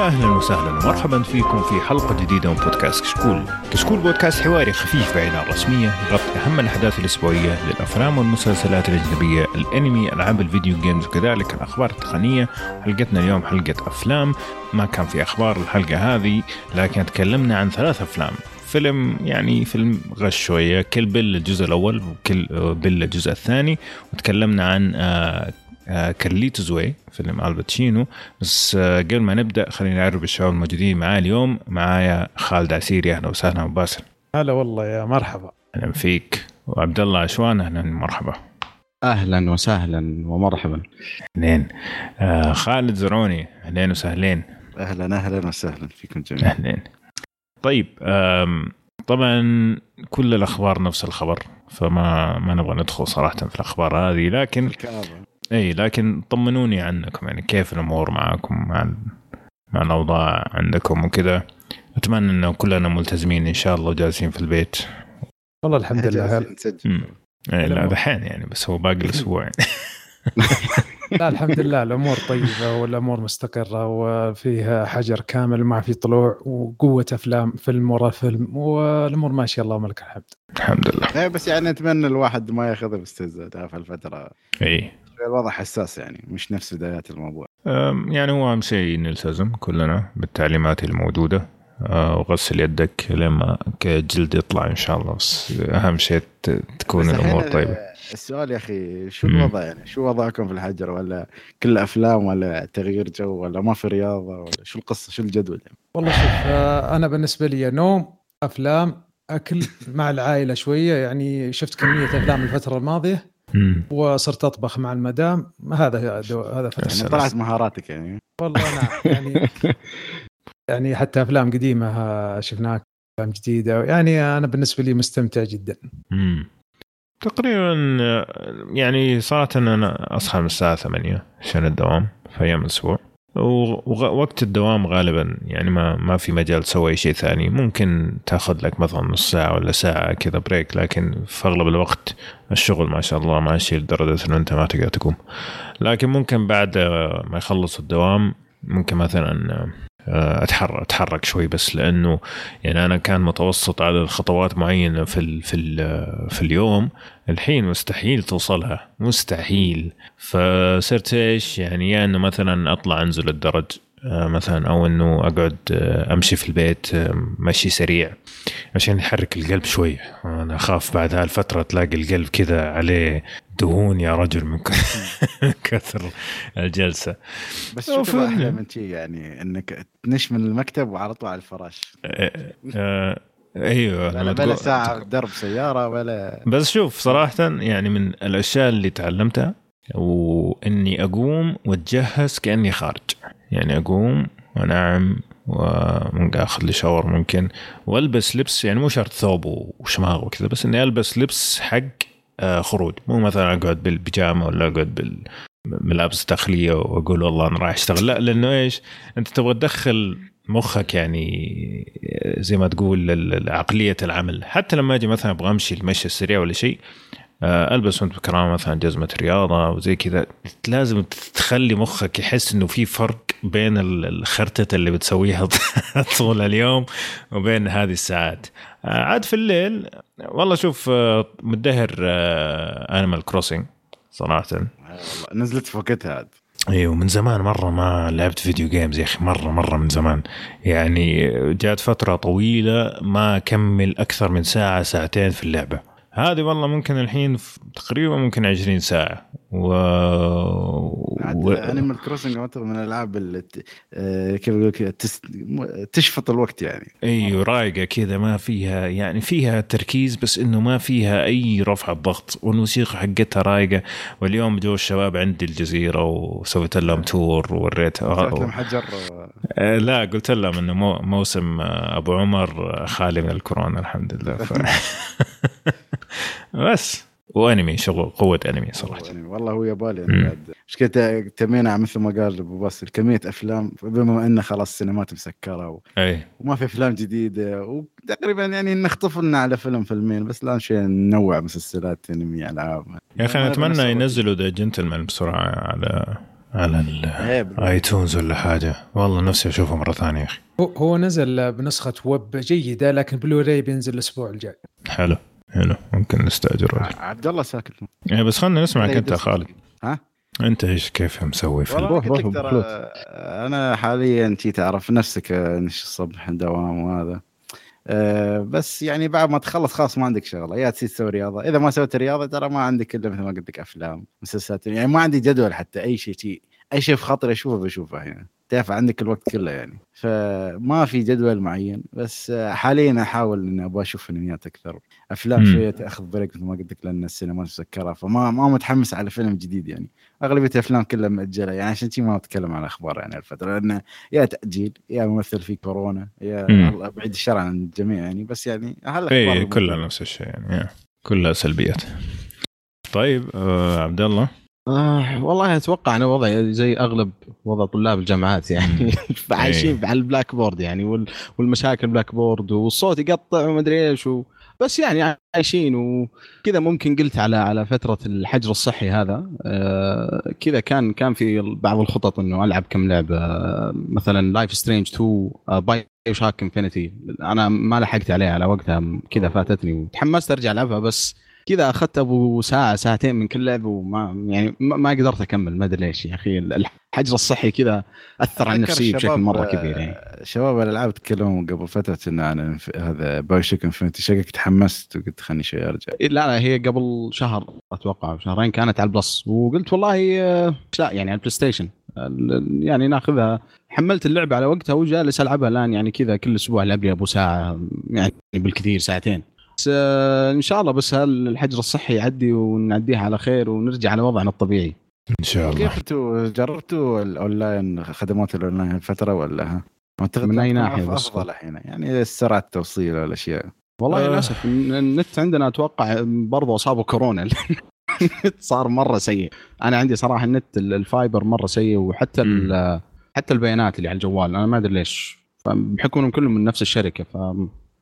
يا أهلا وسهلا ومرحبا فيكم في حلقة جديدة من بودكاست كشكول. كشكول بودكاست حواري خفيف بعيد عن الرسمية يغطي أهم الأحداث الأسبوعية للأفلام والمسلسلات الأجنبية، الأنمي، ألعاب ال video games وكذلك الأخبار التقنية. حلقتنا اليوم حلقة أفلام، ما كان في أخبار الحلقة هذه لكن تكلمنا عن ثلاث أفلام. فيلم يعني فيلم غش شوية Kill Bill الجزء الأول و Kill Bill الجزء الثاني وتكلمنا عن آه Carlito's Way فيلم Al Pacino بس آه، قبل ما نبدأ خلينا نعرف الشباب الموجودين معايا اليوم. معايا خالد عسيري أهلا وسهلا أبو باسل. هلا والله يا مرحبا. أهلا فيك. وعبد الله عشوان أهلا مرحبا أهلا وسهلا ومرحبا. أهلين. آه خالد زرعوني أهلين وسهلين. أهلا أهلا وسهلا فيكم جميعا. أهلين. طيب آم، طبعا كل الأخبار نفس الخبر فما ما نبغى ندخل صراحة في الأخبار هذه لكن الكآبة. إي لكن طمنوني عنكم يعني كيف الأمور معكم مع مع الأوضاع عندكم وكذا. أتمنى انه كلنا ملتزمين إن شاء الله وجالسين في البيت. والله الحمد لله. إيه لا. دحين يعني بس هو باقي الأسبوع. يعني. لا الحمد لله الأمور طيبة والأمور مستقرة وفيها حجر كامل ما في طلوع وقوة أفلام فيلم ورا فيلم والأمور ماشية اللهم لك الحمد. الحمد لله. إيه بس يعني أتمنى الواحد ما ياخذها باستهزاء في الفترة. إي. الوضع حساس يعني مش نفس بدايات الموضوع. يعني هو أهم شيء نلتزم كلنا بالتعليمات الموجودة. أه، وغسل يدك لما الجلد يطلع إن شاء الله. بس أهم شيء تكون بس الأمور طيبة. السؤال يا أخي شو. الوضع يعني؟ شو وضعكم في الحجر؟ ولا كل أفلام ولا تغيير جو؟ ولا ما في رياضة؟ ولا شو القصة؟ شو الجدول يعني؟ والله شوف آه، أنا بالنسبة لي نوم أفلام أكل مع العائلة شوية. يعني شفت كمية أفلام الفترة الماضية. مم. وصرت أطبخ مع المدام هذا دو... هذا. يعني سلام. طلعت مهاراتك يعني والله نعم يعني يعني حتى أفلام قديمة شفناها أفلام جديدة يعني أنا بالنسبة لي مستمتع جدا مم. تقريبا يعني صراحة أنا أصحى من الساعة ثمانية عشان الدوام في أيام الأسبوع ووقت الدوام غالبا يعني ما ما في مجال تسوي شيء ثاني. ممكن تأخذ لك مثلا نص ساعة ولا ساعة كذا بريك لكن في أغلب الوقت الشغل ما شاء الله ماشي لدرجة إنه أنت ما تقدر تقوم. لكن ممكن بعد ما يخلص الدوام ممكن مثلا اتحرك أتحرك شوي بس لأنه يعني أنا كان متوسط عدد خطوات معينه في ال في ال في اليوم. الحين مستحيل توصلها. مستحيل. فصرت إيش؟ يعني يا إنه مثلا أطلع أنزل الدرج آه، مثلا أو إنه أقعد آه، أمشي في البيت آه، مشي سريع عشان يحرك القلب شوي. أنا أخاف بعد هالفتره تلاقي القلب كذا عليه دهون يا رجل من كثر الجلسة. بس أوه، شو تبغى فعلا. أحلى من شيء يعني إنك تنش من المكتب وعلى طول على الفراش. آه، آه، أيوه ولا تقول- ساعة درب سيارة ولا بس شوف صراحة يعني من الأشياء اللي تعلمتها وإني أقوم وأتجهز كأني خارج. يعني أقوم وأنعم وممكن أخذ لي شاور ممكن وألبس لبس يعني مو شرط ثوب وشماغ وكذا بس إني ألبس لبس حق خروج. مو مثلا أقعد بالبيجامة ولا أقعد بال ملابس داخلية وأقول والله أنا رايح أشتغل. لا لأنه إيش؟ أنت تبغى تدخل مخك يعني زي ما تقول عقلية العمل. حتى لما أجي مثلا أبغى أمشي المشي السريع ولا شيء آه، ألبس وأنت بكرامة مثلا جزمة رياضة وزي كذا. لازم تخلي مخك يحس إنه في فرق بين ال- الخرتة اللي بتسويها طول اليوم وبين هذه الساعات. آه، عاد في الليل والله شوف آه، مدهر Animal Crossing صراحة. آه، نزلت في وقتها عاد. أيوه من زمان مرة ما لعبت video games يا أخي مرة مرة من زمان. يعني جات فترة طويلة ما أكمل أكثر من ساعة ساعتين في اللعبة. هذه والله ممكن الحين تقريبا ممكن 20 ساعة. و, و... Animal Crossing من الألعاب اللي ت- آه، كيف أقول م- تشفط الوقت يعني. إيوه رايقة كذا ما فيها يعني فيها تركيز بس إنه ما فيها أي رفع ضغط والموسيقى حقتها رايقة. واليوم جو الشباب عندي الجزيرة وسويت لهم tour ووريتها طلعت لهم حجر؟ آه، آه، لا قلت لهم إنه مو موسم آه، أبو عمر آه، خالي من الكورونا الحمد لله. ف... بس. وانمي شغل قوة انمي صراحة. والله هو يبالي. يعني بعد. مشكلة تمينا مثل ما قال أبو باسل كمية أفلام بما انه خلاص السينمات مسكرة و- أي. وما في أفلام جديدة. وتقريبا يعني نخطف لنا على فيلم فيلمين بس لا شيء ننوع مسلسلات أنمي ألعاب. يا أخي أنا أتمنى. ينزلوا The Gentlemen بسرعة على على ال iTunes ولا حاجة. والله نفسي أشوفه مرة ثانية يا أخي. هو هو نزل بنسخة ويب جيدة لكن بلوراي بينزل الأسبوع الجاي. حلو. حلو ممكن نستاجره عبد الله ساكت. إيه بس خلنا نسمعك أنت. خالد. ها؟ أنت إيش كيف مسوي في والله قلت لك ترى. أنا حاليا تي تعرف نفسك نش الصبح دوام وهذا. أه بس يعني بعد ما تخلص خلاص ما عندك شغله يا تصير تسوي رياضة. إذا ما سويت رياضة ترى ما عندك إلا مثل ما قلت لك أفلام مسلسلات يعني ما عندي جدول حتى أي شيء شيء أي شيء في خاطري أشوفه بشوفه هنا تعرف عندك الوقت كله يعني. فما في جدول معين بس حاليا أحاول إني أبغى أشوف انميات أكثر. أفلام. شوية تأخذ break مثل ما قلت لك لأن السينما مسكره فما ما متحمس على فيلم جديد يعني. أغلبية الأفلام كلها مأجلة يعني عشان شي ما أتكلم عن الاخبار يعني الفترة لأن يا تأجيل يا ممثل في كورونا يا. الله بعيد الشر عن الجميع يعني بس يعني هلا اي كلها نفس الشيء يعني. كلها سلبيات. طيب آه عبد الله. آه والله أتوقع أنا وضعي زي أغلب وضع طلاب الجامعات يعني. عايشين إيه. على ال Blackboard يعني وال- والمشاكل Blackboard والصوت يقطع ومدري إيش و... بس يعني عايشين وكذا ممكن قلت على على فترة الحجر الصحي هذا آه كذا كان كان في بعض الخطط إنه ألعب كم لعبة مثلا Life is Strange 2 آه BioShock Infinite أنا ما لحقت عليها على وقتها كذا فاتتني وتحمست أرجع ألعبها بس كذا أخذت أبو ساعة ساعتين من كل لعبه وما يعني ما قدرت أكمل ما أدري ليش يا أخي. الحجر الصحي كذا أثر على نفسي بشكل مرة كبير يعني. شباب الألعاب تكلموا قبل فترة عن الف- هذا BioShock Infinite شكلك تحمست وقلت خلني شوي أرجع. لا لا هي قبل شهر أتوقع شهرين كانت على ال Plus. وقلت والله آه، لا يعني على ال PlayStation يعني ناخذها. حملت اللعبة على وقتها وجالس ألعبها الآن يعني كذا كل أسبوع العب لي أبو ساعة يعني بالكثير ساعتين. آه، إن شاء الله بس هالحجر الصحي يعدي ونعديها على خير ونرجع لوضعنا الطبيعي؟ إن شاء الله. كيف أنتوا جربتوا الأونلاين خدمات الأونلاين هالفترة ولا؟ ها؟ من ناحية أف- بس؟ أفضل الحين. يعني سرعه التوصيل والأشياء. والله آه. للأسف الن- النت عندنا أتوقع برضو أصابه كورونا. النت صار مرة سيء. أنا عندي صراحة النت ال- ال fiber مرة سيء وحتى ال- حتى البيانات اللي على الجوال. أنا ما أدري ليش. بحكم إنهم كلهم من نفس الشركة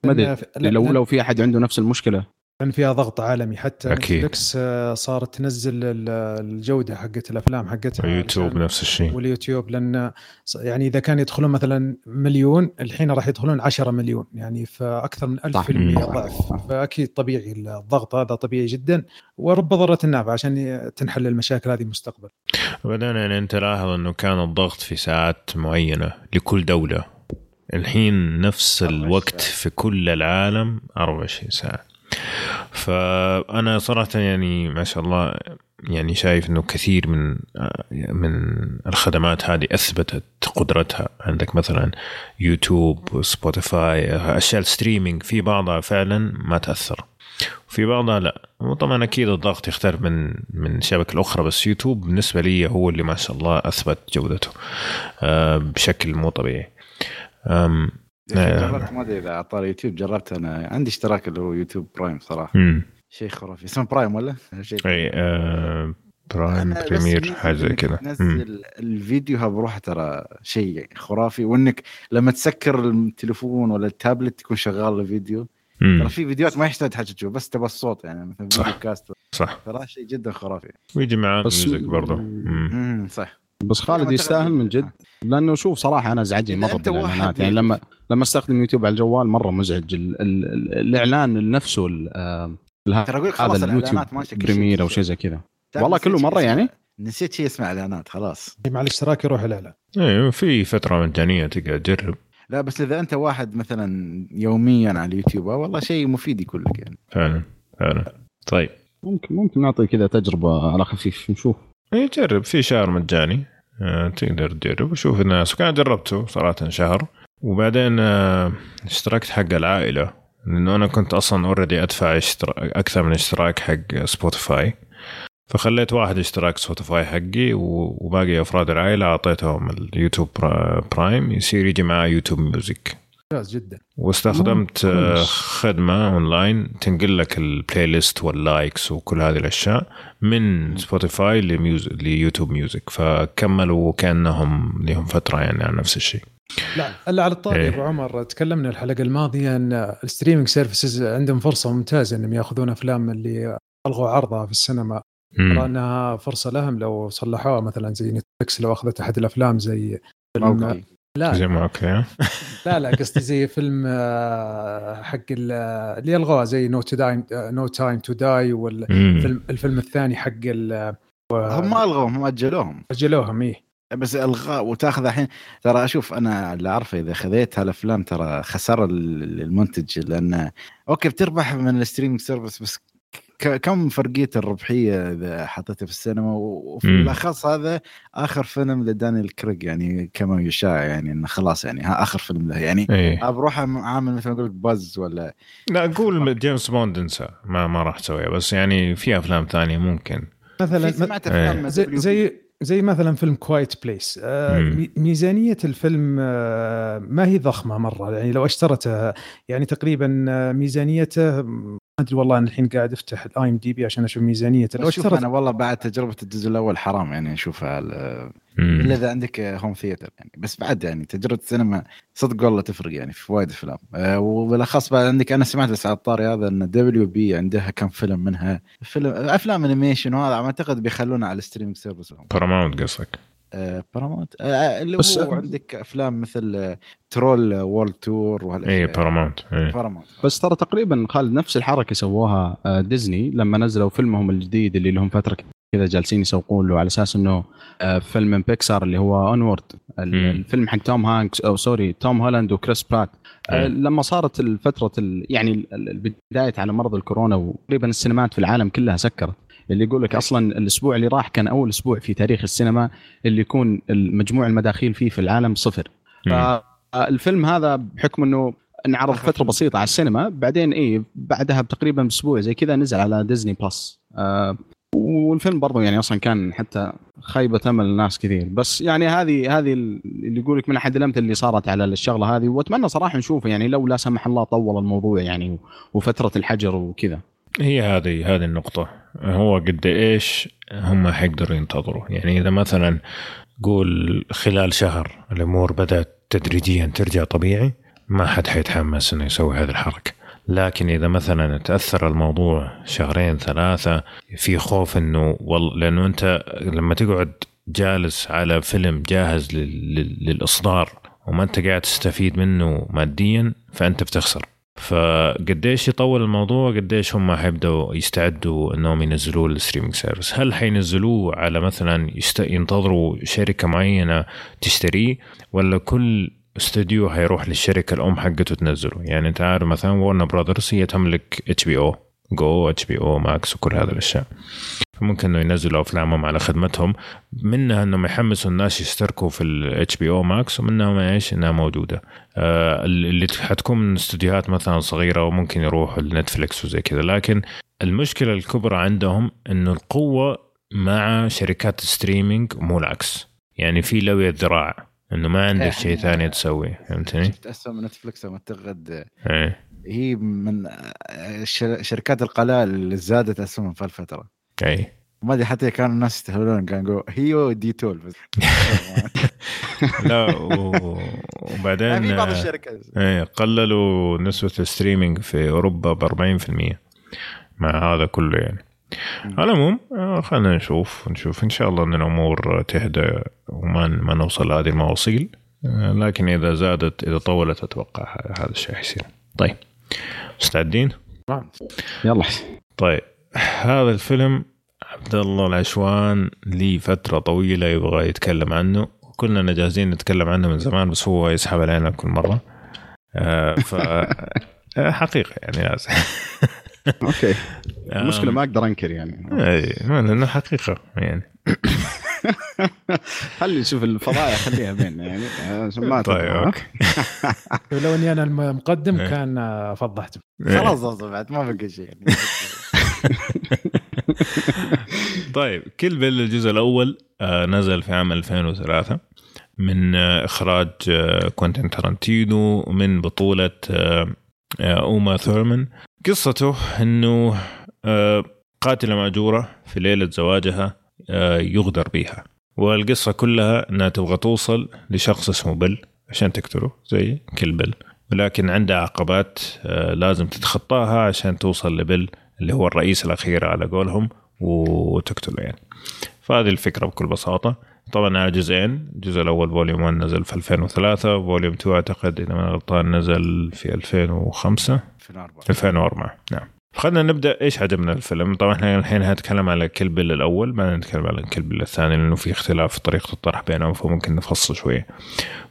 فما أدري. لو لو في أحد عنده نفس المشكلة. لأن فيها ضغط عالمي حتى. نتفلكس آه، صارت تنزل ال- الجودة حقت الأفلام حقتها يوتيوب عشان- نفس الشيء. واليوتيوب لأن ص- يعني إذا كان يدخلون مثلا مليون الحين راح يدخلون 10 مليون. يعني فأكثر من 1000% صح. ضعف فأكيد طبيعي الضغط هذا طبيعي جدا. ورب ضاره النافع عشان تنحل المشاكل هذه مستقبل. وبعدين يعني أنت لاحظ إنه كان الضغط في ساعات معينة لكل دولة. الحين نفس 24 الوقت ساعة. في كل العالم 24 ساعه فأنا صراحة يعني ما شاء الله يعني شايف إنه كثير من من الخدمات هذه أثبتت قدرتها. عندك مثلا YouTube Spotify أشياء ال streaming في بعضها فعلا ما تأثر. وفي بعضها لا. وطبعا أكيد الضغط يختلف من من شبكة الأخرى بس يوتيوب بالنسبة لي هو اللي ما شاء الله أثبت جودته آه، بشكل مو طبيعي. آه. جربت ما أدري إذا على طاري يوتيوب جربت أنا عندي اشتراك اللي هو يوتيوب برايم صراحة مم. شيء خرافي اسمه برايم ولا؟ شيء أي آه، برايم premiere حاجة زي كذا. تنزل الفيديو بروحه ترى شيء خرافي وإنك لما تسكر التليفون ولا التابلت يكون شغال الفيديو. ترى في فيديوهات ما يحتاج حاجة تشوف بس تبى الصوت يعني مثلا صح. video cast صح ترى شيء جدا خرافي ويجي معاه music برضه مم. امم صح بس خالد يستاهل من جد. لأنه شوف صراحة أنا ازعجني مرة أنت واحد بالاعلانات يعني لما لما أستخدم يوتيوب على الجوال مرة مزعج. ال ال ال الإعلان نفسه ال- آه، ترى أقول خلاص الإعلانات كل premiere أو شيء. زي كذا. والله كله اسمه- يعني؟ نسيت شيء اسمه إعلانات خلاص. مع الاشتراك يروح الاعلان أيوه في فترة مجانية تقدر تجرب. لا بس إذا أنت واحد مثلا يوميا على اليوتيوب آه، والله شيء مفيد يكون لك يعني. فعلا فعلا. طيب. ممكن ممكن نعطي كذا تجربة على خفيف نشوف. اي جرب في شهر مجاني. آه، تقدر تجرب وشوف الناس. وكان جربته صراحة شهر. وبعدين آه، اشتركت حق العائلة. لأنه أنا كنت أصلا already اشتراك أكثر من اشتراك حق سبوتيفاي فخليت واحد اشتراك سبوتيفاي حقي وباقي أفراد العائلة أعطيتهم اليوتيوب برا- برايم يصير يجي معاه يوتيوب ميوزك ممتاز جدا واستخدمت آه،. خدمة أونلاين تنقل لك ال playlist وال likes وكل هذه الأشياء من سبوتيفاي لميوزك ليوتيوب ميوزك فكملوا كانهم لهم فترة يعني على نفس الشيء لا الا على الطاري إيه. أبو عمر تكلمنا الحلقة الماضية إن ال streaming services عندهم فرصة ممتازة إنهم يأخذون أفلام اللي ألغوا عرضها في السينما. ترى إنها فرصة لهم لو صلحوها مثلا زي نتفلكس لو أخذت أحد الأفلام زي فيلم. لا زي ما okay؟ لا لا قصدي زي فيلم آه، حق ال- اللي الغوه زي No Time No Time To Die. والفيلم الفيلم الثاني حق ال- هم ما ألغوهم هم أجلوهم أجلوهم إيه بس الغاء وتأخذ الحين ترى أشوف أنا اللي أعرفه إذا خذيت هالأفلام ترى ال- المنتج لأن okay بتربح من ال streaming service بس كم فرقية الربحية إذا حطيتها في السينما وفي. الأخص هذا آخر فيلم لدانيال كريج يعني كما يشاع يعني إنه خلاص يعني ها آخر فيلم له يعني إيه بروح عامل مثل ما أقول لك باز ولا لا قول جيمس بوند انسى ما ما راح تسويها بس يعني في أفلام ثانية ممكن مثلا سمعت إيه. أفلام زي WB. زي زي مثلا فيلم Quiet Place مم. ميزانية الفيلم آه، ما هي ضخمة مرة يعني لو اشترته يعني تقريبا آه، ميزانيته أدري والله أنا الحين قاعد أفتح ال IMDb عشان أشوف بس شوف أنا والله بعد تجربة الجزء الأول حرام يعني أشوفها. إلا إذا عندك home theater يعني. بس بعد يعني تجربة السينما صدق والله تفرق يعني في وايد أفلام. أه وبالأخص بعد عندك أنا سمعت بس على الطاري هذا إن دبليو بي عندها كم فيلم منها. فيلم أفلام animation وهذا أعتقد بيخلونه على ال streaming service باراماونت قصدك؟ بارامونت أه اللي بس- هو عندك أفلام مثل آه، Trolls World Tour وهالأشياء. إيه باراماونت إيه. بارامونت بس ترى تقريبا خالد نفس الحركة سووها آه، ديزني لما نزلوا فيلمهم الجديد اللي لهم فترة كذا جالسين يسوقون له على أساس إنه آه، فيلم من بيكسار اللي هو Onward. الفيلم حق توم هانكس أو sorry توم هولاند وكريس برات آه، مم. لما صارت الفترة ال- يعني البدايه على مرض الكورونا وتقريبا السينمات في العالم كلها سكرت. اللي يقول لك أصلا الأسبوع اللي راح كان أول أسبوع في تاريخ السينما اللي يكون مجموع المداخيل فيه في العالم صفر. مم. فالفيلم هذا بحكم إنه انعرض فترة. بسيطة على السينما بعدين إيه بعدها بتقريبا أسبوع زي كذا نزل على ديزني بلس. آه والفيلم برضو يعني أصلا كان حتى خيبه أمل ناس كثير. بس يعني هذه هذه اللي يقول لك من أحد الأمثلة اللي صارت على الشغلة هذه وأتمنى صراحة نشوفه يعني لو لا سمح الله طول الموضوع يعني وفترة الحجر وكذا. هي هذه هذه النقطة. هو قد إيش هم حيقدروا ينتظروا يعني إذا مثلا قول خلال شهر الأمور بدأت تدريجيا ترجع طبيعي ما حد حيتحمس إنه يسوي هذه الحركة. لكن إذا مثلا تأثر الموضوع شهرين ثلاثة في خوف إنه والله لأنه أنت لما تقعد جالس على فيلم جاهز لل- لل- للإصدار وما أنت قاعد تستفيد منه ماديا فأنت بتخسر. فقديش يطول الموضوع قديش هم حيبدوا يستعدوا إنهم ينزلوه ال streaming service هل حينزلوه على مثلا يست... ينتظروا شركة معينة تشتريه ولا كل استوديو حيروح للشركة الأم حقته تنزله؟ يعني أنت عارف مثلا وارنر براذرز هي تملك اتش بي أو جو اتش بي أو ماكس وكل هذه الأشياء. فممكن إنه ينزلوا أفلامهم على خدمتهم. منها إنهم يحمسوا الناس يشتركوا في ال HBO Max ومنها إيش؟ إنها موجودة. آه، اللي حتكون من استديوهات مثلا صغيرة وممكن يروحوا لنتفلكس وزي كذا. لكن المشكلة الكبرى عندهم انه القوة مع شركات ال streaming مو العكس. يعني في لوية ذراع إنه ما عندك شيء إحنا- ثاني تسويه فهمتني؟ شفت اسهم نتفلكس اعتقد إيه. هي من الشر- شركات القلائل اللي زادت اسهمهم في الفترة أي. ما أدري حتى كانوا الناس يستهبلون كانوا يقولوا هي ودي تول بس. لا و- وبعدين يعني في بعض آه، الشركات. إيه قللوا نسبة ال streaming في أوروبا ب 40% مع هذا كله يعني. على العموم آه، خلينا نشوف نشوف. إن شاء الله إن الأمور تهدى وما ما نوصل لهذه المواصيل. آه، لكن إذا زادت إذا طولت أتوقع هذا الشيء حيصير. طيب. مستعدين؟ يلا طيب هذا الفيلم عبد الله العشوان لي فترة طويلة يبغى يتكلم عنه. كلنا جاهزين نتكلم عنه من زمان بس هو يسحب علينا كل مرة. آه ف حقيقة يعني لازم okay. آه، المشكلة ما أقدر أنكر يعني. اي لأنه حقيقة يعني. خلي نشوف الفضايح خليها بيننا يعني عشان ما طيب؟ okay. لو إني أنا المقدم إيه. كان فضحت خلاص أصلا بعد ما بقى شيء يعني. طيب Kill Bill الجزء الأول آه، نزل في عام 2003 من آه، إخراج آه، كوينتين تارانتينو من بطولة أوما ثورمان قصته إنه قاتله مأجورة في ليلة زواجها يغدر بها والقصة كلها إنها تبغى توصل لشخص اسمه بيل عشان تقتله زي Kill Bill. ولكن عندها عقبات آه، لازم تتخطاها عشان توصل لبيل اللي هو الرئيس الأخير على قولهم وتقتله يعني. فهذه الفكرة بكل بساطة. طبعا على جزئين. الجزء الأول volume 1 نزل في 2003 volume 2 أعتقد إذا ما غلطان نزل في 2005 2004 2004 نعم. خلينا نبدأ إيش عجبنا الفيلم طبعا إحنا الحين هنتكلم على Kill Bill الأول ما نتكلم على Kill Bill الثاني لأنه في اختلاف في طريقة الطرح بينهم فممكن نفصل شوية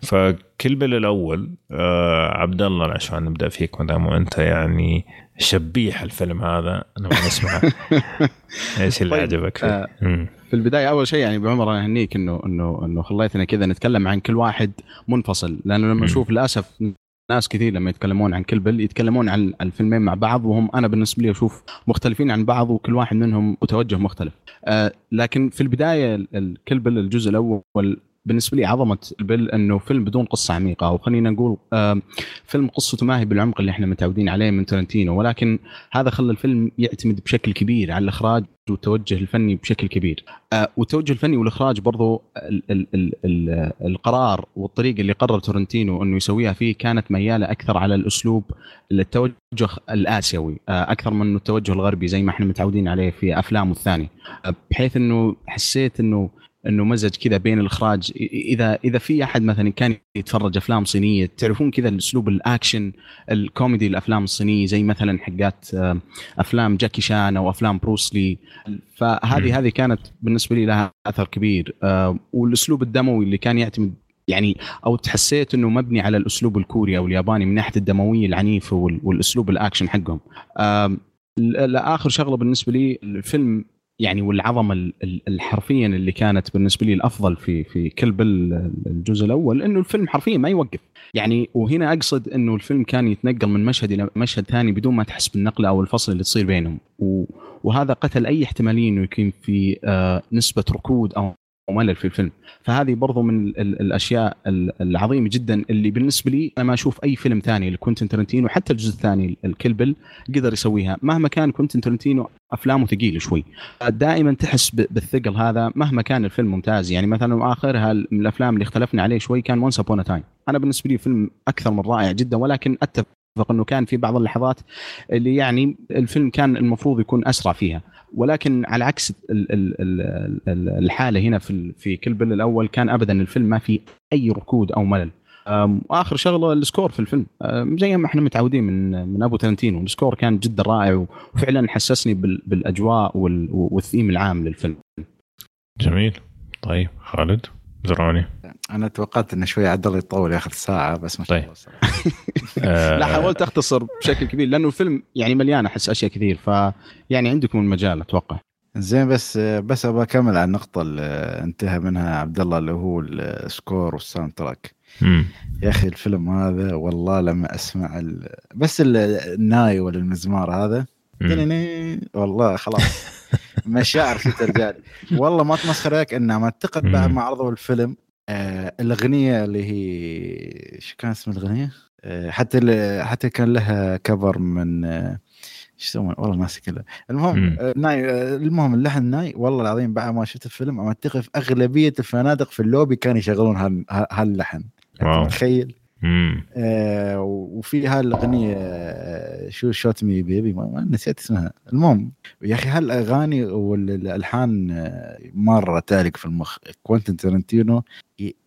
ف Kill Bill الأول آه عبد الله عشان نبدأ فيك ما دام أنت يعني شبيح الفيلم هذا أنا ما نسمع إيش اللي طيب، عجبك فيه؟ آه،. في البداية أول شيء يعني بعمر أنا أهنيك انه انه إنه خليتنا كذا نتكلم عن كل واحد منفصل لأنه. لما نشوف للأسف ناس كثير لما يتكلمون عن كل بل يتكلمون عن الفيلمين مع بعض وهم أنا بالنسبة لي أشوف مختلفين عن بعض وكل واحد منهم متوجه مختلف. آه لكن في البداية الكل بل الجزء الأول بالنسبة لي عظمة البل إنه فيلم بدون قصة عميقة أو خلينا نقول فيلم قصته ما هي بالعمق اللي إحنا متعودين عليه من ترنتينو ولكن هذا خلى الفيلم يعتمد بشكل كبير على الإخراج والتوجه الفني بشكل كبير. آه والتوجه الفني والإخراج برضو ال ال ال القرار والطريقة اللي قرر تورنتينو إنه يسويها فيه كانت ميالة أكثر على الأسلوب التوجه الآسيوي آه أكثر من التوجه الغربي زي ما إحنا متعودين عليه في أفلامه الثانية. آه بحيث إنه حسيت إنه إنه مزج كذا بين الإخراج إذا إذا في أحد مثلا كان يتفرج أفلام صينية تعرفون كذا الأسلوب الأكشن الكوميدي الأفلام الصينية زي مثلا حقات آه، أفلام جاكي شان أو أفلام بروسلي. فهذه هذه كانت بالنسبة لي لها أثر كبير آه، والأسلوب الدموي اللي كان يعتمد يعني أو حسيت إنه مبني على الأسلوب الكوري أو الياباني من ناحية الدموية العنيفه وال- والأسلوب الأكشن حقهم. لآخر شغلة بالنسبة لي الفيلم يعني والعظمة ال- ال- الحرفيا اللي كانت بالنسبة لي الأفضل في في ال- الجزء الأول إنه الفيلم حرفيا ما يوقف. يعني وهنا أقصد إنه الفيلم كان يتنقل من مشهد إلى مشهد ثاني بدون ما تحس بالنقله أو الفصل اللي تصير بينهم. وهذا قتل أي احتمالية إنه يكون في آه، نسبة ركود أو أو ملل في الفيلم. فهذه برضو من ال- ال- الأشياء ال- العظيمة جدا اللي بالنسبة لي أنا ما أشوف أي فيلم ثاني لكوينتن ترنتينو حتى الجزء الثاني ال Kill Bill قدر يسويها. مهما كان كوينتن ترنتينو أفلامه ثقيلة شوي. دائما تحس بالثقل هذا مهما كان الفيلم ممتاز. يعني مثلا آخرها من الأفلام اللي اختلفنا عليه شوي كان Once Upon a Time أنا بالنسبة لي فيلم أكثر من رائع جدا ولكن أتفق إنه كان في بعض اللحظات اللي يعني الفيلم كان المفروض يكون أسرع فيها. ولكن على عكس ال- ال- ال- ال- الحالة هنا في في Kill Bill الأول كان ابدا الفيلم ما في أي ركود أو ملل. وآخر شغلة ال score في الفيلم. زي ما إحنا متعودين من من أبو ترنتينو. ال score كان جدا رائع وفعلا حسسني بال- بالأجواء وال- والثيم العام للفيلم. جميل. طيب خالد؟ زرعوني أنا توقعت إنه شوي عبد الله يطول ياخذ ساعة بس ما شاء طيب. الله. آه، لا حاولت أختصر بشكل كبير لأنه الفيلم يعني مليان أحس أشياء كثير ف يعني عندكم المجال أتوقع زين بس بس أبغى أكمل على النقطة اللي انتهى منها عبد الله اللي هو ال score وال soundtrack. يا أخي الفيلم هذا والله لما أسمع ال... بس ال- الناي ولا المزمار هذا والله خلاص مشاعر في ترجع. والله ما اتمسخر عليك إنه ما اعتقد بعد. ما عرضوا الفيلم آه الأغنية اللي هي شو كان اسم الأغنية؟ آه حتى حتى كان لها cover من آه إيش يسمون والله ناسي المهم. آه ناي آه المهم اللحن ناي والله العظيم بعد ما شفت الفيلم اتفق في أغلبية الفنادق في اللوبي كانوا يشغلون هال- هاللحن. متخيل مم. آه وفي هالاغنيه آه شو shot me baby ما نسيت اسمها. المهم يا أخي هالأغاني والألحان آه، مرة تعلق في المخ. كوينتن ترنتينو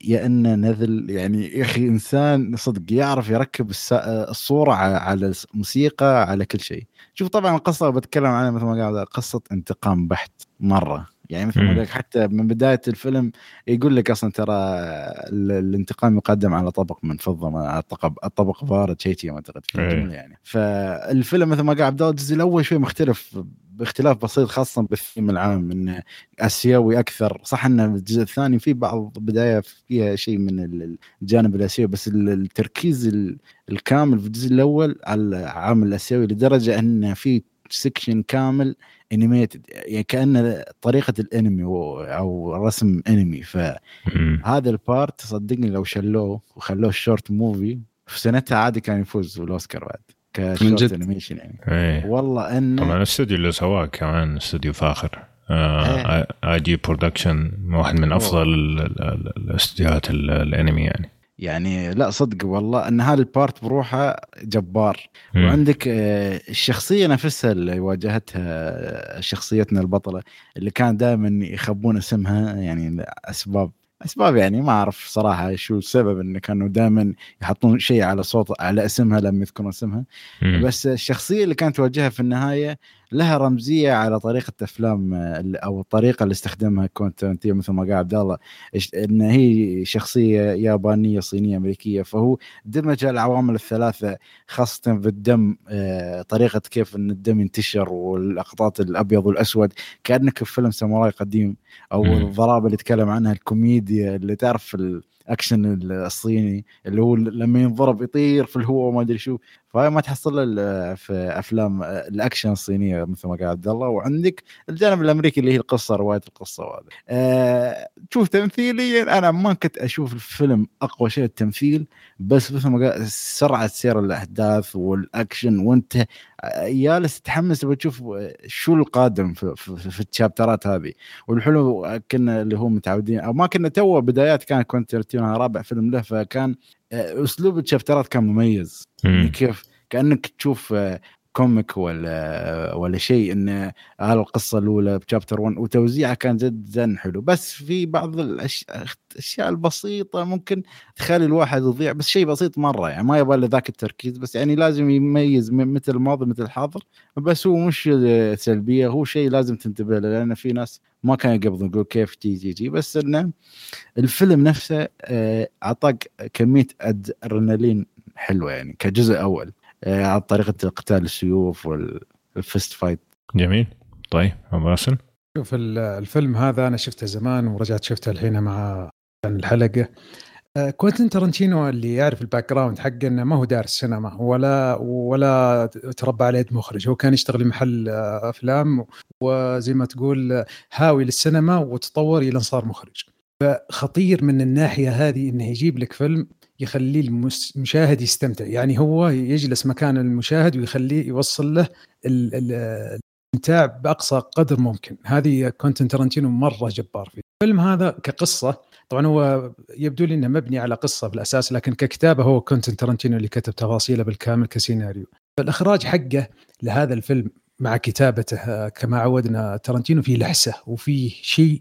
يا إنه نذل يعني يا أخي إنسان صدق يعرف يركب آه، الصورة على الموسيقى على كل شيء. شوف طبعا القصة بتكلم عنها مثل ما قال قصة انتقام بحت مرة. يعني مثل ما لك حتى من بداية الفيلم يقول لك أصلا ترى ال- الانتقام يقدم على طبق من فضة ما على طبق الطبق بارد شيء شيء اعتقد إيه. يعني. فالفيلم مثل ما قال عبد الله الجزء الأول شوي مختلف باختلاف بسيط خاصة بالثيم العام انه آسيوي أكثر. صح إن الجزء الثاني في بعض بداية فيها شيء من ال- الجانب الآسيوي بس ال- التركيز ال- الكامل في الجزء الأول على العامل الآسيوي لدرجة إن في section كامل animated يعني كانه طريقه الانمي أو رسم انمي فهذا. ال part صدقني لو شلوه وخلوه short movie في سنتها عادي كان يفوز بالاوسكار بعد ك short. animation يعني إيه والله انه طبعا الاستوديو اللي سواه كمان استوديو فاخر آه، إيه. I.G Production واحد من افضل ال- ال- ال- الاستديوهات ال- الانمي يعني يعني لا صدق والله إن هذا ال part بروحه جبار مم. وعندك آه، الشخصية نفسها اللي واجهتها آه، شخصيتنا البطلة اللي كان دائما يخبون اسمها يعني أسباب أسباب يعني ما أعرف صراحة شو السبب انه كانوا دائما يحطون شيء على صوت على اسمها لما يذكرون اسمها مم. بس الشخصية اللي كانت تواجهها في النهاية لها رمزية على طريقة أفلام أو الطريقة اللي استخدمها كونتنتينو مثل ما قال عبد الله إن هي شخصية يابانية صينية أمريكية فهو دمج العوامل الثلاثة خاصة بالدم آه، طريقة كيف إن الدم ينتشر واللقطات الأبيض والأسود كأنك في فيلم ساموراي قديم أو. الضرابه اللي تكلم عنها الكوميديا اللي تعرف الأكشن الصيني اللي هو لما ينضرب يطير في الهواء وما أدري شو فهاي ما تحصل في أفلام الأكشن الصينية مثل ما قال عبد الله. وعندك الجانب الأمريكي اللي هي القصة رواية القصة وهذا. أه شوف تمثيليا أنا ما كنت أشوف الفيلم أقوى شيء التمثيل بس مثل ما قال سرعة سير الأحداث والأكشن وانت جالس تتحمس بتشوف شو القادم في, في, في ال chapters ات هذه. والحلو كنا اللي هو متعودين أو ما كنا تو بدايات كان كونترتينو رابع فيلم له فكان آه، أسلوب ال chapters ات كان مميز يعني. كيف كأنك تشوف آه، comic ولا ولا شيء إن القصة الأولى ب chapter 1 وتوزيعها كان جدا حلو. بس في بعض الاشياء البسيطة ممكن تخلي الواحد يضيع بس شيء بسيط مرة يعني ما يبغى له ذاك التركيز بس يعني لازم يميز مثل الماضي مثل الحاضر. بس هو مش سلبية هو شيء لازم تنتبه له لأن في ناس ما كانوا يقبطوا يقول كيف جي جي جي. بس إنه الفيلم نفسه آه، أعطاك كمية أدرينالين حلوة يعني كجزء أول. آه، على طريقه قتال السيوف وال fist fight. جميل. طيب ابو باسل شوف ال- الفيلم هذا أنا شفته زمان ورجعت شفته الحين مع عن الحلقة. آه، كوينتين ترنتينو اللي يعرف ال background حقه إنه ما هو دارس سينما ولا ولا تربى على يد مخرج. هو كان يشتغل محل آه، أفلام وزي ما تقول هاوي للسينما وتطور إلى صار مخرج. فخطير من الناحية هذه إنه يجيب لك فيلم المس- المشاهد يستمتع. يعني هو يجلس مكان المشاهد ويخليه يوصل له ال- ال- الاستمتاع بأقصى قدر ممكن. هذه كوينتين ترنتينو مرة جبار فيه. الفيلم هذا كقصة طبعا هو يبدو لي إنه مبني على قصة بالأساس لكن ككتابة هو كوينتين ترنتينو اللي كتب تفاصيله بالكامل كسيناريو. فالإخراج حقه لهذا الفيلم مع كتابته آه، كما عودنا ترنتينو فيه لحسة وفيه شيء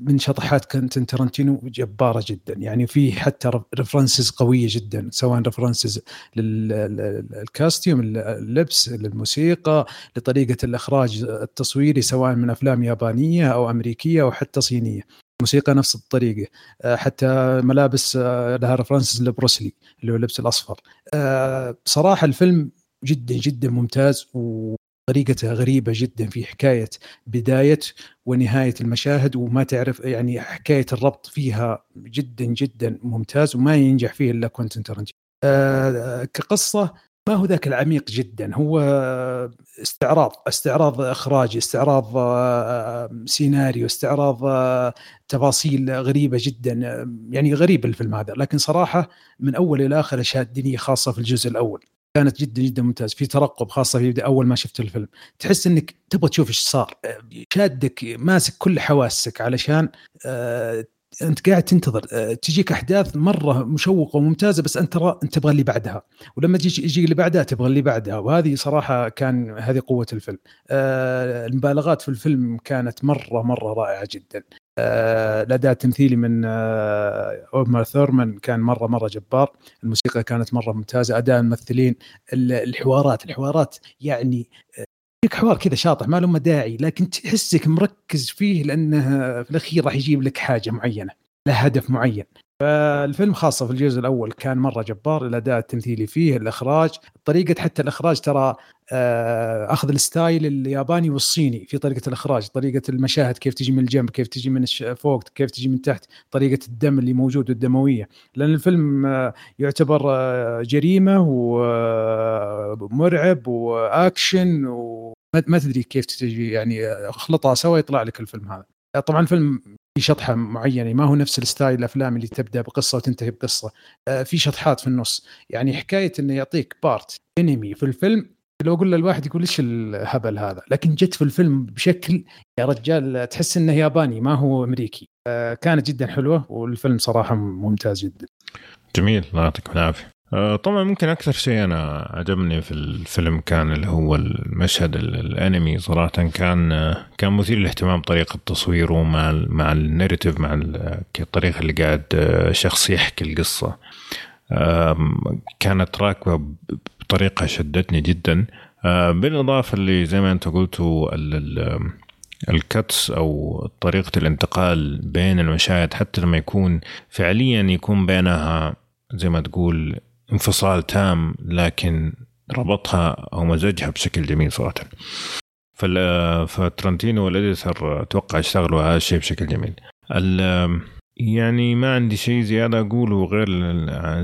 من شطحات كوينتين ترنتينو جبارة جدا. يعني فيه حتى references قوية جدا سواء references لل costume اللبس للموسيقى لطريقة الإخراج التصويري سواء من أفلام يابانية أو أمريكية أو حتى صينية. موسيقى نفس الطريقة. آه، حتى ملابس آه، لها references لبروسلي اللي هو اللبس الأصفر. آه، بصراحة الفيلم جدا جدا ممتاز وطريقته غريبة جدا في حكاية بداية ونهاية المشاهد وما تعرف يعني حكاية الربط فيها جدا جدا ممتاز وما ينجح فيه إلا كوينتين ترنتينو آه، كقصة ما هو ذاك العميق جدا هو استعراض استعراض إخراجي استعراض آه، سيناريو استعراض آه، تفاصيل غريبة جدا آه، يعني غريب الفيلم هذا. لكن صراحة من أول إلى آخر شادني خاصة في الجزء الأول. كانت جدا جدا ممتاز في ترقب خاصة في أول ما شفت الفيلم. تحس إنك تبغى تشوف إيش صار شادك ماسك كل حواسك علشان آه، أنت قاعد تنتظر آه، تجيك أحداث مرة مشوقة وممتازة بس أنت ترى أنت تبغى اللي بعدها. ولما تجي يجي اللي بعدها تبغى اللي بعدها. وهذه صراحة كان هذه قوة الفيلم. آه، المبالغات في الفيلم كانت مرة مرة رائعة جدا. الأداء التمثيلي من آه، اومار ثورمان كان مرة مرة جبار. الموسيقى كانت مرة ممتازة. أداء الممثلين ال- الحوارات الحوارات يعني آه، فيك حوار كذا شاطح ما له داعي لكن تحسك مركز فيه لأنه في الأخير راح يجيب لك حاجة معينة له هدف معين. فالفيلم خاصة في الجزء الأول كان مرة جبار الأداء التمثيلي فيه الإخراج طريقة حتى الإخراج ترى آه، أخذ الستايل الياباني والصيني في طريقة الإخراج طريقة المشاهد كيف تجي من الجنب كيف تجي من فوق كيف تجي من تحت طريقة الدم اللي موجود والدموية. لأن الفيلم آه، يعتبر آه، جريمة ومرعب وأكشن وما ما تدري كيف تجي يعني اخلطها سوا يطلع لك الفيلم هذا. طبعا الفيلم في شطحة معينة ما هو نفس ال style الأفلام اللي تبدأ بقصة وتنتهي بقصة. آه، في شطحات في النص. يعني حكاية إنه يعطيك part anime في الفيلم لو أقول للواحد يقول إيش الهبل هذا؟ لكن جت في الفيلم بشكل يا رجال تحس إنه ياباني ما هو أمريكي. آه، كانت جدا حلوة والفيلم صراحة ممتاز جدا. جميل. الله يعطيكم العافية. طبعا ممكن أكثر شيء أنا عجبني في الفيلم كان اللي هو المشهد ال- الأنمي. صراحة كان آه، كان مثير للاهتمام طريقه تصويره مع ال مع الناريتيف مع ال- الطريقة اللي قاعد آه، شخص يحكي القصة. كانت راكبة بطريقة شدتني جدا. آه، بالإضافة اللي زي ما أنت قلتوا ال- ال- الكتس أو طريقة الانتقال بين المشاهد حتى لما يكون فعليا يكون بينها زي ما تقول انفصال تام لكن ربطها أو مزجها بشكل جميل صراحة. فترنتينو والإديتر أتوقع اشتغلوا على هذا الشيء بشكل جميل. يعني ما عندي شيء زيادة أقوله غير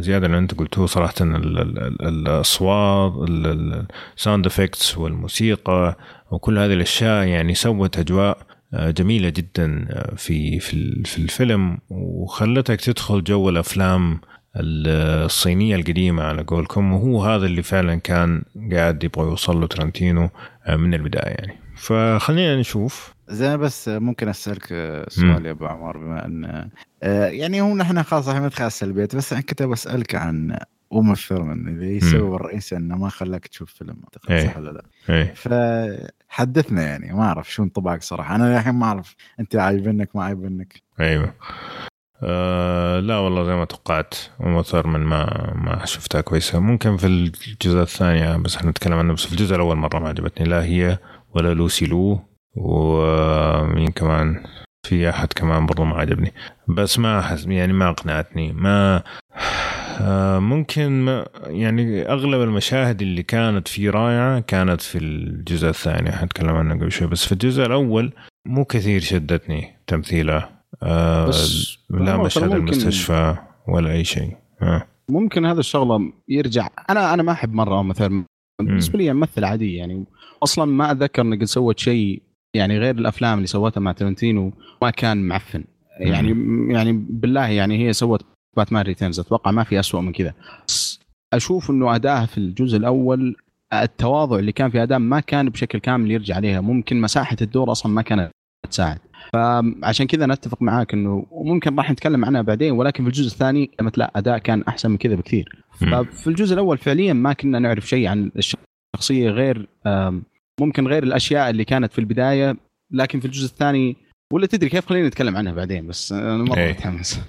زيادة اللي أنت قلتوه صراحة ال- ال- ال- الأصوات ال sound effects والموسيقى وكل هذه الأشياء يعني سوت أجواء آه، جميلة جدا آه، في في ال- في الفيلم. وخلتك تدخل جو الأفلام الصينية القديمة على قولكم وهو هذا اللي فعلا كان قاعد يبغى يوصل له ترنتينو آه، من البداية يعني. فخلينا نشوف. زين بس ممكن أسألك سؤال يا أبو عمار بما أن آه، يعني هو نحن خلاص إحنا ندخل على السلبيات بس أنا كنت بسالك عن أم ثيرمان اللي السبب الرئيسي أنه ما خلاك تشوف فيلم أعتقد إيه. صح ولا لا؟ إيه. فحدثنا يعني ما أعرف شو انطباعك صراحة. أنا الحين ما أعرف أنت عايبنك ما عايبنك أيوه. آه لا والله زي ما توقعت ام ثورمان ما ما شفتها كويسة. ممكن في الجزء الثاني بس إحنا نتكلم عنه بس في الجزء الأول مرة ما عجبتني. لا هي ولا لوسي لو ومين كمان؟ في أحد كمان برضه ما عجبني. بس ما أحس يعني ما أقنعتني ما آه، ممكن ما يعني أغلب المشاهد اللي كانت فيه رائعة كانت في الجزء الثاني. حنتكلم عنه قبل شوي بس في الجزء الأول مو كثير شدتني تمثيله. آه بس لا مشهد المستشفى ولا أي شيء. آه. ممكن هذا الشغلة يرجع. أنا أنا ما أحب مرة مثلا. بالنسبة لي ممثل عادي يعني. أصلا ما أتذكر إن هي قد سوت شيء يعني غير الأفلام اللي سوتها مع ترنتينو ما كان معفن. يعني يعني بالله يعني هي سوت باتمان ريتيرنز. أتوقع ما في أسوأ من كذا. أشوف إنه اداها في الجزء الأول التواضع اللي كان في اداء ما كان بشكل كامل يرجع عليها. ممكن مساحة الدور أصلا ما كانت تساعد. فعشان كذا نتفق معاك إنه وممكن راح نتكلم عنها بعدين ولكن في الجزء الثاني قلت لا أداء كان أحسن من كذا بكثير. ففي الجزء الأول فعليا ما كنا نعرف شيء عن الشخصية غير ممكن غير الأشياء اللي كانت في البداية لكن في الجزء الثاني ولا تدري كيف خلينا نتكلم عنها بعدين بس أنا مره إيه. متحمس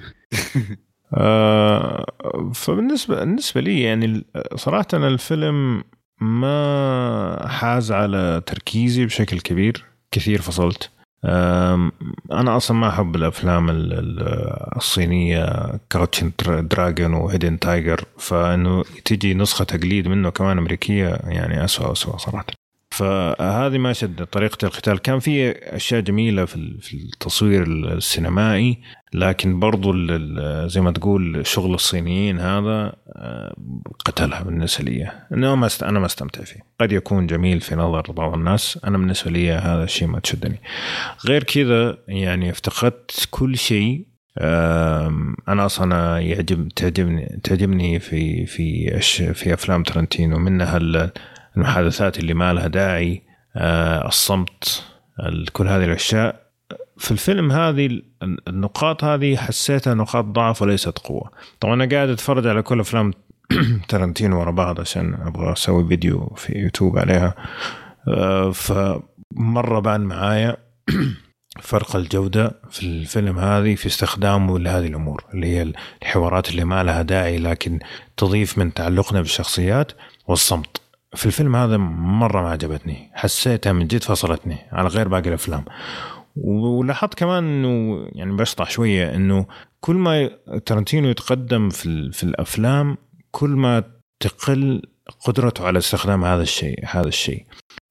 آه فبالنسبة بالنسبة لي يعني صراحة الفيلم ما حاز على تركيزي بشكل كبير كثير فصلت أنا أصلا ما أحب الأفلام ال- ال- الصينية كراوتشن دراجون وهيدن تايجر فإنه تجي نسخة تقليد منه كمان أمريكية يعني اسوء اسوء صراحة. فهذه ما شد طريقة القتال. كان في أشياء جميلة في التصوير السينمائي. لكن برضو زي ما تقول شغل الصينيين هذا آه، قتلها بالنسبة لي إنه. أنا ما استمتع فيه قد يكون جميل في نظر بعض الناس أنا بالنسبة لي هذا الشيء ما تشدني غير كذا يعني افتقدت كل شيء أنا أصلا يعجب تعجبني تعجبني في في. في أفلام ترنتينو منها ال- المحادثات اللي ما لها داعي آه، الصمت ال- كل هذه الأشياء في الفيلم هذه ال- النقاط هذه حسيتها نقاط ضعف وليست قوة. طبعا أنا قاعد أتفرج على كل أفلام ترنتينو ورا بعض عشان أبغى أسوي فيديو في يوتيوب عليها. آه، فمرة بان معايا فرق الجودة في الفيلم هذه في استخدامه لهذه الأمور اللي هي الحوارات اللي ما لها داعي لكن تضيف من تعلقنا بالشخصيات والصمت. في الفيلم هذا مرة ما عجبتني حسيتها من جد فصلتني على غير باقي الأفلام. ولاحظت كمان إنه يعني بشطح شوية إنه كل ما ترنتينو يتقدم في في الأفلام كل ما تقل قدرته على استخدام هذا الشيء هذا الشيء.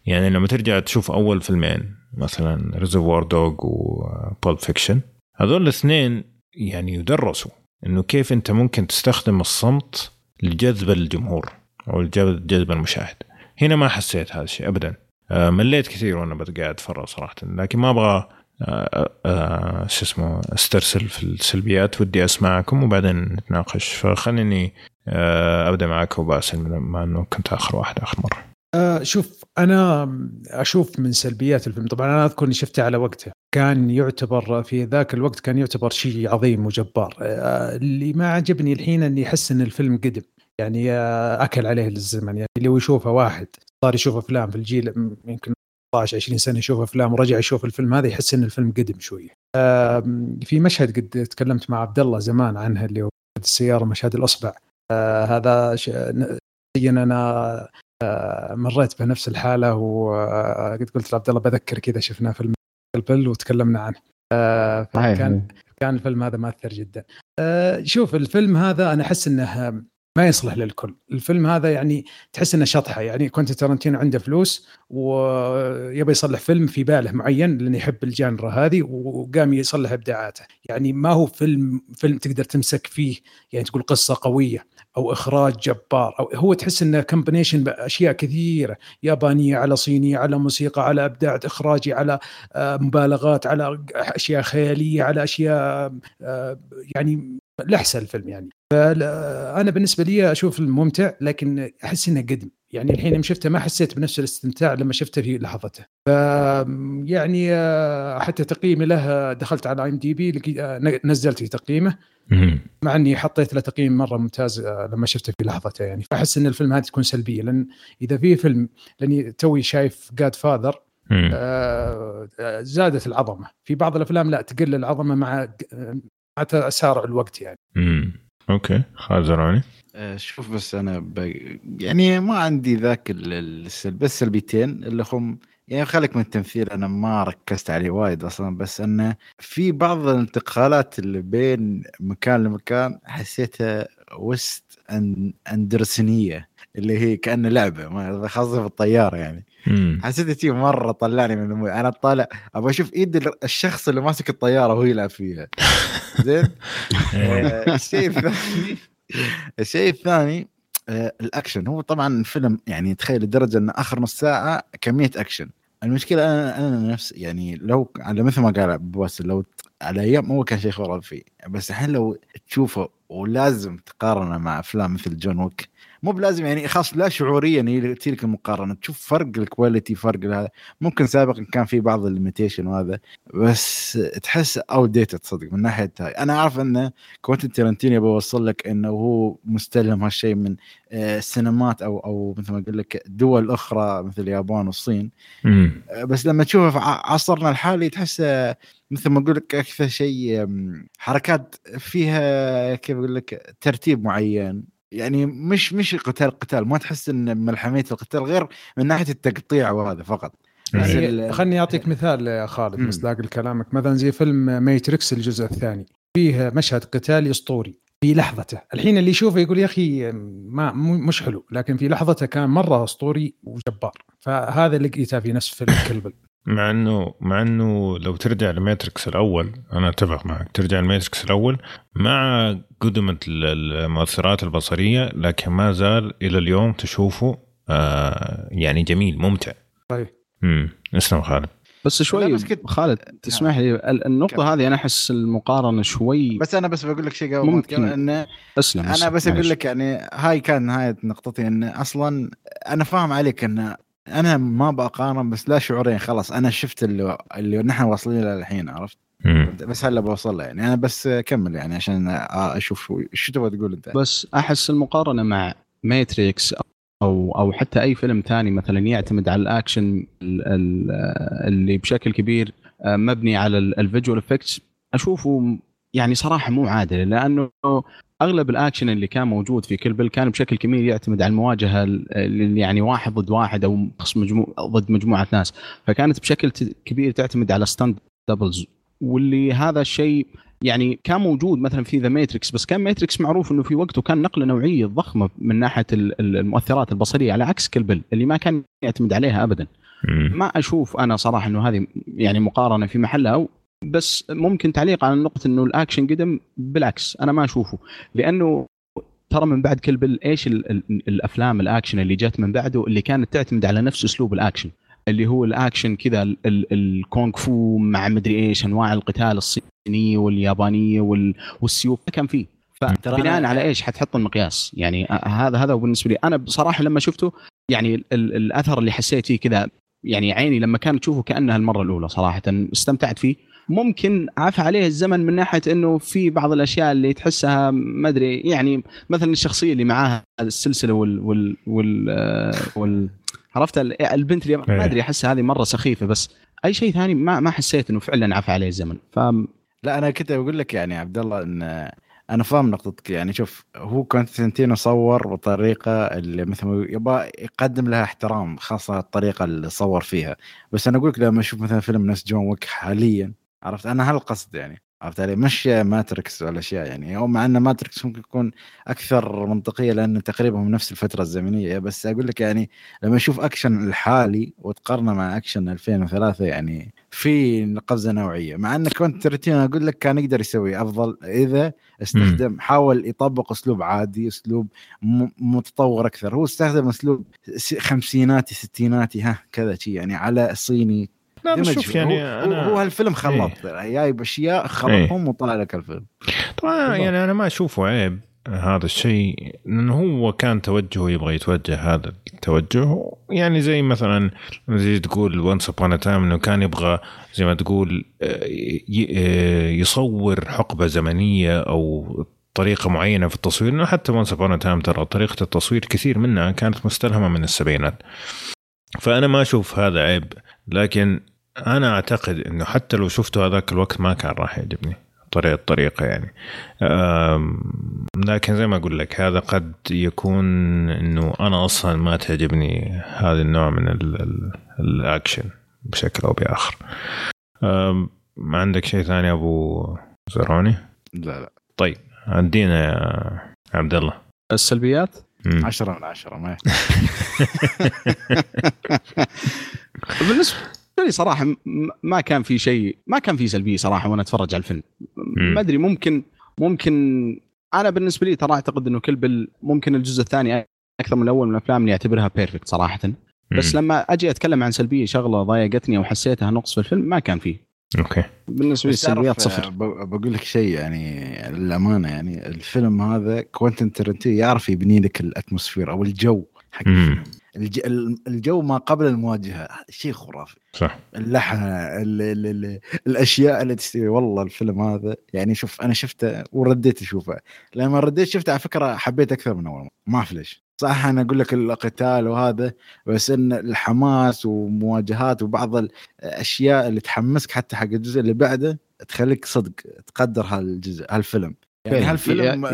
يعني لما ترجع تشوف أول فيلمين مثلا ريزرفوار دوغ وبول فيكشن هذول الاثنين يعني يدرسوا إنه كيف أنت ممكن تستخدم الصمت لجذب الجمهور أو لجذب جذب المشاهد. هنا ما حسيت هذا الشيء ابدا. مليت كثير وأنا قاعد أتفرج صراحة. لكن ما أبغى آه، آه، شو اسمه استرسل في السلبيات. ودي أسمعكم وبعدين نتناقش. فخليني آه، أبدأ معك وباسل مع إنه كنت آخر واحد آخر مرة. آه شوف أنا أشوف من سلبيات الفيلم. طبعا أنا أذكر إني شفته على وقته كان يعتبر في ذاك الوقت كان يعتبر شيء عظيم وجبار. آه اللي ما عجبني الحين إني أحس إن الفيلم قدم. يعني آه أكل عليه الزمن يعني هو يشوفه واحد. صار يشوف أفلام في الجيل يمكن 15 20 سنة يشوف أفلام ورجع يشوف الفيلم هذا يحس إن الفيلم قدم شوية. في مشهد قد تكلمت مع عبد الله زمان عنها اللي هو السيارة مشهد الأصبع آه هذا شيء أنا آه مريت بنفس الحالة وقد قلت لعبد الله بذكر كذا شفناه فيلم كل بل وتكلمنا عنه. آه فكان كان الفيلم هذا مأثر جدا. آه شوف الفيلم هذا أنا أحس إنه ما يصلح للكل. الفيلم هذا يعني تحس إنه شطحة. يعني كوينتن ترنتينو عنده فلوس ويبي يصلح فيلم في باله معين لأنه يحب ال genre هذه وقام يصلح إبداعاته. يعني ما هو فيلم فيلم تقدر تمسك فيه يعني تقول قصة قوية أو إخراج جبار أو هو تحس إنه combination بأشياء كثيرة. يابانية على صينية على موسيقى على إبداع إخراجي على مبالغات على أشياء خيالية على أشياء يعني لحسه الفيلم يعني. فانا بالنسبة لي أشوف الممتع لكن أحس إنه قدم يعني الحين يوم شفته ما حسيت بنفس الاستمتاع لما شفته في لحظته. ف يعني حتى تقييمي له دخلت على IMDb نزلت في تقييمه. مع إني حطيت له تقييم مرة ممتاز لما شفته في لحظته يعني. فأحس إن الفيلم هذا تكون سلبية. لأن إذا في فيلم لاني توي شايف Godfather آه زادت العظمة. في بعض الأفلام لا تقل العظمة مع مع تسارع الوقت يعني. امم okay خالد زرعوني. شوف بس أنا ب... يعني ما عندي ذاك السلب بس سلبيتين اللي هم يعني خليك من التمثيل أنا ما ركزت عليه وايد أصلا بس انه في بعض الانتقالات اللي بين مكان لمكان حسيتها ويس أندرسونية اللي هي كأنه لعبة خاصة في الطيارة يعني. حسيت شيء مرة طلعني من المويه أنا طالع أبغى أشوف إيد الشخص اللي ماسك الطيارة وهو يلعب فيها. زين؟ آه، الشيء الثاني الشيء الثاني آه الأكشن. هو طبعا فيلم يعني تخيل لدرجة ان آخر نص ساعة كمية أكشن. المشكلة أنا أنا نفس يعني لو على مثل ما قال بواسل لو على أيام هو كان شيء خرافي. بس الحين لو تشوفه ولازم تقارنه مع أفلام مثل جون ويك مو بلازم يعني خاص لا شعوريا يجي لك المقارنة. تشوف فرق ال quality فرق هذا. ممكن سابقا كان في بعض ال limitation وهذا بس تحس outdated تصدق من ناحية هاي. أنا أعرف انه كوينتن ترنتينو بوصل لك إنه هو مستلهم هالشيء من السينمات أو أو مثل ما أقول لك دول أخرى مثل اليابان والصين. بس لما تشوفه في عصرنا الحالي تحسه مثل ما أقول لك أكثر شيء حركات فيها كيف أقول لك ترتيب معين. يعني مش مش قتال قتال ما تحس إن ملحميه القتال غير من ناحية التقطيع وهذا فقط. يعني خلني أعطيك مثال يا خالد مصداق كلامك. مثلا زي فيلم ماتريكس الجزء الثاني. فيه مشهد قتالي أسطوري في لحظته. الحين اللي يشوفه يقول يا أخي ما مش حلو لكن في لحظته كان مرة أسطوري وجبار. فهذا اللي لقيته في نفس فيلم كلبل مع إنه مع إنه لو ترجع لماتريكس الأول أنا أتفق معك ترجع لماتريكس الأول مع قدمة المؤثرات البصرية لكن ما زال إلى اليوم تشوفه آه يعني جميل ممتع. طيب. امم اسلم خالد. بس شوي بس كت... خالد تسمح لي النقطة هذه أنا أحس المقارنة شوي بس أنا بس بقول لك شيء قبل ممكن. أنه أسلم أنا بس أقول لك يعني هاي كان نهاية نقطتي أنه أصلا أنا فاهم عليك أنه أنا ما بقارن بس لا شعوريا خلاص. أنا شفت اللي, اللي نحن واصلين له الحين عرفت؟ بس هلا بوصل له يعني. أنا بس كمل يعني عشان أشوف شو تبغى تقول أنت. بس أحس المقارنة مع ماتريكس أو أو حتى أي فيلم ثاني مثلا يعتمد على الأكشن اللي بشكل كبير مبني على ال visual effects أشوفه يعني صراحة مو عادل لأنه أغلب الأكشن اللي كان موجود في كل بل كان بشكل كبير يعتمد على المواجهة اللي يعني واحد ضد واحد أو مجموع ضد مجموعة ناس. فكانت بشكل كبير تعتمد على stunt doubles واللي هذا الشيء يعني كان موجود مثلا في The Matrix بس كان ماتريكس معروف إنه في وقته كان نقلة نوعية ضخمة من ناحية المؤثرات البصرية على عكس كل بل اللي ما كان يعتمد عليها ابدا. ما أشوف أنا صراحة إنه هذه يعني مقارنة في محلها بس ممكن تعليق على النقطة إنه الاكشن قدم بالعكس أنا ما أشوفه. لأنه ترى من بعد كل بل إيش ال ال الأفلام الاكشن اللي جت من بعده اللي كانت تعتمد على نفس أسلوب الاكشن اللي هو الاكشن كذا الكونغ فو مع مدري إيش أنواع القتال الصينية واليابانية والسيوف كان فيه. فبناء على إيش حتحط المقياس؟ يعني هذا هذا بالنسبة لي. أنا بصراحة لما شفته يعني ال- ال- الأثر اللي حسيت فيه كذا يعني عيني لما كانت تشوفه كأنها المرة الأولى صراحة استمتعت فيه. ممكن عفى عليه الزمن من ناحية إنه في بعض الأشياء اللي تحسها ما أدري يعني مثلا الشخصية اللي معاها السلسلة وال وال وال, آه، وال عرفت؟ ال- البنت اللي إيه. ما أدري أحسها هذه مرة سخيفة بس أي شيء ثاني ما ما حسيت إنه فعلا عفى عليه الزمن. ف لا أنا كنت بقول لك يعني عبد الله إن أنا فاهم نقطتك. يعني شوف هو كونستانتينو صور بطريقة اللي مثل ما يبغى يقدم لها احترام خاصة الطريقة اللي صور فيها. بس أنا أقول لك لما أشوف مثلا فيلم نفس جون ويك حاليا عرفت؟ أنا هالقصد يعني. عرفت علي؟ مش ماتريكس والاشياء يعني. هو مع أن ماتريكس ممكن يكون أكثر منطقية لأنه تقريبا من نفس الفترة الزمنية. بس أقول لك يعني لما أشوف أكشن الحالي وتقارنه مع أكشن 2003 يعني في قفزة نوعية. مع أن كوينتن ترنتينو أقول لك كان يقدر يسوي أفضل إذا استخدم حاول يطبق أسلوب عادي أسلوب متطور أكثر. هو استخدم أسلوب خمسيناتي ستيناتي ها كذا شي يعني على الصيني لا دمج. شوف. يعني هو, أنا هو هالفيلم خلاط. جايب أشياء خلطهم وطلع لك الفيلم طبعا بالضبط. يعني أنا ما أشوفه عيب هذا الشيء لأنه هو كان توجهه يبغى يتوجه هذا التوجه. يعني زي مثلا زي تقول Once Upon a Time إنه كان يبغى زي ما تقول آه، ي- آه، يصور حقبة زمنية أو طريقة معينة في التصوير. إنه حتى Once Upon a Time ترى طريقة التصوير كثير منها كانت مستلهمة من السبعينات. فأنا ما أشوف هذا عيب لكن أنا أعتقد إنه حتى لو شفته هذاك الوقت ما كان راح يعجبني طريقه الطريقة يعني. لكن زي ما أقول لك هذا قد يكون إنه أنا أصلا ما تعجبني هذا النوع من ال ال الأكشن بشكل أو بآخر. أم، ما عندك شيء ثاني أبو زرعوني؟ لا لا. طيب عدينا يا عبد الله السلبيات؟ مم. 10 من 10 ما بالنسبة لي صراحة ما كان في شيء ما كان في سلبية صراحة وأنا أتفرج على الفيلم. ما أدري ممكن ممكن أنا بالنسبة لي ترى أعتقد إنه كل بل ممكن الجزء الثاني أكثر من الأول من الأفلام اللي اعتبرها perfect صراحة بس. لما أجي أتكلم عن سلبية شغلة ضايقتني أو حسيتها نقص في الفيلم ما كان فيه okay بالنسبة لي السلبيات آه، صفر ب- بقول لك شيء يعني للأمانة يعني الفيلم هذا كوينتن ترنتينو يعرف يبني لك ال atmosphere أو الجو حق. الفيلم الجو ما قبل المواجهة شيء خرافي. صح. اللحن ال... ال... ال... الأشياء اللي تستوي. والله الفيلم هذا يعني شوف أنا شفته ورديت أشوفه. لما رديت شفته على فكرة حبيت أكثر من أول. ما أعرف ليش. صح أنا أقول لك القتال وهذا بس إن الحماس ومواجهات وبعض الأشياء اللي تحمسك حتى حق الجزء اللي بعده تخليك صدق تقدر هالجزء هالفيلم. يعني. هالفيلم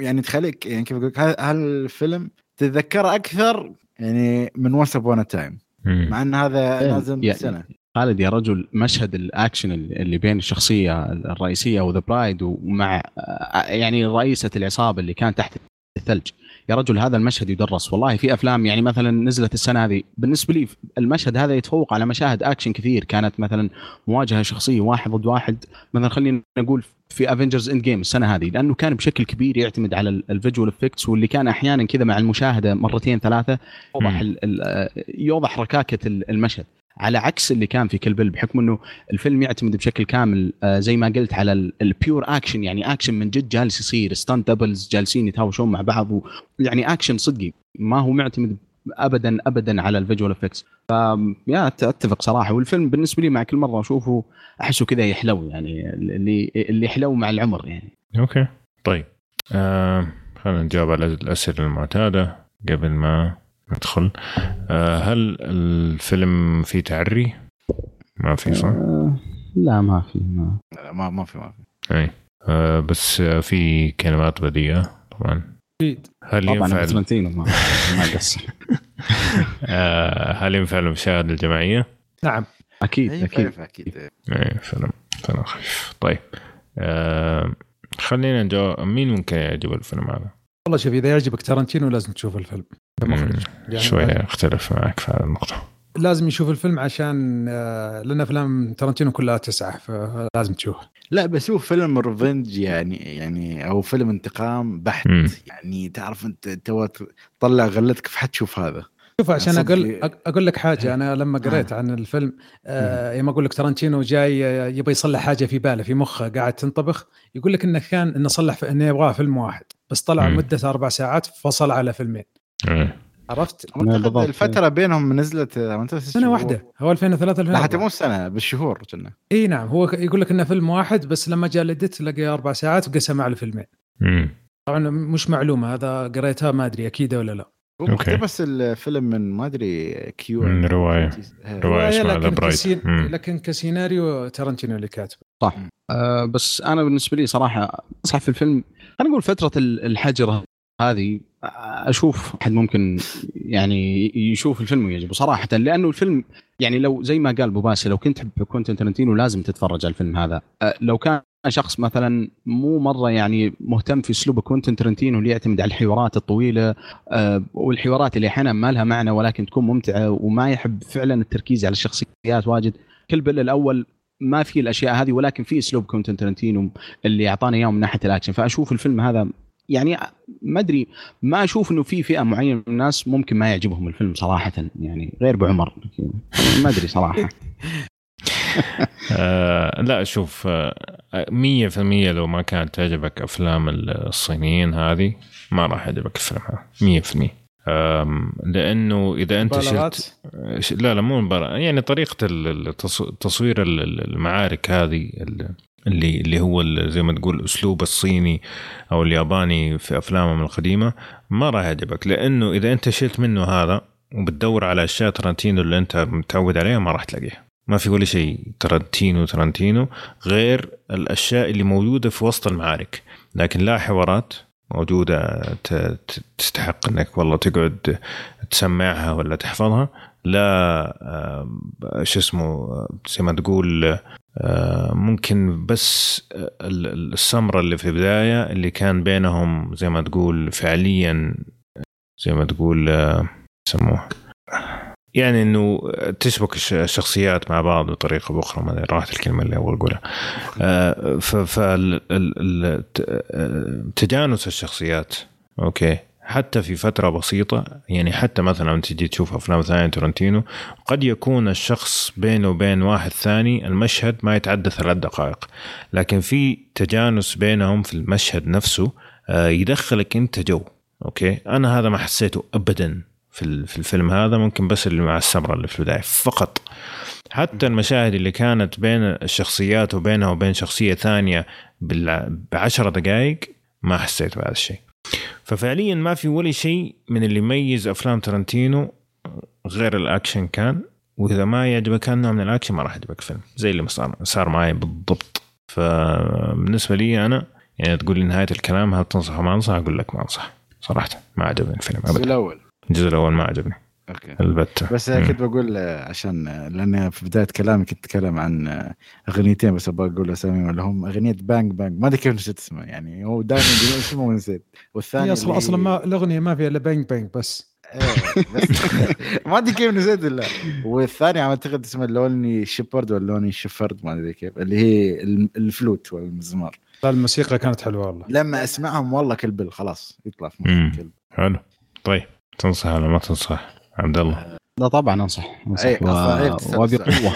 يعني تخليك يعني كيف أقول لك هال- هالفيلم تتذكره أكثر يعني من Once Upon a Time. مع إن هذا. نازل من يعني- سنه خالد يا رجل مشهد الأكشن اللي بين الشخصية الرئيسية و The Bride ومع آه، يعني رئيسة العصابة اللي كان تحت الثلج يا رجل هذا المشهد يدرس. والله في أفلام يعني مثلا نزلت السنة هذه بالنسبة لي المشهد هذا يتفوق على مشاهد اكشن كثير. كانت مثلا مواجهة شخصية واحد ضد واحد. مثلا خلينا نقول في Avengers Endgame السنة هذه لأنه كان بشكل كبير يعتمد على ال visual effects واللي كان أحيانا كذا مع المشاهدة مرتين ثلاثة يوضح يوضح ركاكة ال- المشهد. على عكس اللي كان في Kill Bill بحكم إنه الفيلم يعتمد بشكل كامل آه، زي ما قلت على ال pure action يعني اكشن من جد جالس يصير stunt doubles جالسين يتهاوشون مع بعض و- يعني اكشن صدقي ما هو معتمد ابدا ابدا على ال visual effects ف يا أت- أتفق صراحة. والفيلم بالنسبة لي مع كل مرة أشوفه أحسه كذا يحلو يعني اللي اللي يحلو مع العمر يعني. okay. طيب. آه خلينا نجاوب على الأسئلة المعتادة قبل ما ندخل آه هل الفيلم فيه تعري؟ ما في صح؟ آه، لا ما في ما. لا، ما ما في ما في. اي آه بس في كلمات بذيئه طبعا. أكيد هل طبعا ينفع ترنتينو ما ما قصر. آه هل ينفع المشاهد الجماعية؟ نعم. أكيد أكيد. أكيد. اي فيلم فيلم خفيف. طيب. آه خلينا نجاوب مين ممكن يعجب الفيلم هذا؟ والله شوف إذا يعجبك ترنتينو لازم تشوف الفيلم. كمخرج يعني شوية أختلف معك في هذه النقطة. لازم يشوف الفيلم عشان آه، لأن أفلام ترنتينو كلها تسعة فلازم تشوفه. لا بس هو فيلم revenge يعني يعني أو فيلم انتقام بحت. مم. يعني تعرف أنت تو تطلع غلتك في حد تشوف هذا. شوف عشان. أقول أقول لك حاجة أنا لما قريت عن الفيلم آه يوم أقول لك ترنتينو جاي آه، يبغى يصلح حاجة في باله في مخه قاعد تنطبخ يقول لك إنه كان إنه صلح إنه يبغاه فيلم واحد بس طلع مم. مدته أربع ساعات فصل على فيلمين إيه. عرفت. الفترة بينهم نزلت سنة شهور. واحدة هو 2003 لا حتى 2004 مو سنة بالشهور كنا إي نعم هو يقول لك إنه فيلم واحد بس لما جاء ال edit لقى أربع ساعات وقسم على فيلمين مم. طبعا مش معلومة هذا قريتها ما أدري أكيد ولا لا هو. مقتبس الفيلم من ما أدري كيو من رواية. إيه. رواية اسمها لكن. كسين... لكن كسيناريو ترنتينو اللي كاتبه صح آه بس أنا بالنسبة لي صراحة صح في الفيلم خلينا نقول فترة ال- الحجر هذه أشوف أحد ممكن يعني يشوف الفيلم ويعجبه صراحة لأنه الفيلم يعني لو زي ما قال أبو باسل لو كنت تحب كوينتين ترنتينو لازم تتفرج على الفيلم هذا آه، لو كان شخص مثلا مو مرة يعني مهتم في أسلوب كوينتين ترنتينو اللي يعتمد على الحوارات الطويلة آه، والحوارات اللي أحيانا ما لها معنى ولكن تكون ممتعة وما يحب فعلا التركيز على الشخصيات واجد. Kill Bill الأول ما في الأشياء هذه ولكن في أسلوب كوينتين ترنتينو اللي اعطانا إياه من ناحية الأكشن. فأشوف الفيلم هذا يعني ما أدري ما أشوف إنه في فئة معينة من الناس ممكن ما يعجبهم الفيلم صراحة يعني غير ابو عمر ما أدري صراحة. آه لا شوف آه، مية في المية لو ما كانت تعجبك أفلام الصينيين هذه ما راح يعجبك الفيلم هذا مية في المية. آم، لأنه إذا أنت مبالغات؟ شلت لا لا مو مبالغة يعني التص- تصوير ال- ال- المعارك هذه ال- اللي اللي هو زي ما تقول الأسلوب الصيني أو الياباني في أفلامهم القديمة ما راح يعجبك. لأنه إذا أنت شلت منه هذا وبتدور على أشياء ترنتينو اللي أنت متعود عليها ما راح تلاقيها. ما في ولا شيء. ترنتينو ترنتينو غير الأشياء اللي موجودة في وسط المعارك. لكن لا حوارات موجودة تستحق إنك والله تقعد تسمعها ولا تحفظها. لا آم، شو اسمه آه، زي ما تقول آه، ممكن بس ال- ال- السمرة اللي في البداية اللي كان بينهم زي ما تقول فعليا زي ما تقول آه، يسموه. يعني إنه تشبك الش- الشخصيات مع بعض بطريقة بأخرى ما راحت الكلمة اللي أبغى أقولها. آه، ف فال- ال- ال- ت- آه، الشخصيات okay. حتى في فترة بسيطة يعني حتى مثلا تجي تشوف أفلام ثانية تورنتينو قد يكون الشخص بينه وبين واحد ثاني المشهد ما يتعدى ثلاث دقائق. لكن في تجانس بينهم في المشهد نفسه آه، يدخلك أنت جو okay. أنا هذا ما حسيته أبدا. في في الفيلم هذا ممكن بس اللي مع السمرة اللي في البداية. فقط حتى المشاهد اللي كانت بين الشخصيات وبينها وبين شخصية ثانية بال- بعشرة دقائق ما حسيت بهذا الشيء. ففعليا ما في ولا شيء من اللي يميز أفلام ترنتينو غير الأكشن كان وإذا ما يعجبك كان نوع من الأكشن ما راح يعجبك الفيلم زي اللي صار صار معي بالضبط. فبالنسبة لي أنا يعني تقول لي نهاية الكلام هل تنصح أو ما أنصح؟ أقول لك ما أنصح. صراحة ما عجبني الفيلم ابدا. الأول. الجزء الأول ما عجبني. okay. البتة. بس مم. كنت بقول عشان لأن في بداية كلامي كنت أتكلم عن أغنيتين بس أبغى أقول اساميهم اللي هم. أغنية Bang Bang ما أدري كيف نسيت اسمها يعني هو دائما يقولون اسمه ونسيت. والثاني أصلا أصلا ما الأغنية ما فيها إلا Bang Bang بس. إيه، بس ما أدري كيف نسيت إلا. والثاني أعتقد اسمه Lonely Shepherd ولا Lonely Shepherd ما أدري كيف اللي هي الفلوت والمزمار. لا الموسيقى كانت حلوة والله. لما أسمعهم والله Kill Bill خلاص يطلع في Kill Bill حلو. طيب. تنصح ولا ما تنصح عبد الله؟ لا طبعا أنصح أنصح أي، و-. وبقوه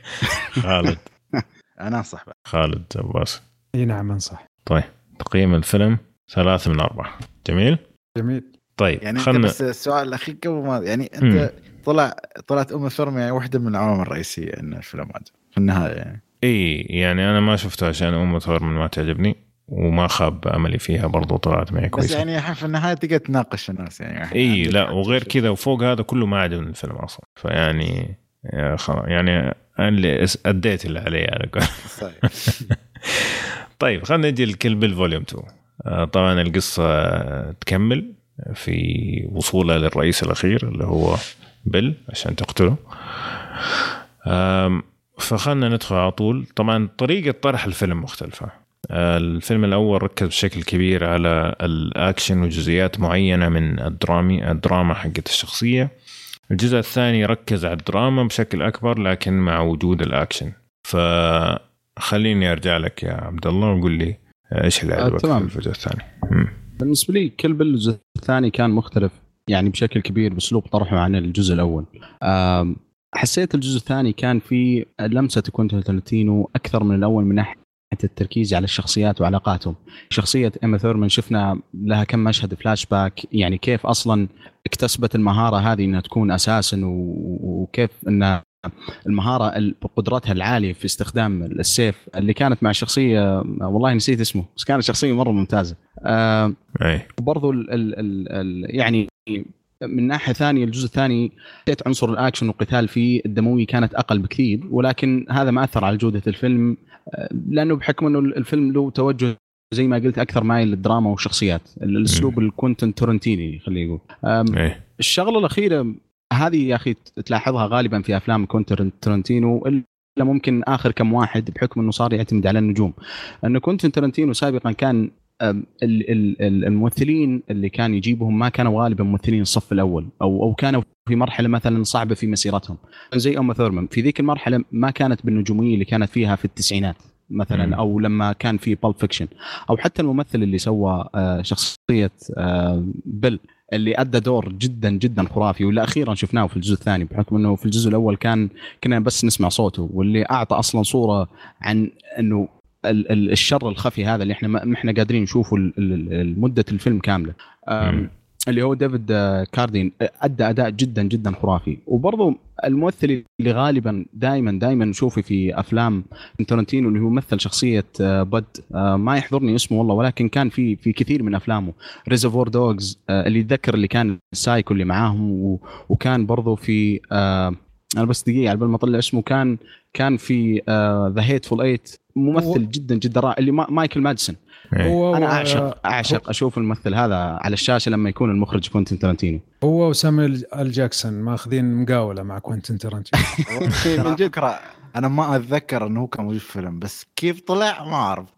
خالد. أنا أنصح بقى. خالد عباس. إي نعم أنصح. طيب تقييم الفيلم ثلاثة من أربعة. جميل؟ جميل. طيب يعني أنت خلنا بس السؤال الأخير قبل ما يعني مم. انت طلع طلعت أم الثرم يعني واحدة من العوامل الرئيسية إن الفيلم عجب في النهاية يعني. إي يعني أنا ما شفته عشان أم ثور من ما تعجبني. وما خاب أملي فيها برضو طلعت معي بس كويسة. يعني الحين في النهاية تقدر تناقش الناس يعني. إي لا. وغير كذا وفوق هذا كله ما عجبني الفيلم أصلا. فيعني يا يعني أنا اللي أديت اللي علي على. طيب خلينا نجي ل Kill Bill Volume 2 آه، طبعا القصة تكمل في وصولها للرئيس الأخير اللي هو بيل عشان تقتله. فخلنا ندخل على طول. طبعا طريقة طرح الفيلم مختلفة. الفيلم الأول ركز بشكل كبير على الأكشن وجزئيات معينة من الدرامي الدراما حقت الشخصية الجزء الثاني ركز على الدراما بشكل أكبر لكن مع وجود الأكشن فخليني أرجع لك يا عبد الله وقول لي إيش اللي آه، عجبك تمام. في الجزء الثاني مم. بالنسبة لي كل الجزء الثاني كان مختلف يعني بشكل كبير بأسلوب طرحه عن الجزء الأول حسيت الجزء الثاني كان في لمسة تارانتينو أكثر من الأول من ناحية التركيز على الشخصيات وعلاقاتهم. شخصية أوما ثورمان شفنا لها كم مشهد فلاش باك. يعني كيف أصلا اكتسبت المهارة هذه إنها تكون أساسا وكيف إنها المهارة قدرتها العالية في استخدام السيف اللي كانت مع شخصية والله نسيت اسمه بس كانت شخصية مرة ممتازة. آه وبرضو ال ال ال يعني من ناحية ثانية الجزء الثاني حسيت عنصر الأكشن والقتال فيه الدموي كانت أقل بكثير ولكن هذا ما أثر على جودة الفيلم. لأنه بحكم إنه الفيلم له توجه زي ما قلت أكثر مايل للدراما والشخصيات الأسلوب الكوينتن تارانتيني خلينا نقول إيه. الشغلة الأخيرة هذه يا أخي تلاحظها غالبا في أفلام كوينتن ترنتينو إلا ممكن آخر كم واحد بحكم إنه صار يعتمد على النجوم. انه كوينتن ترنتينو سابقا كان الممثلين اللي كان يجيبهم ما كانوا غالبا ممثلين الصف الأول أو أو كانوا في مرحلة مثلا صعبة في مسيرتهم. زي اوما ثورمان في ذيك المرحلة ما كانت بالنجومية اللي كانت فيها في التسعينات مثلا أو لما كان في Pulp Fiction أو حتى الممثل اللي سوى آه، شخصية آه، بيل اللي أدى دور جدا جدا خرافي واللي أخيرا شفناه في الجزء الثاني بحكم إنه في الجزء الأول كان كنا بس نسمع صوته واللي أعطى أصلا صورة عن إنه الشر الخفي هذا اللي إحنا ما إحنا قادرين نشوفه لمده الفيلم كاملة. اللي هو ديفيد آه، كارادين آه، أدى أداء جدا جدا خرافي. وبرضه الممثل اللي غالبا دائما دائما نشوفه في أفلام تارانتينو اللي هو مثل شخصية آه، بد ما يحضرني اسمه والله ولكن كان في في كثير من أفلامه. Reservoir Dogs اللي يتذكر اللي كان السايكو اللي معاهم وكان برضه في أنا بس دقيقة على بال ما أطلع اسمه كان كان في The Hateful Eight ممثل جدا جدا رائع اللي مايكل مادسون هو أنا اعشق أعشق أشوف الممثل هذا على الشاشة لما يكون المخرج كوينتن ترنتينو هو وسامويل ال جاكسون ماخذين مقاولة مع كوينتن ترنتينو من جد أنا ما أتذكر إنه هو كان موجود في الفيلم بس كيف طلع ما أعرف.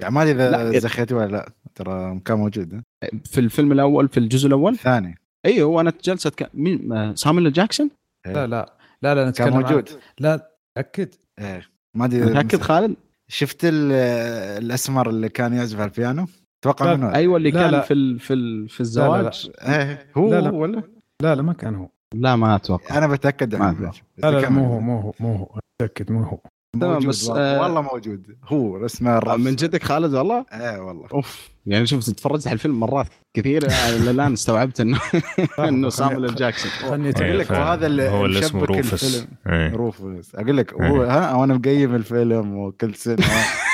يعني ما أدري اذا زخيت ولا لا ترى كان موجود. في الفيلم الأول في الجزء الأول؟ الثاني. أيوه أنا جلسة ك... مين؟ سامويل جاكسون؟ لا لا لا لا نتكلم كان موجود. عن... لا تاكد إيه. ما أدري متأكد خالد؟ شفت الأسمر اللي كان يعزف على البيانو؟ أتوقع منه أيوه اللي لا كان لا. في في في الزواج لا لا. إيه هو لا لا. ولا؟ لا لا ما كان هو. لا ما أتوقع. أنا بتأكد لا لا, لا مو هو مو هو مو هو. أتأكد مو هو. تمام بس آه والله موجود. هو اسمه آه، من جدك خالد والله؟ إيه والله. أوف. يعني شوف تفرجت على الفيلم مرات كثير الآن استوعبت إنه إنه سامويل جاكسون أقول لك وهذا اللي هو اللي اسمه روفس. إيه. روفس. أقول لك هو إيه. ها وأنا مقيم الفيلم وكل سنة.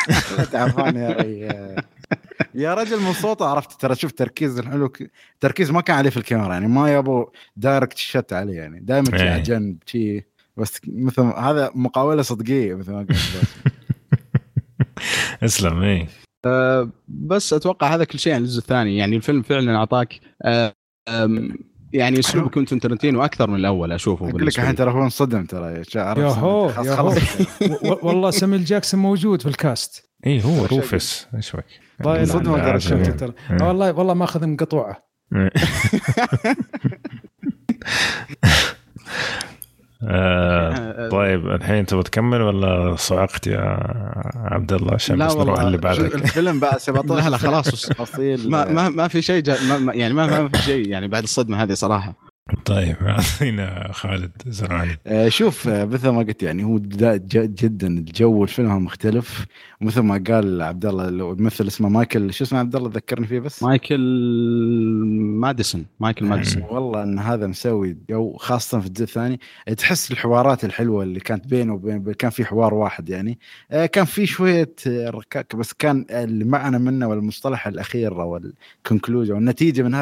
تعبان يا رجال يا رجل من صوته عرفت. ترى شوف تركيز الحلو تركيز ما كان عليه في الكاميرا يعني ما يبو direct shot عليه يعني. دائما على جنب شي بس مثل هذا مقاولة صدقية مثل ما قلت. أسلم اي أه بس أتوقع هذا كل شيء عن الجزء الثاني. يعني الفيلم فعلا أعطاك أه يعني أسلوب كوينتن ترنتينو أكثر من الأول أشوفه أقول لك الحين ترى هو انصدم ترى يا هو يا هو والله ساميل جاكسون موجود في الكاست. اي هو روفس. إيش بك طيب صدمه والله والله ماخذ مقطوعه آه، طيب الحين تبغى تكمل ولا صعقت يا عبد الله؟ عشان بس نروح اللي بعدك. الفيلم بقى 17 لا لا خلاص ما ما ما في شيء يعني ما, ما في شيء يعني بعد الصدمة هذه صراحة. طيب اعطينا خالد زرعاني. آه، شوف آه، مثل ما قلت يعني هو جدا الجو الفيلم مختلف. ومثل ما قال عبد الله الممثل اسمه مايكل شو اسمه عبد الله ذكرني فيه بس؟ مايكل ماديسون. مايكل ماديسون. والله إن هذا مسوي جو خاصة في الجزء الثاني. تحس الحوارات الحلوة اللي كانت بينه وبين كان في حوار واحد يعني. آه، كان في شوية ركاك بس كان اللي معنا منه والمصطلح الأخير أو ال conclusion والنتيجة من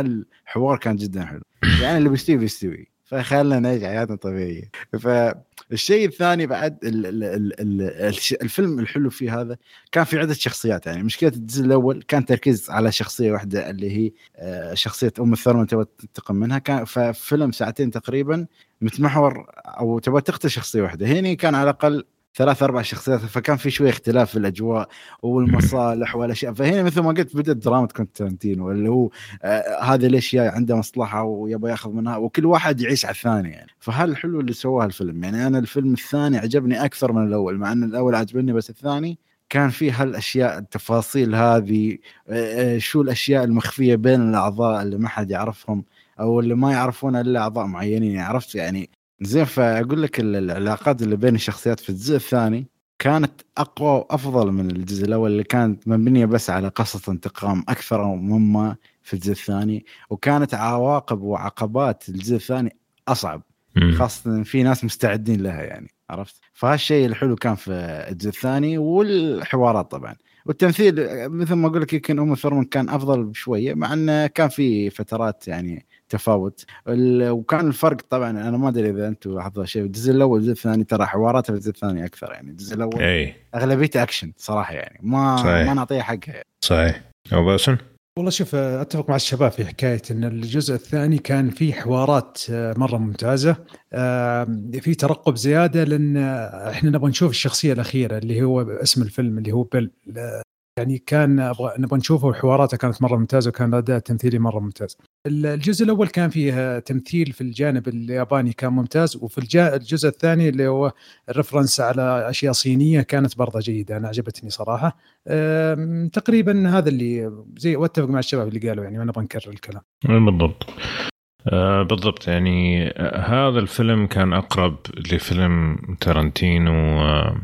هالحوار كان جدا حلو. يعني اللي بيستوي بيستوي. فخلنا نعيش حياتنا طبيعية. فالشيء الثاني بعد ال ال ال ال الفيلم الحلو فيه هذا كان في عدة شخصيات. يعني مشكلة الجزء الأول كان تركيز على شخصية واحدة اللي هي آه، شخصية أوما ثورمان تبغى تنتقم منها. كان ففيلم ساعتين تقريبا متمحور أو تبغى تقتل شخصية واحدة. هنا كان على الأقل ثلاث أربع شخصيات فكان في شوي اختلاف في الأجواء والمصالح والاشياء فهنا مثل ما قلت بدأت دراما كوينتن تارانتينو اللي هو آه هذا ليش جاي عنده مصلحة ويبغى ياخذ منها؟ وكل واحد يعيش على الثاني يعني. فهالحلو اللي سواه الفيلم. يعني أنا الفيلم الثاني عجبني أكثر من الأول مع إن الأول عجبني بس الثاني كان في هالأشياء التفاصيل هذه آه، آه، شو الأشياء المخفية بين الأعضاء اللي ما حد يعرفهم أو اللي ما يعرفون إلا أعضاء معينين عرفت يعني زين فأقول لك العلاقات اللي بين الشخصيات في الجزء الثاني كانت أقوى وأفضل من الجزء الأول اللي كانت مبنية بس على قصة انتقام أكثر مما في الجزء الثاني وكانت عواقب وعقبات الجزء الثاني أصعب. خاصة في ناس مستعدين لها يعني عرفت فهالشيء الحلو كان في الجزء الثاني والحوارات طبعا والتمثيل مثل ما أقول لك يمكن أم ثورمان كان أفضل بشوية مع إنه كان في فترات يعني تفاوت. وكان الفرق طبعا أنا ما أدري إذا أنتم لاحظتوا شيء الجزء الأول والجزء الثاني ترى حوارات في الجزء الثاني أكثر يعني. الجزء الأول أي. أغلبيته أكشن صراحة يعني. ما صحيح. ما نعطيها حقها صحيح. أبو باسم؟ والله شوف أتفق مع الشباب في حكاية إن الجزء الثاني كان فيه حوارات آه، مرة ممتازة. في ترقب زيادة لأن إحنا نبغى نشوف الشخصية الأخيرة اللي هو اسم الفيلم اللي هو بيل آه، يعني كان أبغى نبغى نشوفه وحواراته كانت مرة ممتازة وكان الأداء التمثيلي مرة ممتاز. الجزء الأول كان فيه تمثيل في الجانب الياباني كان ممتاز وفي الجزء الثاني اللي هو الرفرنس على أشياء صينية كانت برضه جيدة أنا عجبتني صراحة. تقريبا هذا اللي زي واتفق مع الشباب اللي قالوا يعني ما نبغى نكرر الكلام. بالضبط آه بالضبط يعني آه هذا الفيلم كان أقرب لفيلم تارانتينو آه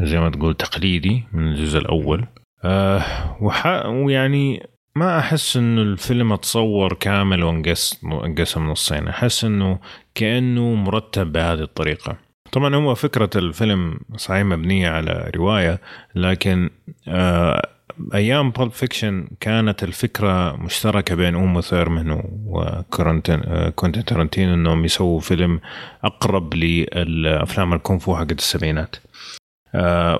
زي ما تقول تقليدي من الجزء الأول آه وح ويعني ما أحس إنه الفيلم أتصور كامل وانقسم انقسم نصين. أحس إنه كأنه مرتب بهذه الطريقة. طبعا هو فكرة الفيلم صحيح مبنية على رواية لكن آه أيام Pulp Fiction كانت الفكرة مشتركة بين أوما آه، كوينتين تارانتينو إنهم يسووا فيلم أقرب للأفلام الكونغ فو حقت السبعينات.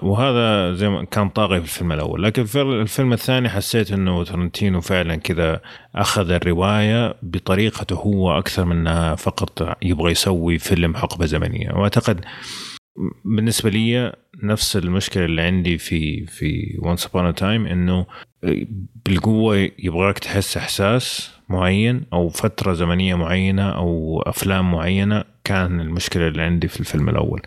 وهذا زي ما كان طاغي في الفيلم الأول. لكن في الفيلم الثاني حسيت إنه تارنتينو فعلا كذا أخذ الرواية بطريقته هو أكثر من فقط يبغى يسوي فيلم حقبة زمنية. وأعتقد بالنسبة لي نفس المشكلة اللي عندي في في Once Upon a Time إنه بالقوة يبغاك تحس إحساس معين أو فترة زمنية معينة أو أفلام معينة كان المشكلة اللي عندي في الفيلم الأول.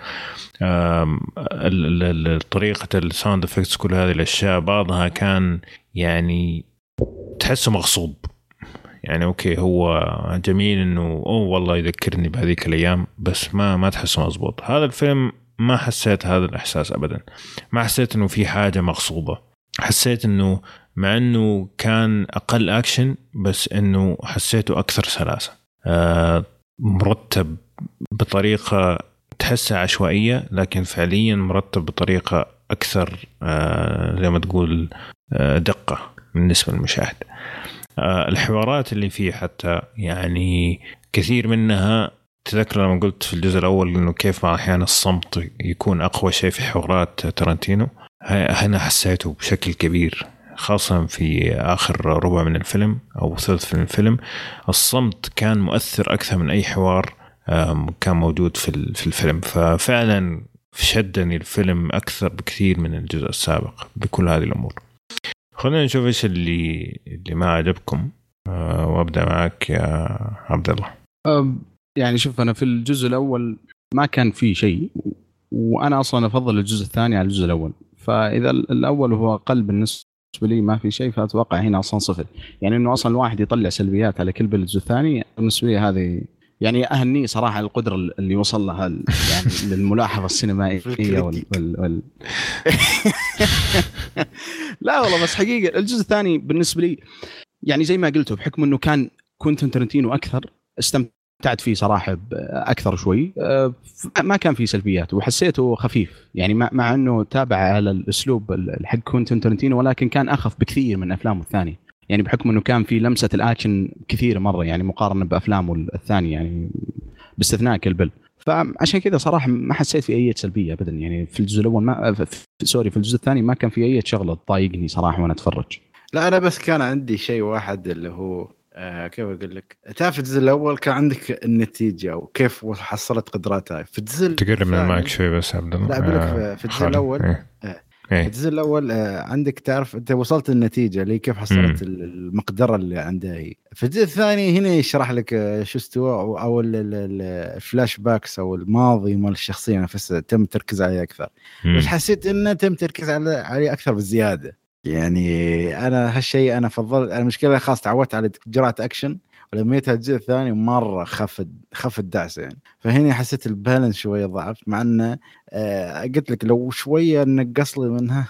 طريقة ال sound effects كل هذه الأشياء بعضها كان يعني تحسه مغصوب. يعني okay هو جميل إنه أوه والله يذكرني بهذيك الأيام بس ما ما تحسه مزبوط. هذا الفيلم ما حسيت هذا الإحساس ابدا. ما حسيت إنه في حاجة مغصوبة. حسيت إنه مع إنه كان أقل اكشن بس إنه حسيته أكثر سلاسة. آه مرتب بطريقة تحسها عشوائية لكن فعليا مرتب بطريقة أكثر آه زي ما تقول آه دقة بالنسبة للمشاهد. الحوارات اللي فيه حتى يعني كثير منها تذكر لما قلت في الجزء الأول إنه كيف أحيانا الصمت يكون أقوى شيء في حوارات تارانتينو ه- هنا حسيته بشكل كبير. خاصة في آخر ربع من الفيلم أو ثلث من الفيلم الصمت كان مؤثر أكثر من أي حوار كان موجود في في الفيلم. ففعلا شدني الفيلم أكثر بكثير من الجزء السابق بكل هذه الأمور. خلينا نشوف إيش اللي اللي ما عجبكم. آه، وأبدأ معك يا عبد الله يعني شوف أنا في الجزء الأول ما كان في شيء وأنا أصلا أفضل الجزء الثاني على الجزء الأول. فإذا ال- الأول هو أقل بالنسبة لي ما في شيء فأتوقع هنا أصلا صفر. يعني إنه أصلا الواحد يطلع سلبيات على كل بالجزء الثاني بالنسبة لي هذه يعني اهنيه صراحة القدرة اللي وصل لها يعني للملاحظة السينمائية وال, وال, وال... لا والله بس حقيقة الجزء الثاني بالنسبة لي يعني زي ما قلتوا بحكم إنه كان كوينتن ترنتينو أكثر استمتعت فيه صراحة أكثر شوي. ف- ما كان فيه سلبيات وحسيته خفيف. يعني مع, إنه تابع على الأسلوب ال- حق كوينتن ترنتينو ولكن كان أخف بكثير من أفلامه الثانية. يعني بحكم إنه كان في لمسة الأكشن كثيره مرة يعني مقارنة بأفلامه الثانية يعني باستثناء كيل بيل فعشان كذا صراحة ما حسيت في أي سلبيه ابدا. يعني في الجزء الأول ما في- sorry في الجزء الثاني ما كان في أي شغلة تضايقني صراحة وأنا أتفرج. لا أنا بس كان عندي شيء واحد اللي هو آه كيف أقول لك تعرف الجزء الأول كان عندك النتيجة وكيف حصلت قدراتها في الجزء تقرب من المايك شوي بس عبد الله لا، أقول لك آه، في- في الجزء خالد. الأول. إيه. إيه. إيه. الجزء الأول آه، عندك تعرف أنت وصلت النتيجة اللي كيف حصلت ال- المقدرة اللي عندها هي في الجزء الثاني هنا يشرح لك آه، شو استوى أو ال flashbacks أو الماضي مال الشخصية نفسها تم التركيز عليه أكثر مم. بس حسيت إنه تم التركيز عليه أكثر بزيادة يعني أنا هالشيء أنا فضلت أنا المشكلة خلاص تعودت على قراءه أكشن جيت الجزء الثاني مرة خف خف الدعسه يعني. فهنا حسيت ال balance شوية ضعف مع انه آه قلت لك لو شوية نقص لي منها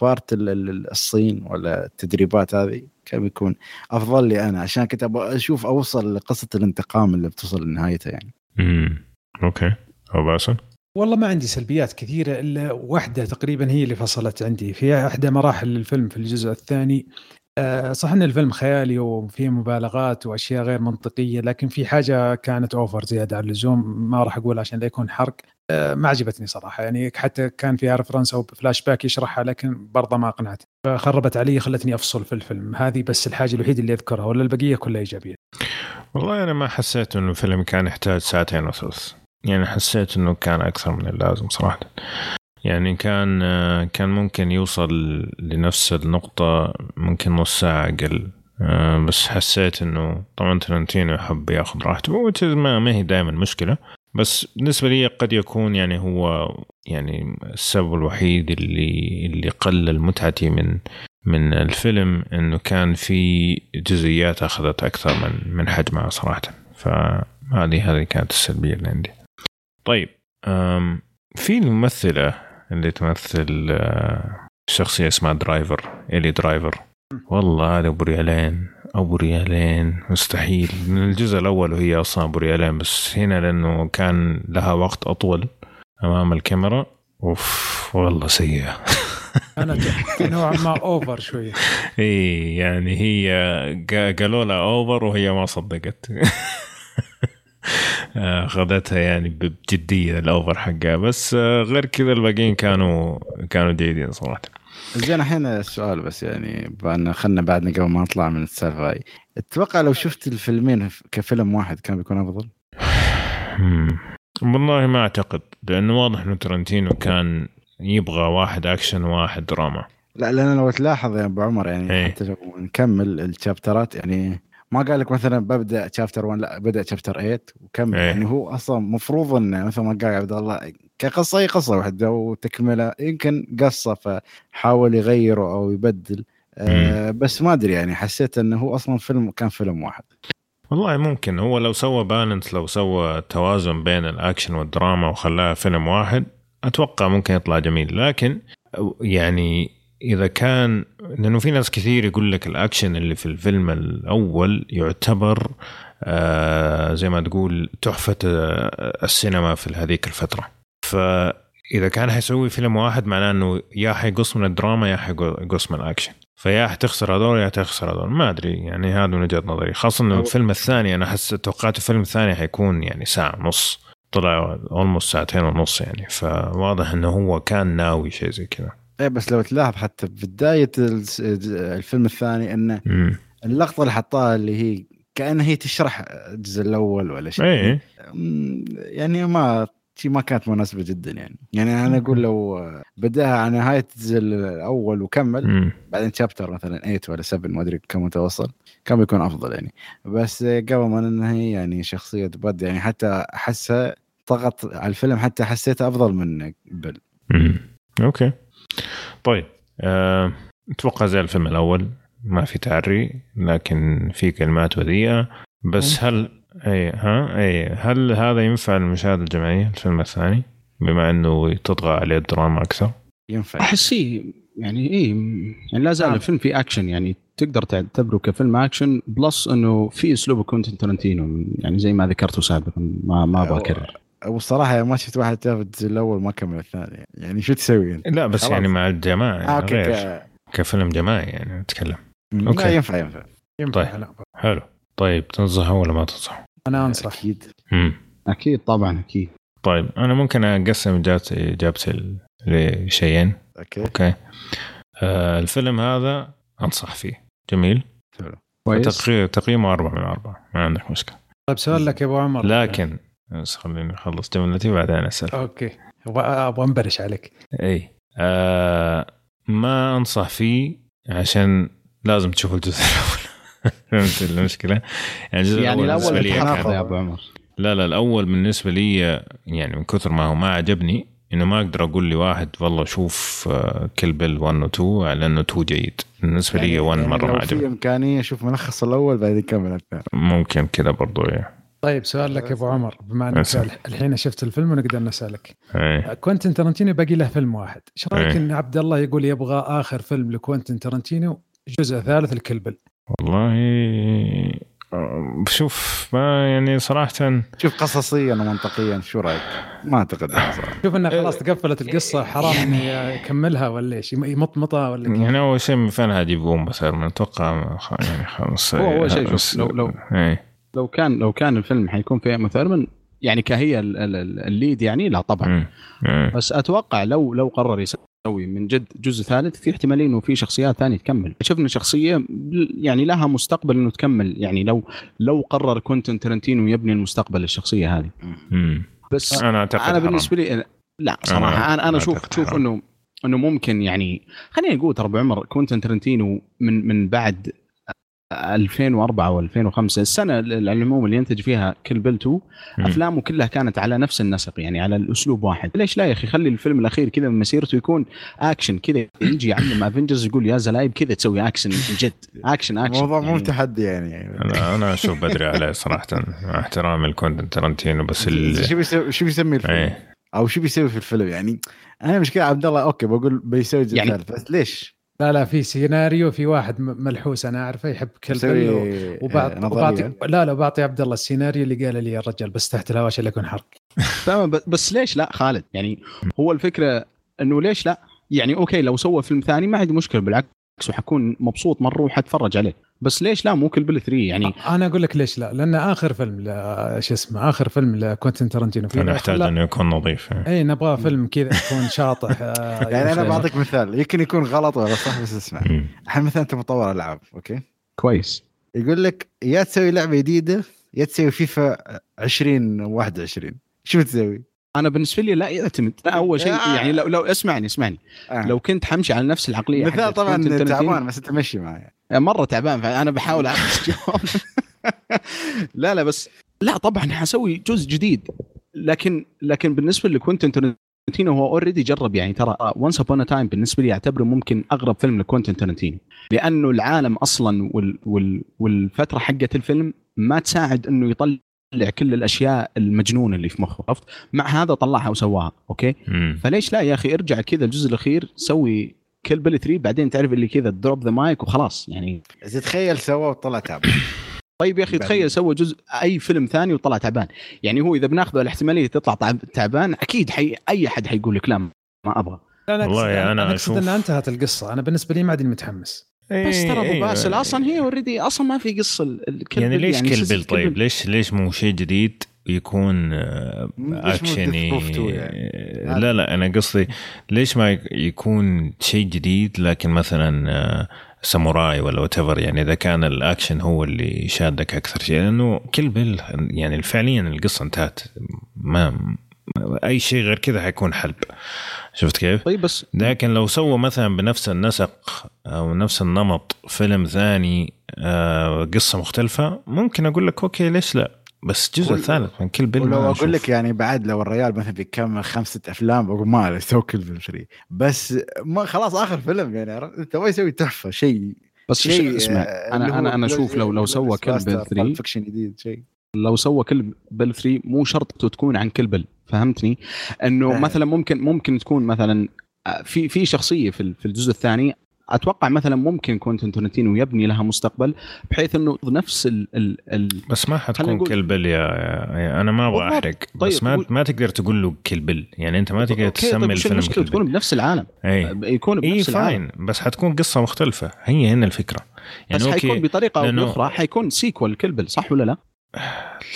part الصين ولا التدريبات هذه كان بيكون أفضل لي أنا عشان كنت أبغى أشوف أوصل لقصة الانتقام اللي بتوصل لنهايتها يعني. okay. أبو باسل والله ما عندي سلبيات كثيرة إلا واحدة تقريبا هي اللي فصلت عندي. في إحدى مراحل الفيلم في الجزء الثاني آه، صح إن الفيلم خيالي وفيه مبالغات وأشياء غير منطقية لكن في حاجة كانت over زيادة عن اللزوم ما راح أقول عشان لا يكون حرق آه، ما عجبتني صراحة. يعني حتى كان فيها reference أو فلاش باك يشرحها لكن برضه ما أقنعت. فخربت علي خلتني أفصل في الفيلم. هذه بس الحاجة الوحيدة اللي أذكرها ولا البقية كلها إيجابية؟ والله أنا ما حسيت إنه الفيلم كان يحتاج ساعتين وثلث يعني حسيت إنه كان أكثر من اللازم صراحة. يعني كان كان ممكن يوصل لنفس النقطة ممكن نص ساعة أقل. بس حسيت إنه طبعا ترنتينو يحب ياخذ راحته ما, ما هي دائما مشكلة. بس بالنسبة لي قد يكون يعني هو يعني السبب الوحيد اللي اللي قلل متعتي من من الفيلم إنه كان في جزئيات أخذت أكثر من من حجمها صراحة. فهذه هذه كانت السلبية اللي عندي. طيب في الممثلة اللي تمثل آه، شخصية اسمها درايفر إيلي درايفر. والله هذا أبو ريالين أبو ريالين مستحيل. من الجزء الأول وهي أصلا أبو ريالين بس هنا لأنه كان لها وقت أطول أمام الكاميرا. أوف والله سيئة. أنا نوعا ما over شوية اي يعني هي قالوا لها over وهي ما صدقت. أخذتها يعني بجدية ال over حقها. بس آه، غير كذا الباقيين كانوا كانوا جيدين صراحة. زين الحين السؤال بس يعني بأن خلنا بعدنا قبل ما نطلع من السالفة هاي. أتوقع لو شفت الفيلمين كفيلم واحد كان بيكون أفضل؟ والله ما أعتقد لأنه واضح إنه ترنتينو كان يبغى واحد أكشن وواحد دراما. لا لأن لو تلاحظ يا أبو عمر يعني إيه. حتى لو نكمل الشابترات يعني ما قال لك مثلا ببدأ شابتر 1 لا بدأ شابتر 8 وكمل إيه. يعني هو أصلا مفروض إنه مثل ما قال عبد الله كقصة هي قصة واحدة وتكملة يمكن قصة فحاول يغيره أو يبدل. آه بس ما أدري يعني حسيت إنه هو أصلا فيلم كان فيلم واحد. والله ممكن هو لو سوى balance لو سوى توازن بين الأكشن والدراما وخلاها فيلم واحد أتوقع ممكن يطلع جميل. لكن يعني إذا كان لأنه في ناس كثير يقول لك الأكشن اللي في الفيلم الأول يعتبر آه زي ما تقول تحفة آه، السينما في هذيك الفترة. فإذا كان حيسوي فيلم واحد معناه إنه يا حيقص من الدراما يا حيقص من الأكشن. فيا حتخسر هذول يا تخسر هذول. ما أدري يعني هذا من وجهة نظري. خاصة إنه الفيلم الثاني أنا أحس توقعت الفيلم الثاني حيكون يعني ساعة ونص. طلع اولموست ساعتين ونص يعني. فواضح إنه هو كان ناوي شيء زي كذا. إيه بس لو تلاحظ حتى بداية الفيلم الثاني انه اللقطة اللي حطاها اللي هي كأنها هي تشرح الجزء الأول ولا شيء. إيه. يعني ما شيء ما كانت مناسبة جدا يعني. يعني أنا أقول لو بدأها على نهاية الجزء الأول وكمل مم. بعدين شابتر مثلا 8 ولا 7 ما أدري كم متوصل كان بيكون أفضل يعني. بس قبل ما ننهي يعني شخصية بد يعني حتى أحسها ضغط على الفيلم حتى حسيته أفضل من بل أوكي. طيب أه... أتوقع زي الفيلم الأول ما في تعري لكن في كلمات بذيئه بس هل أي ها؟ أي هل هذا ينفع للمشاهده الجماعية الفيلم الثاني؟ بما إنه تطغى عليه الدراما أكثر؟ ينفع. أحس يعني اي يعني لا زال الفيلم فيه أكشن يعني تقدر تعتبره كفيلم أكشن plus إنه في أسلوب كوينتن ترنتينو يعني زي ما ذكرته سابقا ما ما أبغى أكرر. والصراحة ما شفت واحد الجزء الأول ما كمل الثاني. يعني شو تسوي أنت؟ لا بس خلاص. يعني مع الجماعة يعني آه غير. ك... كفيلم جماعي يعني أتكلم. okay. لا ينفع ينفع. ينفع طيب. لا. حلو. طيب تنصحه ولا ما تنصحه؟ أنا أنصح. أكيد. امم أكيد طبعا أكيد. طيب أنا ممكن أقسم اجابتي اجابتي لشيئين. okay. okay. آه الفيلم هذا أنصح فيه. جميل. كويس. تقييمه أربعة من أربعة ما عندك مشكلة. طيب سؤال لك يا أبو عمر. لكن بس خليني اخلص جملتي بعدين أسأل. okay. أبغى أنبرش عليك. إي. آه ما أنصح فيه عشان لازم تشوف الجزء الأول. فهمت المشكلة؟ يعني الجزء يعني الأول بالنسبة لي يا أبو عمر. لا لا الأول بالنسبة لي يعني من كثر ما هو ما عجبني إنه ما أقدر أقول لي واحد والله شوف كيل بيل 1 و 2 على انه 2 جيد. بالنسبة لي 1 مرة ما يعني لو في عجبني. إمكانية أشوف ملخص الأول بعدين نكمل الثاني ممكن كذا برضو إيه. طيب سؤال لك يا أبو عمر بما إنك. الحين شفت الفيلم ونقدر نسألك. إيه. كوينتن ترنتينو باقي له فيلم واحد. إيش رأيك إيه. إن عبد الله يقول يبغى آخر فيلم لكوينتن ترنتينو جزء ثالث الكيل بيل والله شوف ما يعني صراحة شوف قصصيا ومنطقيا شو رأيك؟ ما أعتقد شوف إنها خلاص تقفلت القصة حرام إني أكملها ولا إيش؟ يمطمطها ولا كيف؟ يعني أول شيء من فين هذا يبغون بس من أتوقع يعني خلاص هو أول شيء شوف، لو- لو- إيه. لو كان لو كان الفيلم حيكون فيه ايما ثيرمان يعني كهي ال- ال- ال- ال lead يعني لا طبعا. بس أتوقع لو لو قرر يسوي من جد جزء ثالث في احتماليه انه في شخصيات ثانية تكمل شفنا شخصية يعني لها مستقبل إنه تكمل يعني لو لو قرر كوينتن ترنتينو يبني المستقبل للشخصيه هذه. بس أنا أعتقد أنا بالنسبة لي لا صراحة أنا أنا أشوف أشوف. إنه إنه ممكن يعني خليني أقول ترى ابو عمر كوينتن ترنتينو من من بعد 2004 و 2005 السنة على العموم اللي ينتج فيها Kill Bill 2 مم. أفلامه كلها كانت على نفس النسق يعني على الأسلوب واحد. ليش لا يا أخي؟ خلي الفيلم الأخير كذا من مسيرته يكون اكشن كذا. يجي يعلم افنجرز يقول يا زلايب كذا تسوي اكشن جد. action action الموضوع مو يعني. تحدي يعني. أنا أنا أشوف بدري عليه صراحة مع احترامي لكوينتن ترنتينو بس ال... شو بيسوي شو بيسمي الفيلم؟ إيه. أو شو بيسوي في الفيلم؟ يعني أنا مشكلة عبد الله okay بقول بيسوي جزء يعني- بس ليش؟ لا لا في سيناريو في واحد ملحوس أنا أعرفه يحب بيسوي Kill Bill و- آه، وبعط نظرية. وبعطي لا لا بعطي عبد الله السيناريو اللي قال لي الرجال بس تحت الهواء عشان لا يكون حرق. تمام بس ليش لا خالد؟ يعني هو الفكرة إنه ليش لا؟ يعني okay لو سوى فيلم ثاني ما عندي مشكلة بالعكس وحكون مبسوط مره وحتفرج عليه. بس ليش لا؟ مو Kill Bill 3 يعني أنا أقول لك ليش لا؟ لأن آخر فيلم ل- شو اسمه آخر فيلم لكوينتن ترنتينو في أنا أحتاج لا- إنه يكون نظيف إيه. اي نبغى فيلم كذا يكون شاطح آه، يعني أنا بعطيك مثال. يمكن يكون غلط ولا صح بس اسمع. الحين مثلا أنت مطور ألعاب okay؟ كويس. يقول لك يا تسوي لعبة جديدة يا تسوي فيفا 2021 شو تسوي؟ أنا بالنسبة لي لا يعتمد. لا أول شيء آه. يعني لو لو اسمعني اسمعني. آه. لو كنت حمشي على نفس العقلية مثال طبعا تعبان بس أنت مشي معي. مرة تعبان فأنا بحاول جواب. لا لا بس لا طبعا حسوي جزء جديد. لكن لكن بالنسبة لكوينتن ترنتينو هو already جرب يعني ترى Once Upon a Time بالنسبة لي اعتبره ممكن أغرب فيلم لكوينتن ترنتينو لأنه العالم أصلا وال وال والفترة حقت الفيلم ما تساعد إنه يطلع كل الأشياء المجنونة اللي في مخه عرفت؟ مع هذا طلعها وسواها okay؟ مم. فليش لا يا أخي ارجع كذا الجزء الأخير سوي Kill Bill 3 بعدين تعرف اللي كذا drop the mic وخلاص يعني تتخيل سوى وطلع تعبان. طيب يا أخي. تخيل سوى جزء أي فيلم ثاني وطلع تعبان. يعني هو إذا بناخذه الاحتماليه تطلع تعب- تعبان أكيد حي... أي أحد حيقول لك لا ما أبغى. لا لا والله أقصد- أنا أنا أقصد أشوف- انها انتهت القصة. أنا بالنسبة لي ما عاد متحمس. بس ترى إيه، ابو باسل إيه. أصلا هي already أصلا ما في قصة ال- الكل يعني ليش كل سلسلة بيل طيب. ليش ليش مو شيء جديد؟ يكون آه، اكشن 2 يعني؟ لا لا أنا قصدي ليش ما يك- يكون شيء جديد لكن مثلا آه، ساموراي ولا what يعني إذا كان الأكشن هو اللي شادك أكثر شيء. لأنه Kill Bill يعني فعليا القصة انتهت. ما أي شيء غير كذا حيكون حلب. شفت كيف؟ طيب بس لكن لو سووا مثلا بنفس النسق أو نفس النمط فيلم ثاني آه، قصة مختلفة ممكن أقول لك okay ليش لا؟ بس جزء ول- ثالث من Kill Bill ولو أقول أشوف. لك يعني بعد لو الريال مثلا بيكمل خمسة أفلام بقول ما عليه سوي كل فيلم free بس ما خلاص آخر فيلم يعني؟ أنت ما يسوي تحفة شيء بس شيء اسمع آه، أنا أنا أنا أشوف لو لو سوى Kill Bill 3 Pulp Fiction جديد شيء لو سوى Kill Bill 3 مو شرط تكون عن Kill Bill فهمتني إنه فاهم. مثلا ممكن ممكن تكون مثلا آه، في في شخصية في ال- في الجزء الثاني أتوقع مثلا ممكن كوينتن تورنتينو يبني لها مستقبل بحيث إنه نفس ال ال ال بس ما حتكون نقول- Kill Bill يا, يا أنا ما أبغى. أحرق بس طيب، ما قول- ما تقدر تقول له Kill Bill يعني أنت ما تقدر okay، تسمي طيب الفيلم المشكلة كل تكون بنفس العالم. إي. يكون بنفس العالم. fine. بس حتكون قصة مختلفة. هي هنا الفكرة. بس يعني حيكون okay بطريقة أو بأخرى حيكون sequel Kill Bill صح ولا لا؟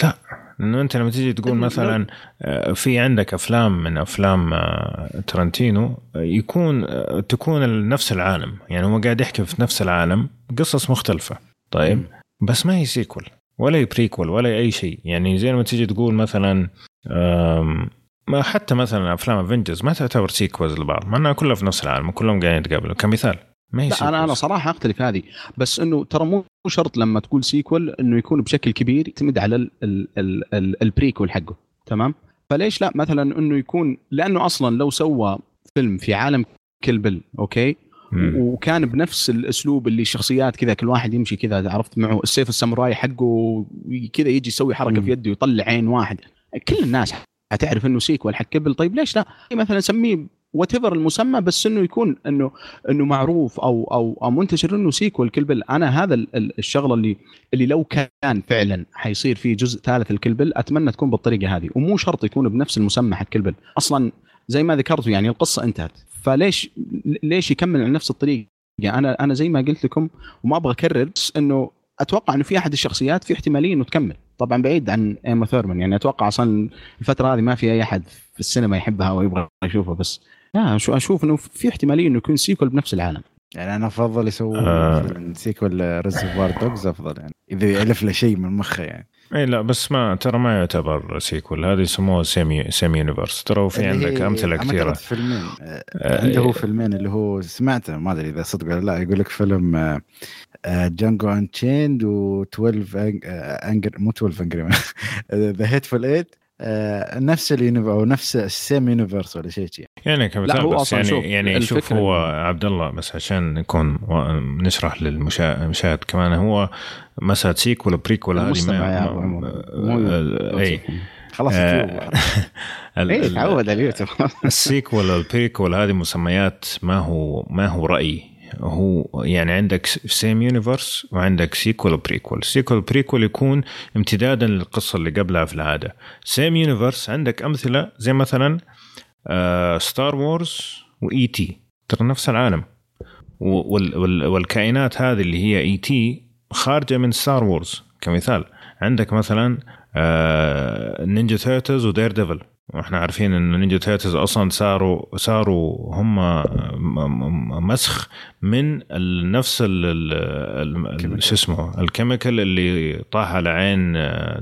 لا. لأنه أنت لما تيجي تقول مثلا آه، في عندك أفلام من أفلام آه، ترنتينو يكون آه، تكون نفس العالم. يعني هو قاعد يحكي في نفس العالم قصص مختلفة. طيب؟ بس ما هي sequel ولا هي prequel ولا أي شيء. يعني زي ما تيجي تقول مثلا ما حتى مثلا أفلام Avengers ما تعتبر sequels لبعض مع إنها كلها في نفس العالم كلهم قاعدين يتقابلوا. كمثال ما هي لا أنا أنا. صراحة اختلف هذه. بس إنه ترى مو شرط لما تقول sequel إنه يكون بشكل كبير يعتمد على ال ال ال ال ال prequel حقه. تمام؟ فليش لا؟ مثلا إنه يكون لأنه أصلا لو سوى فيلم في عالم Kill Bill okay؟ مم. وكان بنفس الأسلوب اللي الشخصيات كذا كل واحد يمشي كذا عرفت؟ معه السيف الساموراي حقه كذا يجي يسوي حركة مم. في يده يطلع عين واحد. كل الناس حتعرف إنه sequel حق Kill Bill طيب ليش لا؟ مثلا سميه what المسمى بس إنه يكون إنه إنه معروف أو أو أو منتشر إنه sequel Kill Bill أنا هذا ال- ال- الشغلة اللي اللي لو كان فعلا حيصير في جزء ثالث ال Kill Bill أتمنى تكون بالطريقة هذه. ومو شرط يكون بنفس المسمى حق Kill Bill أصلا زي ما ذكرتوا يعني القصة انتهت. فليش ليش يكمل على نفس الطريقة؟ أنا أنا زي ما قلت لكم وما أبغى أكرر بس إنه أتوقع إنه في أحد الشخصيات في احتماليه إنه تكمل. طبعا بعيد عن ايما ثيرمان يعني أتوقع أصلا الفترة هذه ما في أي أحد في السينما يحبها ويبغى يشوفها بس لا أشو- أشوف إنه في احتمالية إنه يكون sequel بنفس العالم. يعني أنا أفضل يسوي آه. sequel Reservoir Dogs أفضل يعني إذا يألف له شيء من مخه يعني. إي لا بس ما ترى ما يعتبر sequel هذه يسموها semi semi universe ترى وفي اللي عندك أمثلة كثيرة. فيلمين. آه، آه، عنده هو فيلمين اللي هو سمعته ما أدري إذا صدق ولا لا. يقول لك فيلم آه، Django Unchained و12 انجر مو 12 انجر ذا هيتفول ايت نفس اليونيفر أو نفس السيم يونيفرس ولا شيء شيء يعني كمثال هو بس أصلاً يعني شوف، يعني شوف هو عبد الله بس عشان نكون و- نشرح للمشاهد كمان هو مسألة سيكول بريكول هذه ما. ما- مو آه، اي خلاص آه، يوتيوب. ال- اي ال- تعود على اليوتيوب السيكول والبريكول هذه مسميات ما هو ما هو رأي. هو يعني عندك سيم يونيفرس وعندك سيكول وبريكول سيكول بريكول يكون امتدادا للقصة اللي قبلها في العادة. same universe عندك أمثلة زي مثلا Star Wars و E.T. ترى نفس العالم. وال- وال- والكائنات هذه اللي هي E.T. خارجة من Star Wars كمثال عندك مثلا Ninja Turtles و Daredevil وإحنا عارفين إن Ninja Turtles أصلا صاروا صاروا هم مسخ من نفس شو اسمه ال chemical اللي طاح على عين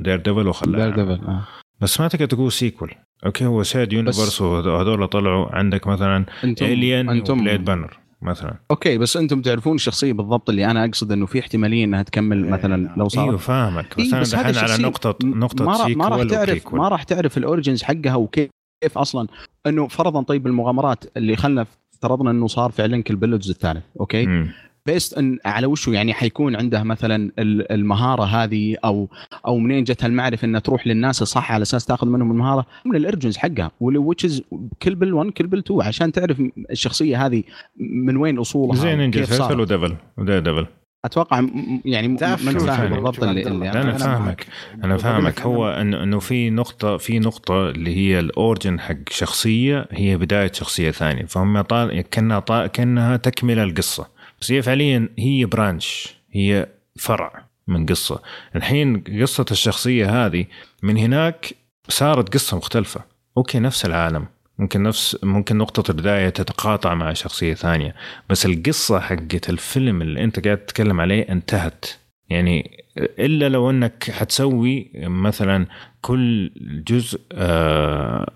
Daredevil وخلاه Daredevil، آه. بس ما تقدر تقول sequel أوكي هو shared universe وهذول طلعوا عندك مثلا أنتم Alien أنتم و Blade Runner مثلا. أوكي بس أنتم تعرفون الشخصيه بالضبط اللي أنا أقصد إنه في احتمالية إنها تكمل مثلا لو صار. أيوه فاهمك. بس إيه، أنا بس هذه دحين على الشخصية نقطه نقطة ما راح ما راح تعرف ما راح تعرف ال origins حقها وكيف كيف أصلا. إنه فرضا طيب المغامرات اللي خلنا افترضنا إنه صار فعلا كل بالجزء الثالث أوكي؟ مم. بيست إن على وشه يعني حيكون عنده مثلا ال- المهارة هذه أو أو منين جت هالمعرفه إنها تروح للناس الصح على أساس تأخذ منهم المهارة؟ من الارجنز حقها. وتش كل بال 1 كل بال 2 عشان تعرف الشخصية هذه من وين أصولها زي نينجا تيرتل. وديفل ودير ديفل أتوقع يعني شو فاهم يعني؟ بالضبط اللي, اللي لا، أنا فاهمك. أنا فاهمك. هو انه إنه في نقطه في نقطة اللي هي الاورجن حق شخصية هي بداية شخصية ثانية. فهم طال كأنها طال كأنها تكملة القصة بس هي فعليا هي branch هي فرع من قصة. الحين قصة الشخصية هذه من هناك صارت قصة مختلفة. أوكي نفس العالم. ممكن نفس ممكن نقطة البداية تتقاطع مع شخصية ثانية. بس القصة حقت الفيلم اللي أنت قاعد تتكلم عليه انتهت. يعني إلا لو أنك حتسوي مثلا كل جزء آه،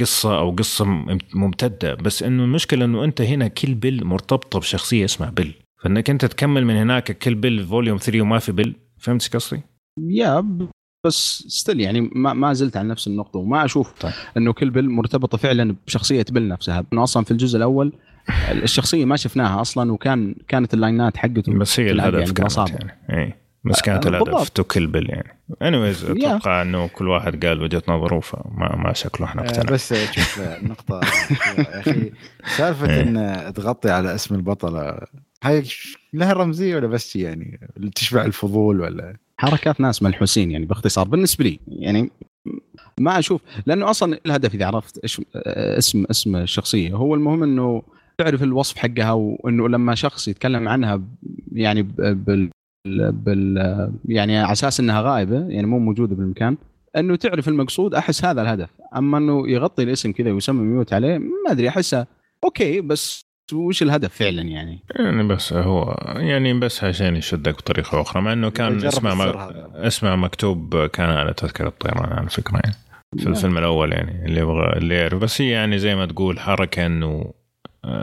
قصة أو قصة مم- ممتدة. بس إنه المشكلة إنه أنت هنا Kill Bill مرتبطة بشخصية اسمها Bill. فإنك أنت تكمل من هناك Kill Bill Volume 3 وما في Bill. فهمت قصدي؟ yeah بس still يعني ما, ما زلت على نفس النقطة. وما أشوف طيب. إنه Kill Bill مرتبطة فعلا بشخصية Bill نفسها. انه أصلا في الجزء الأول الشخصية ما شفناها أصلا وكان كانت اللاينات حقته بس هي الهدف يعني كانت. يعني. اي بس كانت الهدف. to kill Bill يعني. anyways أتوقع إنه كل واحد قال وجهة نظره فما ما شكله إحنا آه، اقتنع. بس شوف نقطة يا أخي. سالفة إن تغطي على اسم البطلة هاي لها رمزية ولا بس يعني؟ تشبع الفضول ولا؟ حركات ناس ملحوسين يعني باختصار. بالنسبة لي يعني ما أشوف لأنه أصلا الهدف إذا عرفت إيش آه، اسم اسم الشخصية هو المهم إنه تعرف الوصف حقها وإنه لما شخص يتكلم عنها يعني بال بال يعني على أساس إنها غائبة يعني مو موجودة بالمكان إنه تعرف المقصود أحس هذا الهدف أما إنه يغطي الاسم كذا ويسمي mute عليه ما أدري أحسه أوكي بس وش الهدف فعلا يعني يعني بس هو يعني بس عشان يشدك بطريقة أخرى مع إنه كان اسمه م... هذا. اسمه مكتوب كان على تذكرة الطيران على فكرة يعني في نعم. الفيلم الأول يعني اللي يبغى اللي يعرف بس هي يعني زي ما تقول حركة إنه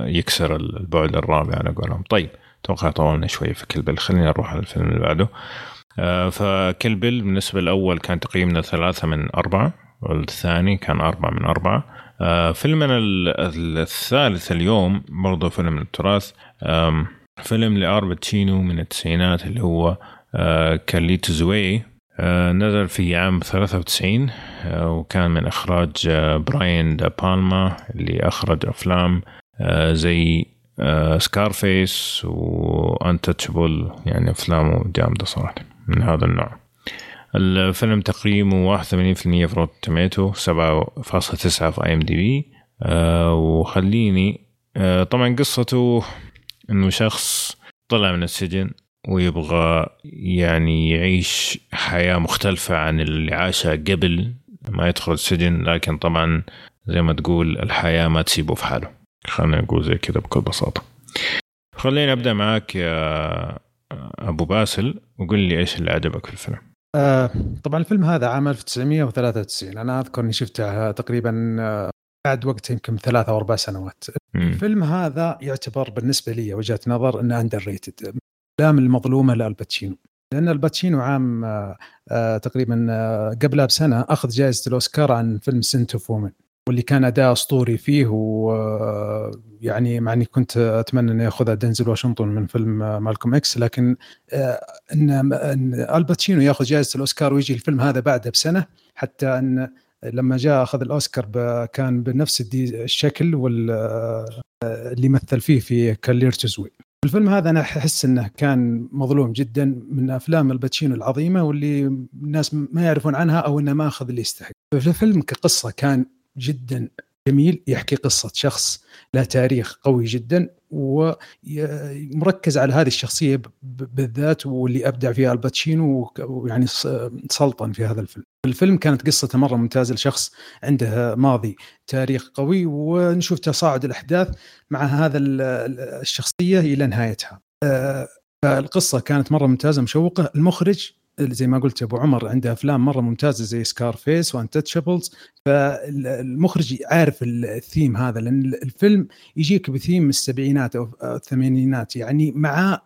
يكسر البعد الرابع على قولهم. طيب أتوقع طولنا شوي في Kill Bill خلينا نروح على الفيلم اللي بعده. آه، ف Kill Bill بالنسبة الأول كان تقييمنا ثلاثة من أربعة والثاني كان أربعة من أربعة. آه، فيلمنا الثالث اليوم برضه فيلم التراث. فيلم لآل باتشينو من التسعينات اللي هو Carlito's Way. نزل في عام 93 وكان من إخراج براين دا بالما اللي أخرج أفلام زي Scarface و Untouchables يعني أفلامه جامدة صراحة من هذا النوع. الفيلم تقييمه 81% في Rotten Tomatoes 7.9 في IMDb وخليني آه طبعا قصته إنه شخص طلع من السجن ويبغى يعني يعيش حياة مختلفة عن اللي عاشها قبل ما يدخل السجن لكن طبعا زي ما تقول الحياة ما تسيبه في حاله. خلينا نقول زي كذا بكل بساطة. خليني أبدأ معاك يا أبو باسل وقل لي إيش اللي عجبك في الفيلم. آه طبعا الفيلم هذا عام 1993 أنا أذكر إني شفته تقريبا آه، بعد وقت يمكن ثلاث أو أربع سنوات. الفيلم هذا يعتبر بالنسبة لي وجهة نظر إنه underrated الأفلام المظلومة لالباتشينو لأن الباتشينو عام آه آه تقريبا آه قبلها بسنة أخذ جائزة الأوسكار عن فيلم Scent of a Woman واللي كان أداء أسطوري فيه ويعني مع إني كنت أتمنى انه ياخذها دنزل واشنطن من فيلم Malcolm X لكن آه، إن إن ألباتشينو يأخذ جائزة الأوسكار ويجي الفيلم هذا بعده بسنة حتى أن لما جاء أخذ الأوسكار كان بنفس الشكل اللي مثل فيه في Carlito's Way الفيلم هذا أنا أحس إنه كان مظلوم جدا من أفلام الباتشينو العظيمة واللي الناس ما يعرفون عنها أو إنه ما أخذ اللي يستحق. الفيلم كقصة كان جدا جميل يحكي قصة شخص له تاريخ قوي جدا ومركز على هذه الشخصية بالذات واللي أبدع فيها الباتشينو ويعني سلطن في هذا الفيلم. الفيلم كانت قصته مرة ممتازة لشخص عنده ماضي تاريخ قوي ونشوف تصاعد الأحداث مع هذا الشخصية إلى نهايتها. آه، فالقصة كانت مرة ممتازة مشوقة. المخرج زي ما قلت أبو عمر عنده أفلام مرة ممتازة زي Scarface و Untouchables فالمخرج عارف الثيم هذا لأن الفيلم يجيك بثيم السبعينات أو الثمانينات يعني مع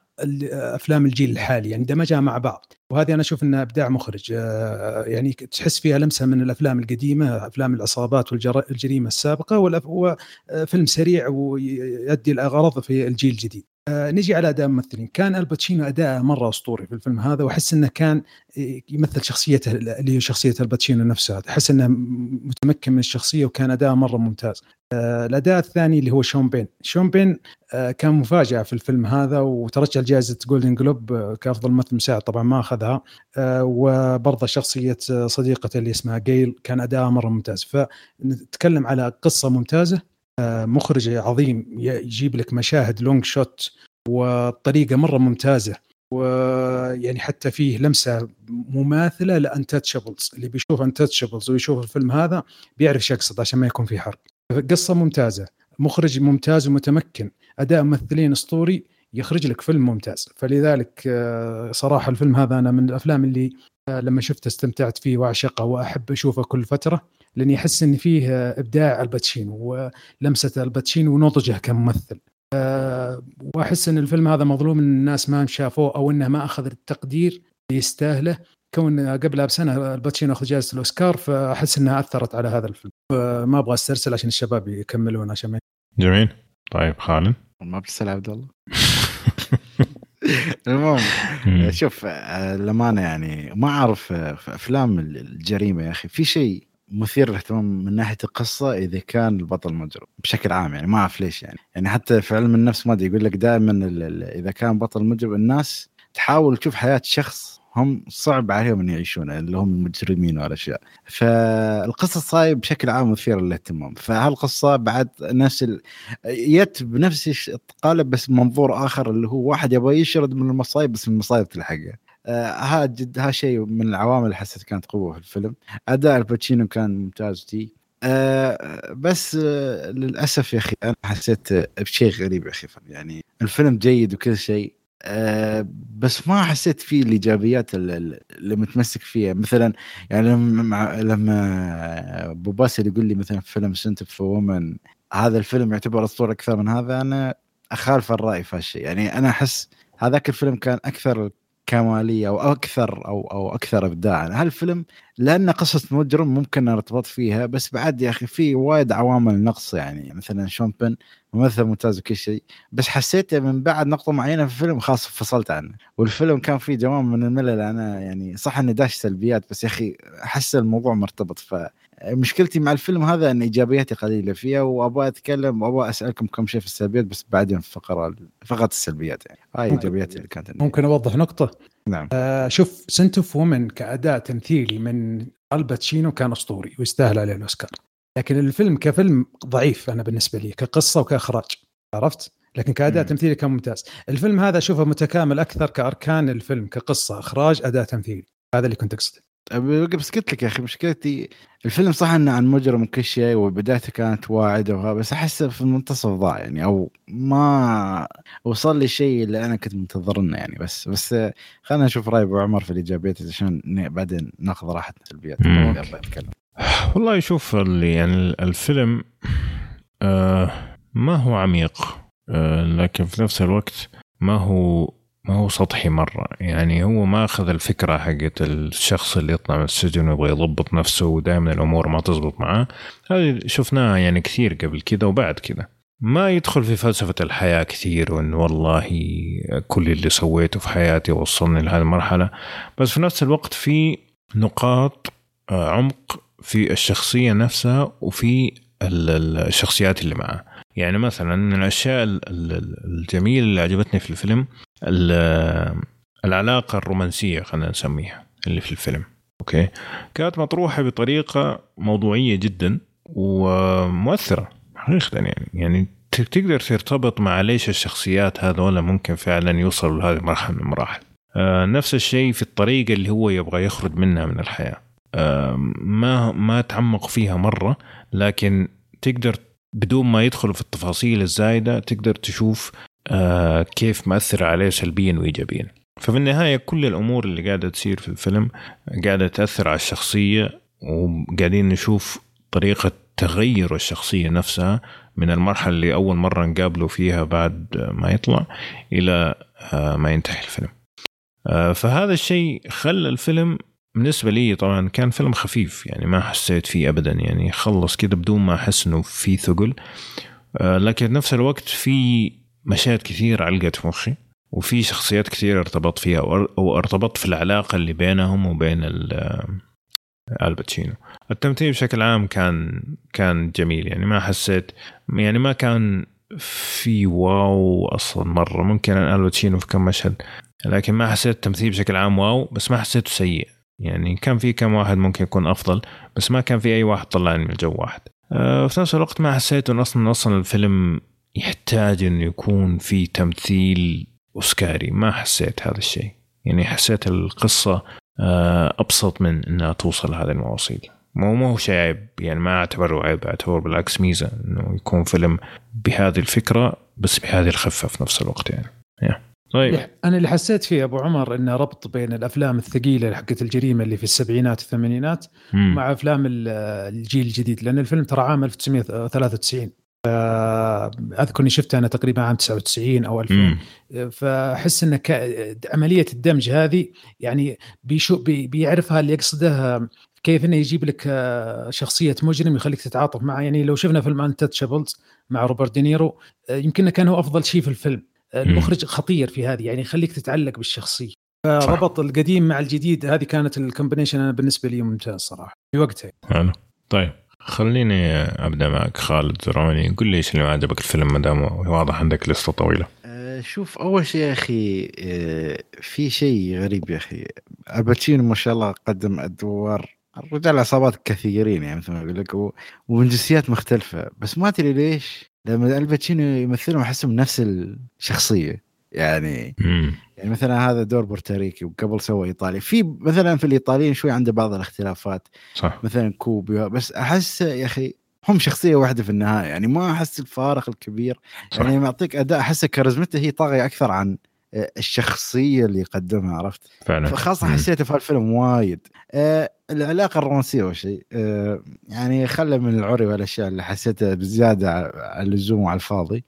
أفلام الجيل الحالي يعني دمجها مع بعض. وهذه أنا أشوف إنها إبداع مخرج آه، يعني تحس فيها لمسة من الأفلام القديمة أفلام العصابات والجريمه السابقة وفيلم آه، سريع ويؤدي الغرض في الجيل الجديد. آه نجي على أداء الممثلين كان الباتشينو أداءه مرة أسطوري في الفيلم هذا وأحس إنه كان يمثل شخصيته اللي هي شخصية الباتشينو نفسها أحس إنه متمكن من الشخصية وكان أداءه مرة ممتاز. آه الأداء الثاني اللي هو شون بين. شون بين آه كان مفاجأة في الفيلم هذا وترشح جائزه Golden Globe آه، كأفضل ممثل مساعد طبعا ما أخذها. آه وبرضه شخصية صديقته اللي اسمها جيل كان اداءها مرة ممتاز. فنتكلم على قصة ممتازة. آه، مخرج عظيم يجيب لك مشاهد long shot وطريقة مرة ممتازة. ويعني حتى فيه لمسة مماثلة ل Untouchables اللي بيشوف Untouchables ويشوف الفيلم هذا بيعرف إيش يقصد عشان ما يكون في حرق. قصة ممتازة مخرج ممتاز ومتمكن أداء ممثلين أسطوري يخرج لك فيلم ممتاز. فلذلك آه، صراحة الفيلم هذا أنا من الأفلام اللي آه، لما شفته استمتعت فيه وأعشقه وأحب أشوفه كل فترة. لاني احس إن فيه إبداع الباتشينو ولمسة الباتشينو ونضجه كممثل. أه وأحس إن الفيلم هذا مظلوم إن الناس ما شافوه أو إنه ما أخذ التقدير اللي يستاهله. كون قبلها بسنة الباتشينو أخذ جائزة الأوسكار فأحس إنها أثرت على هذا الفيلم. ما أبغى أسترسل عشان الشباب يكملون عشان ما جميل. طيب خالد؟ ما برسل عبد الله. المهم شوف للأمانة يعني ما أعرف في أفلام الجريمة يا أخي. في شيء مثير للاهتمام من ناحية القصة إذا كان البطل مجرم بشكل عام يعني ما أعرف ليش يعني. يعني حتى في علم النفس ما أدري يقول لك دائما إذا كان بطل مجرم الناس تحاول تشوف حياة شخص هم صعب عليهم إن يعيشونها اللي هم المجرمين والأشياء. فالقصة صاير بشكل عام مثيره للاهتمام. فهالقصة بعد نفس ال... يت بنفس القالب بس منظور آخر اللي هو واحد يبغى يشرد من المصايب بس المصايب تلحقه هذا جد هذا شيء من العوامل اللي حسيت كانت قوة في الفيلم. أداء الباتشينو كان ممتاز تي أه بس أه للأسف يا أخي أنا حسيت بشيء غريب يا أخي يعني الفيلم جيد وكل شيء أه بس ما حسيت فيه الإيجابيات اللي, متمسك فيها. مثلا يعني لما لما أبو باسل يقول لي مثلا فيلم Scent of a Woman هذا الفيلم يعتبر أسطورة أكثر من هذا أنا أخالف الرأي في هالشيء يعني أنا أحس هذاك الفيلم كان أكثر كمالية أو أكثر أو أو أكثر ابداعا. هالفيلم لأن قصة مجرم ممكن نرتبط فيها بس بعد يا أخي في وايد عوامل نقص يعني. مثلا شون بن ممثل ممتاز وكل شيء بس حسيته من بعد نقطة معينة في الفيلم خلاص فصلت عنه. والفيلم كان فيه دوام من الملل. أنا يعني صح انه داش سلبيات بس يا أخي أحس الموضوع مرتبط ف مشكلتي مع الفيلم هذا إن إيجابياتي قليلة فيه وأبغى أتكلم وأبغى أسألكم كم شيء في السلبيات بس بعدين فقرة فقط السلبيات يعني. هاي إيجابياتي اللي كانت ممكن أوضح نقطة؟ نعم. آه شوف Scent of a Woman كاداء تمثيلي من الباتشينو كان أسطوري ويستاهل عليه الأوسكار. لكن الفيلم كفيلم ضعيف أنا بالنسبة لي كقصة وكإخراج عرفت؟ لكن كاداء. تمثيلي كان ممتاز. الفيلم هذا اشوفه متكامل أكثر كأركان الفيلم كقصة إخراج اداء تمثيلي. هذا اللي كنت أقصده. بس قلت لك يا أخي مشكلتي الفيلم صح إنه عن مجرم وكل شيء وبدايته كانت واعدة وها بس أحسه في المنتصف ضاع يعني أو ما وصل لي شيء اللي أنا كنت منتظرنه يعني بس بس خلينا نشوف رأي أبو عمر في الايجابيات عشان بعدين ناخذ راحتنا مم. أبغى اتكلم والله شوف اللي يعني الفيلم آه ما هو عميق آه لكن في نفس الوقت ما هو ما هو سطحي مرة. يعني هو ما أخذ الفكرة حقت الشخص اللي يطلع من السجن ويبغى يضبط نفسه ودائما الأمور ما تزبط معاه. هذه شفناها يعني كثير قبل كذا وبعد كذا. ما يدخل في فلسفة الحياة كثير وإن والله كل اللي سويته في حياتي وصلني لهذه المرحلة. بس في نفس الوقت في نقاط آه، عمق في الشخصية نفسها وفي ال- ال- الشخصيات اللي معاه. يعني مثلا من الأشياء ال- ال- الجميلة اللي عجبتني في الفيلم ال- العلاقة الرومانسية خلينا نسميها اللي في الفيلم. أوكي. كانت مطروحة بطريقة موضوعية جدا ومؤثرة حقيقة يعني. يعني تقدر ترتبط مع ليش الشخصيات هذولا ممكن فعلا يوصلوا لهذه المرحلة من المراحل. آه، نفس الشيء في الطريقة اللي هو يبغى يخرج منها من الحياة. آه، ما ما تعمق فيها مرة لكن تقدر بدون ما يدخل في التفاصيل الزايدة تقدر تشوف كيف مأثر عليه سلبيا وإيجابيا. ففي النهاية كل الأمور اللي قاعدة تصير في الفيلم قاعدة تأثر على الشخصية وقاعدين نشوف طريقة تغير الشخصية نفسها من المرحلة اللي أول مرة نقابله فيها بعد ما يطلع إلى آه، ما ينتهي الفيلم. آه، فهذا الشيء خلى الفيلم بالنسبة لي طبعا كان فيلم خفيف يعني ما حسيت فيه أبدا يعني خلص كده بدون ما أحس إنه في ثقل. آه، لكن نفس الوقت في مشاهد كثير علقت في مخي وفي شخصيات كثير ارتبطت فيها أو أو ارتبطت في العلاقة اللي بينهم وبين ال- آه، الباتشينو التمثيل بشكل عام كان كان جميل. يعني ما حسيت يعني ما كان في wow أصلا مرة. ممكن الباتشينو في كم مشهد لكن ما حسيت التمثيل بشكل عام wow بس ما حسيته سيء. يعني كان في كم واحد ممكن يكون أفضل بس ما كان في أي واحد طلعني من الجو واحد. أه في نفس الوقت ما حسيت انه أصلا أصلا الفيلم يحتاج انه يكون في تمثيل أوسكاري. ما حسيت هذا الشيء. يعني حسيت القصة أه أبسط من إنها توصل هذه المواصيل. مو مو هو شيء عيب. يعني ما أعتبره عيب اعتبره بالعكس ميزة إنه يكون فيلم بهذه الفكرة بس بهذه الخفة في نفس الوقت يعني. يا. طيب. أنا اللي حسيت فيه أبو عمر إنه ربط بين الأفلام الثقيلة حقت الجريمة اللي في السبعينات والثمانينات. مع أفلام ال- الجيل الجديد. لأن الفيلم ترى عام 1993 ف- أذكر إني شفته أنا تقريبا عام 99 أو 2000 مم. فأحس إن عملية الدمج هذه يعني بيشو بي بيعرفها اللي يقصده كيف إنه يجيب لك آه، شخصية مجرم يخليك تتعاطف معه. يعني لو شفنا فيلم Untouchables مع روبرت دينيرو آه، يمكن كان هو أفضل شيء في الفيلم. آه، المخرج خطير في هذه يعني يخليك تتعلق بالشخصية. فربط القديم مع الجديد هذه كانت ال combination أنا بالنسبة لي ممتاز صراحة. في وقتها. حلو. طيب. خليني أبدأ معك خالد زرعوني قل لي إيش اللي ما عجبك الفيلم ما دام واضح عندك لستة طويلة. آه، شوف أول شيء يا أخي آه، في شيء غريب يا أخي. الباتشينو ما شاء الله قدم أدوار الرجال عصابات كثيرين يعني مثل ما أقول لك ومن جنسيات مختلفة. بس ما أدري ليش لما الباتشينو يمثلهم أحسهم نفس الشخصية. يعني مم. يعني مثلا هذا دور بورتوريكي وقبل سوى ايطالي في مثلا في الإيطاليين شوي عنده بعض الاختلافات. صح. مثلا كوبي بس أحس يا أخي هم شخصية واحدة في النهاية. يعني ما أحس الفارق الكبير. صح. يعني معطيك أداء احسه كاريزمته هي طاغية أكثر عن آه، الشخصية اللي يقدمها عرفت؟ فعلا. فخاصة. حسيته في الفيلم وايد. آه العلاقة الرومانسية أول شيء. آه يعني خلى من العري والأشياء اللي حسيتها بزيادة على اللزوم وعلى الفاضي.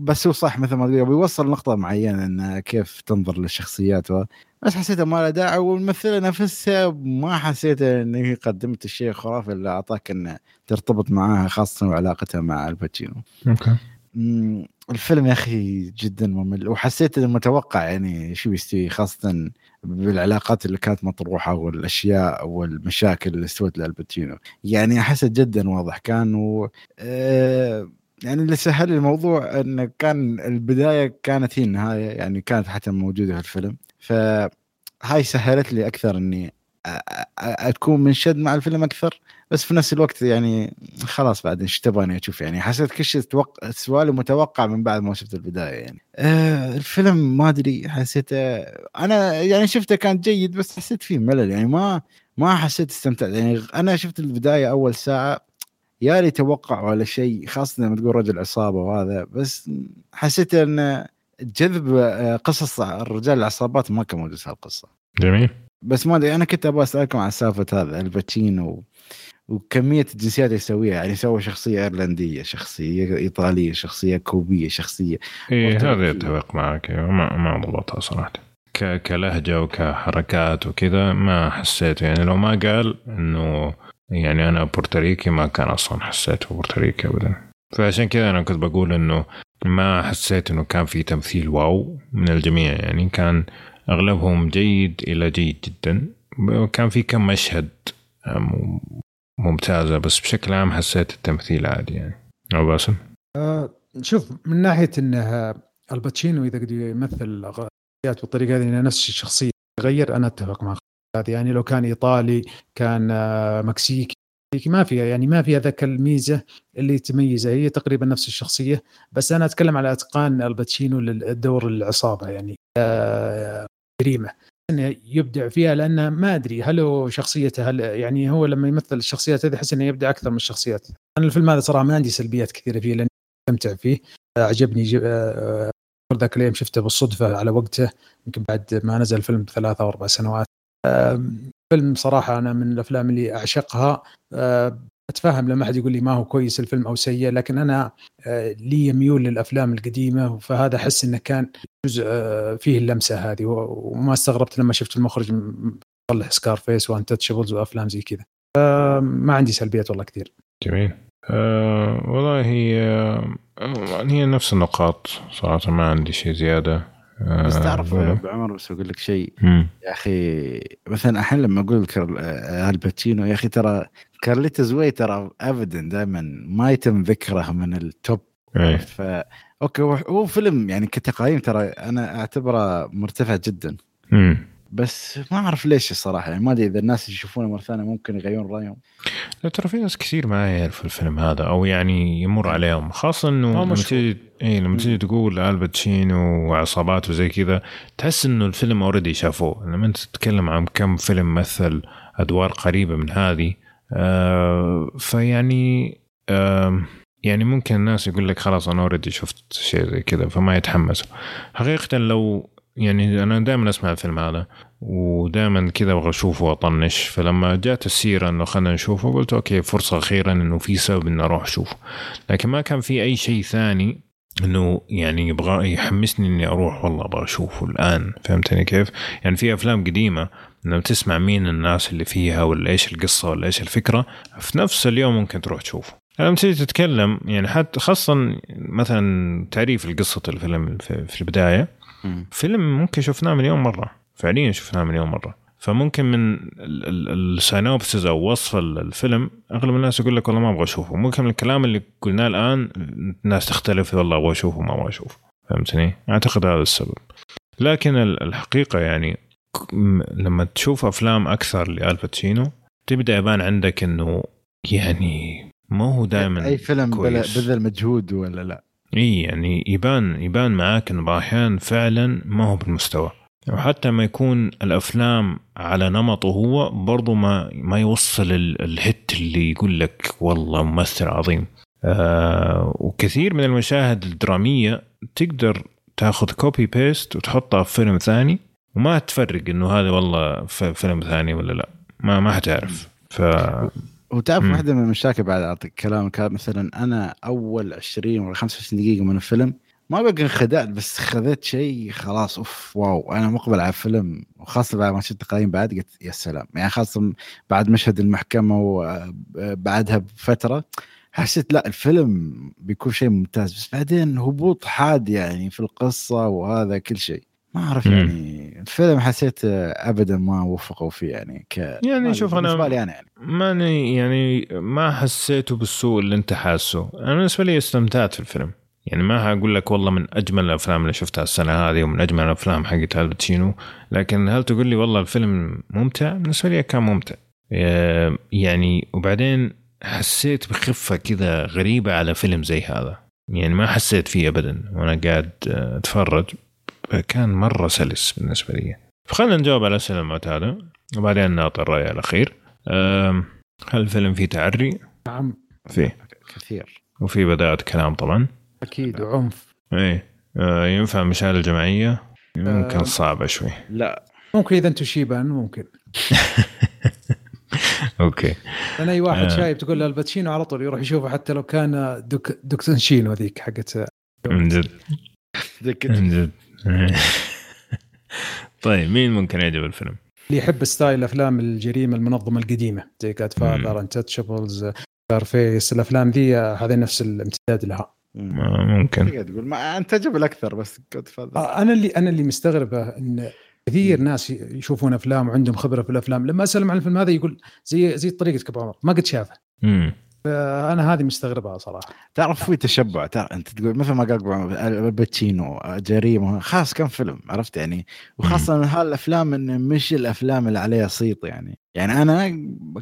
بس هو صح مثل ما تقول بيوصل نقطة معينة إن كيف تنظر للشخصيات و... بس حسيتها ما له داعي والممثلة نفسها ما حسيت إن هي قدمت الشيء الخرافي اللي أعطاك انه ترتبط معاها خاصة وعلاقتها مع الباتشينو. Okay الفيلم يا أخي جدا ممل وحسيت إنه متوقع يعني شو يستوي خاصة بالعلاقات اللي كانت مطروحة والأشياء والمشاكل اللي استوت لالباتشينو يعني أحسه جدا واضح كان و آه، يعني اللي سهل الموضوع انه كان البداية كانت هي النهاية يعني كانت حتى موجودة في الفيلم. فهاي سهلت لي أكثر إني اكون منشد مع الفيلم أكثر. بس في نفس الوقت يعني خلاص بعد إيش تبغاني أشوف؟ يعني حسيت كل شيء توق... سؤالي متوقع من بعد ما شفت البداية يعني. آه الفيلم ما أدري حسيته أنا يعني شفته كان جيد بس حسيت فيه ملل. يعني ما ما حسيت استمتعت. يعني أنا شفت البداية أول ساعة يا لي توقع ولا شيء خاصة لما تقول رجل عصابة وهذا بس حسيت أن جذب آه، قصص الرجال العصابات ما كان موجود في القصة جميل. بس ما أدري أنا كنت أبغى أسألكم عن سالفة هذا الباتشينو وكمية الجنسيات اللي يسويها يعني سوى شخصية إيرلندية شخصية إيطالية شخصية كوبية شخصية مختلف. هذا يتفق معك. أيوة، ما ما ضبطها صراحة. ك- كلهجة وكحركات وكذا ما حسيت يعني لو ما قال إنه يعني أنا بورتوريكي ما كان أصلا حسيته بورتوريكي ابدا. فعشان كذا أنا كنت بقول إنه ما حسيت إنه كان في تمثيل wow من الجميع يعني كان أغلبهم جيد إلى جيد جدا. وكان في كم مشهد آم، ممتازة بس بشكل عام حسيت التمثيل عادي يعني. أو باسم؟ آه، شوف من ناحية إنه الباتشينو إذا قد يمثل غايات بالطريقة هذه نفس الشخصية يغير أنا أتفق معك. يعني لو كان إيطالي كان آه، مكسيكي ما فيها يعني ما فيها ذاك الميزة اللي تميزه. هي تقريبا نفس الشخصية. بس أنا أتكلم على أتقان الباتشينو للدور العصابة يعني آه، جريمة. انه يبدع فيها لأنه ما أدري هل هو شخصيته هل يعني هو لما يمثل الشخصيات هذه أحس إنه يبدع أكثر من الشخصيات. أنا الفيلم هذا صراحة ما عندي سلبيات كثيرة فيه لأني استمتع فيه. عجبني ج- آه، ذاك اليوم شفته بالصدفة على وقته. يمكن بعد ما نزل الفيلم بثلاث أو أربع سنوات. فيلم صراحة أنا من الأفلام اللي أعشقها. آه، أتفهم لما أحد يقول لي ما هو كويس الفيلم أو سيء لكن أنا آه، لي يميول للأفلام القديمة فهذا أحس إنه كان جزء آه، فيه اللمسة هذه وما استغربت لما شفت المخرج طلع سكار فيس وانتشبلز وأفلام زي كذا. آه، ما عندي سلبيات والله كثير. جميل. أه والله هي هي نفس النقاط صراحة ما عندي شيء زيادة. أه بس تعرف ابو عمر بس أقول لك شيء. يا أخي مثلا الحين لما أقول. آه، الباتشينو يا أخي ترى Carlito's Way ترى ابدا دائما ما يتم ذكره من ال top إيه ف okay هو- فيلم يعني كتقييم ترى أنا أعتبره مرتفع جدا. بس ما أعرف ليش الصراحة يعني ما أدري إذا الناس يشوفونه مرة ثانية ممكن يغيرون رأيهم. لا ترى في ناس كثير ما يعرفوا الفيلم هذا أو يعني يمر عليهم خاصة إنه لما. تيجي اي لما تيجي تقول الباتشينو وعصابات وزي كذا تحس إنه الفيلم already شافوه. لما أنت تتكلم عن كم فيلم مثل أدوار قريبة من هذه آه فيعني آه يعني ممكن الناس يقول لك خلاص أنا already شفت شيء زي كذا فما يتحمسوا. حقيقة لو يعني أنا دائما أسمع الفيلم هذا ودائما كذا أبغى أشوفه وأطنش. فلما جات السيرة إنه خلينا نشوفه قلت okay فرصة أخيرا إنه في سبب إني أروح أشوفه. لكن ما كان في أي شيء ثاني إنه يعني يبغى يحمسني إني أروح. والله أبغى أشوفه الآن. فهمتني كيف؟ يعني في أفلام قديمة لما تسمع مين الناس اللي فيها ولا إيش القصة ولا إيش الفكرة. في نفس اليوم ممكن تروح تشوفه. لما تيجي تتكلم يعني حتى خاصة مثلا تعريف القصة الفيلم في في فيلم ممكن شفناه مليون مرة. فعليا شفناه مليون مرة. فممكن من السينوبسز أو وصف ال- الفيلم أغلب الناس يقول لك والله ما أبغى أشوفه. ممكن من الكلام اللي قلناه الآن الناس تختلف والله أبغى أشوفه ما أبغى أشوفه. فهمتني؟ أعتقد هذا السبب. لكن ال- الحقيقة يعني لما تشوف أفلام أكثر لالباتشينو تبدأ يبان عندك إنه يعني ما هو دائما اي فيلم. بذل مجهود ولا لا. إي يعني يبان يبان معاك إنه أحيانا فعلا ما هو بالمستوى. وحتى ما يكون الأفلام على نمطه هو برضو ما ما يوصل ال- الهت اللي يقول لك والله ممثل عظيم. آه وكثير من المشاهد الدرامية تقدر تاخذ copy paste وتحطها في فيلم ثاني وما تفرق إنه هذا والله في فيلم ثاني ولا لا. ما ما حتعرف. ف وتعرف. واحدة من المشاكل بعد اعطيك كلامك هذا مثلا أنا أول 20 ولا 25 دقيقة من الفيلم ما بقى انخدعت بس خذيت شيء خلاص أوف wow. أنا مقبل على الفيلم وخاصة بعد ما شفت التقييم بعد قلت يا سلام. يعني خاصة بعد مشهد المحكمة وبعدها بفترة حسيت لا الفيلم بيكون شيء ممتاز. بس بعدين هبوط حاد يعني في القصة وهذا كل شيء. ما أعرف. يعني الفيلم حسيت ابدا ما وفقوا فيه يعني ك يعني شوف أنا بالنسبة لي أنا يعني. ماني يعني ما حسيته بالسوء اللي أنت حاسه. أنا بالنسبة لي استمتعت في الفيلم. يعني ما هقول لك والله من أجمل الأفلام اللي شفتها السنة هذه ومن أجمل الأفلام حقت الباتشينو لكن هل تقول لي والله الفيلم ممتع؟ بالنسبة لي كان ممتع. آه، يعني وبعدين حسيت بخفة كذا غريبة على فيلم زي هذا. يعني ما حسيت فيه ابدا وأنا قاعد آه، أتفرج. كان مرة سلس بالنسبة لي. فخلنا نجاوب على الاسئله المعتادة وبعدين نعطي الرأي الاخير هل الفيلم فيه تعري؟ نعم. فيه. كثير. وفي بداءة كلام طبعا. أكيد وعنف. إيه. آه، ينفع مشاهد الجماعية يمكن آه. صعبة شوي. لا. ممكن إذا أنتم شيبان ممكن. okay. لأن أي واحد آه. شايب تقول له الباتشينو على طول يروح يشوفه حتى لو كان Dunkaccino ذيك حقت من جد. من جد. طيب مين ممكن يعجب الفيلم؟ اللي يحب style أفلام الجريمة المنظمة القديمة زي Godfather Untouchables face الأفلام ذي هذا نفس الامتداد لها. ما ممكن. تقدر تقول ما انت تجرب الأكثر بس father آه، أنا اللي أنا اللي مستغربه إن كثير ناس يشوفون أفلام وعندهم خبرة في الأفلام. لما أسألهم عن الفيلم هذا يقول زي زي طريقتك ابو عمر ما قد شافه. مم. فانا هذه مستغربها صراحة. تعرف في تشبع تعرف أنت تقول مثل ما قال أبو عمر، الباتشينو جريمة خلاص كم فيلم عرفت يعني؟ وخاصة من هالأفلام انه مش الأفلام اللي عليها صيت يعني. يعني أنا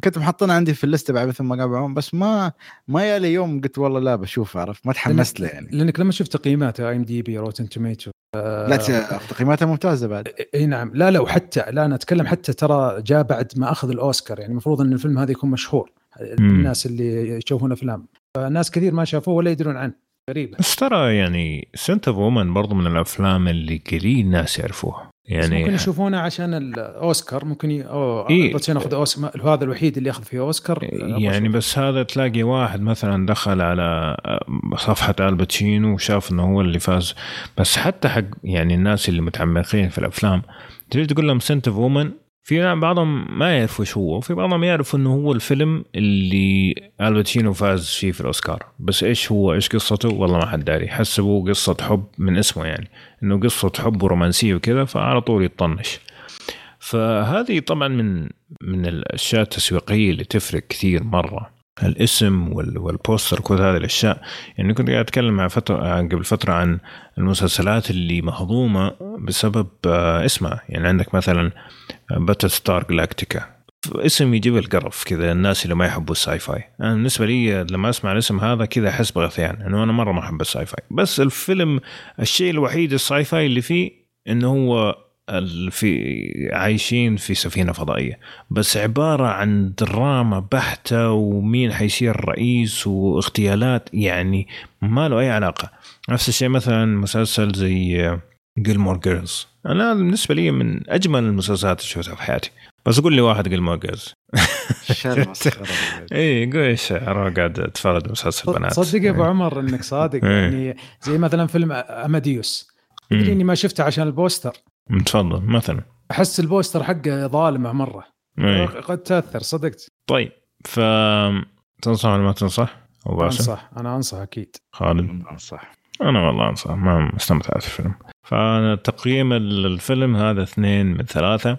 كنت محطنا عندي في اللسته بعد مثل ما قال بس ما ما يالي يوم قلت والله لا بشوف عرفت؟ ما تحمست له يعني. لأنك لما شفت تقييمات IMDb Rotten Tomato لا ت- تقييماتها ممتازة بعد. إي نعم. لا لا وحتى لا أنا أتكلم حتى ترى جاء بعد ما أخذ الأوسكار يعني المفروض إن الفيلم هذا يكون مشهور. الناس اللي يشوفون أفلام. فناس كثير ما شافوه ولا يدرون عنه. غريبة. بس ترى يعني Scent of Woman برضو من الأفلام اللي قليل ناس يعرفوها. يعني ممكن يشوفونه عشان الأوسكار. ممكن ي... أوه إيه. باتشينو اخذ أوسكار. هذا الوحيد اللي ياخذ فيه أوسكار. يعني بس هذا تلاقي واحد مثلا دخل على صفحة الباتشينو وشاف إنه هو اللي فاز. بس حتى حق يعني الناس اللي متعمقين في الأفلام تجي تقول لهم Scent of Woman في بعضهم ما يعرفوا إيش هو وفي بعضهم يعرفوا إنه هو الفيلم اللي الباتشينو فاز فيه في الأوسكار. بس إيش هو؟ إيش قصته؟ والله ما حد داري. حسبوا قصة حب من اسمه يعني. إنه قصة حب ورومانسية وكذا فعلى طول يطنش. فهذه طبعا من من الأشياء التسويقية اللي تفرق كثير مرة. الاسم وال- وال poster كل هذه الأشياء. يعني كنت قاعد أتكلم مع فترة قبل فترة عن المسلسلات اللي مهضومة بسبب آه، اسمها. يعني عندك مثلا Battlestar Galactica اسم يجيب القرف كذا الناس اللي ما يحبوا ال sci-fi أنا بالنسبة لي لما أسمع الاسم هذا كذا أحس بغثيان إنه أنا مرة ما أحب ال sci-fi بس الفيلم الشيء الوحيد ال sci-fi اللي فيه إنه هو في عايشين في سفينة فضائية. بس عبارة عن دراما بحتة ومين حيصير رئيس واغتيالات يعني ما له أي علاقة. نفس الشيء مثلا مسلسل زي Gilmore Girls أنا بالنسبة لي من أجمل المسلسلات اللي شفتها في حياتي. بس قول لي واحد Gilmore Girls. اي قول إيش. أروح قاعد أتفرج مسلسل بنات. صدق يا أبو عمر إنك صادق إيه. يعني زي مثلا فيلم أماديوس. تدري. إني ما شفته عشان ال poster. تفضل مثلا. أحس ال poster حقه ظالمه مرة. إيه. قد تأثر صدقت. طيب ف تنصح ولا ما تنصح؟ أنصح أنا أنصح أكيد. خالد. صح أنا والله أنصح ما استمتعت في الفيلم. فأنا تقييم الفيلم هذا اثنين من ثلاثة.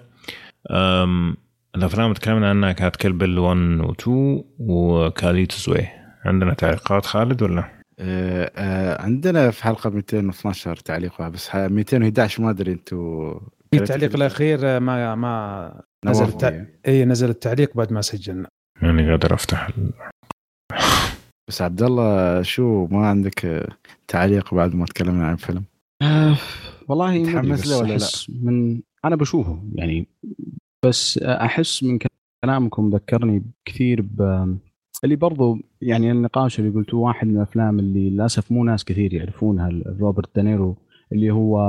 أم الأفلام اللي تكلمنا عنها كانت Kill Bill 1 و 2 و Carlito's Way. عندنا تعليقات خالد ولا؟ آه، آه، عندنا في حلقة 212 تعليق بس ح- 211 ما أدري أنتم التعليق الأخير ما ما نزل التع... إي نزل التعليق بعد ما سجلنا. ماني قادر أفتح ال- بس عبد الله شو ما عندك آه، تعليق بعد ما تكلمنا عن الفيلم آه والله متحمس له ولا لا؟ من أنا بشوفه يعني بس أحس من كلامكم ذكرني كثير ب اللي برضو يعني النقاش اللي قلتوه واحد من الأفلام اللي للأسف مو ناس كثير يعرفونها روبرت دانيرو اللي هو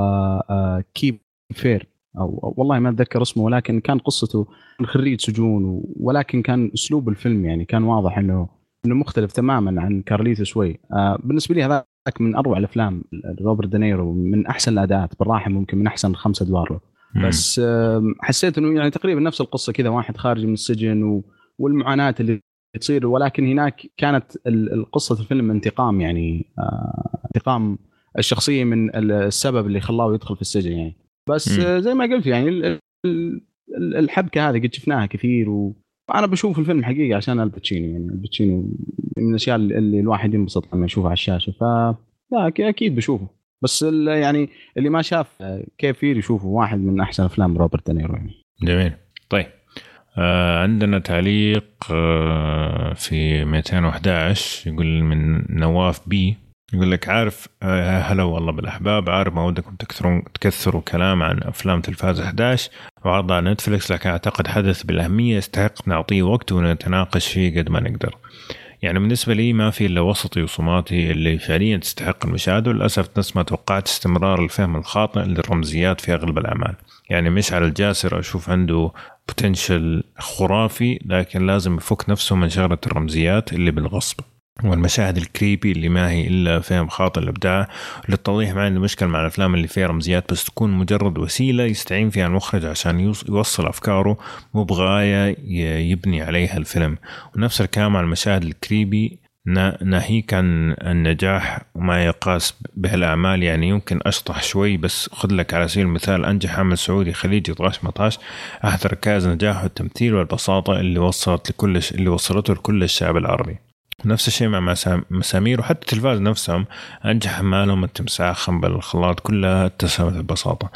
آه Cape Fear أو والله ما أتذكر اسمه ولكن كان قصته خريج سجون ولكن كان أسلوب الفيلم يعني كان واضح انه إنه مختلف تماما عن Carlito's Way آه بالنسبة لي هذاك من أروع الأفلام روبرت دينيرو من أحسن الأداءات بالراحة ممكن من أحسن خمسة ادوار. بس حسيت إنه يعني تقريبا نفس القصة كذا واحد خارج من السجن. والمعاناة اللي تصير ولكن هناك كانت قصه الفيلم انتقام يعني آه، انتقام الشخصية من ال- السبب اللي خلاه يدخل في السجن يعني. بس. آه، زي ما قلت يعني ال- ال- ال- الحبكة هذه قد شفناها كثير وأنا بشوف الفيلم حقيقة عشان الباتشينو يعني. الباتشينو من الأشياء اللي الواحد ينبسط لما يشوفها على الشاشة ف لا أكيد بشوفه. بس يعني اللي ما شاف آه، كيف يشوفه؟ واحد من أحسن أفلام روبرت دينيرو يعني. جميل. طيب. عندنا تعليق آه في 211 يقول من نواف بي يقول لك عارف آه هلا والله بالأحباب عارف ما ودكم تكثرون تكثروا كلام عن أفلام تلفاز 11 وعرضها على نتفلكس لكن أعتقد حدث بالأهمية يستحق نعطيه وقت ونتناقش فيه قد ما نقدر. يعني بالنسبة لي ما في إلا وسطي وصماتي اللي فعليا تستحق المشاهدة. وللأسف نفس ما توقعت استمرار الفهم الخاطئ للرمزيات في أغلب الأعمال. يعني مش على الجاسر أشوف عنده بوتنشل خرافي لكن لازم يفك نفسه من شغلة الرمزيات اللي بالغصب. والمشاهد الكريبي اللي ما هي إلا فهم خاطئ الإبداع. للتوضيح ما عندي مشكله مع الأفلام اللي فيها رمزيات بس تكون مجرد وسيلة يستعين فيها المخرج عشان يوص- يوصل أفكاره مو بغايه يبني عليها الفيلم. ونفس الكلام على المشاهد الكريبي نا- ناهيك عن النجاح وما يقاس بهالأعمال. يعني يمكن أشطح شوي بس خذ لك على سبيل المثال أنجح عمل سعودي خليجي طاش مطاش احد ركائز نجاحه التمثيل والبساطة اللي وصلت لكل. اللي وصلته لكل الشعب العربي. نفس الشيء مع مسام- مسامير وحتى التلفاز نفسهم. أنجح اعمالهم التمساح خنبل الخلاط كلها اتسمت ببساطة.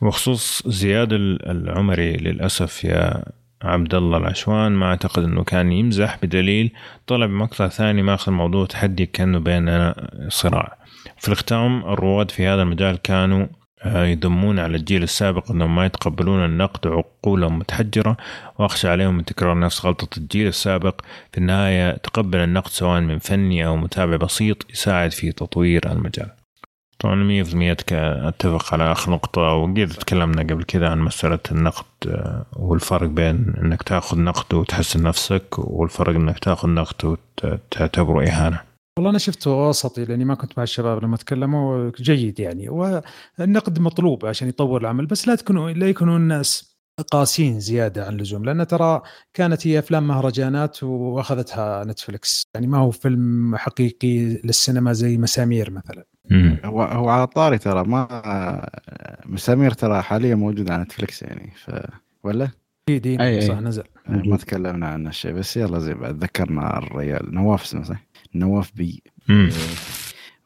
وخصوص زياد ال- العمري للأسف يا عبد الله العشوان ما أعتقد إنه كان يمزح. بدليل طلع بمقطع ثاني ماخذ موضوع تحدي كأنه بيننا صراع. في الختام الرواد في هذا المجال كانوا يذمون على الجيل السابق إنهم ما يتقبلون النقد وعقولهم متحجرة وأخشى عليهم من تكرار نفس غلطة الجيل السابق في النهاية تقبل النقد سواء من فني أو متابع بسيط يساعد في تطوير المجال. طبعا 100% أتك- أتفق على آخر نقطة وقد تكلمنا قبل كذا عن مسألة النقد آه، والفرق بين إنك تأخذ نقد وتحسن نفسك والفرق إنك تأخذ نقد وتعتبره إهانة. والله أنا شفته وسطي لأني ما كنت مع الشباب لما تكلموا جيد يعني. والنقد مطلوب عشان يطور العمل بس لا تكونوا لا يكونوا الناس قاسين زيادة عن اللزوم لأن ترى كانت هي أفلام مهرجانات وأخذتها نتفلكس يعني ما هو فيلم حقيقي للسينما زي مسامير مثلا. هو هو على طاري ترى ما مسامير ترى حاليا موجود على نتفلكس يعني ف ولا؟ دي أي- أي. صح نزل. ما تكلمنا عنه شيء بس يلا زي بعد ذكرنا الرجال نواف اسمه صح؟ نواف بي. مم.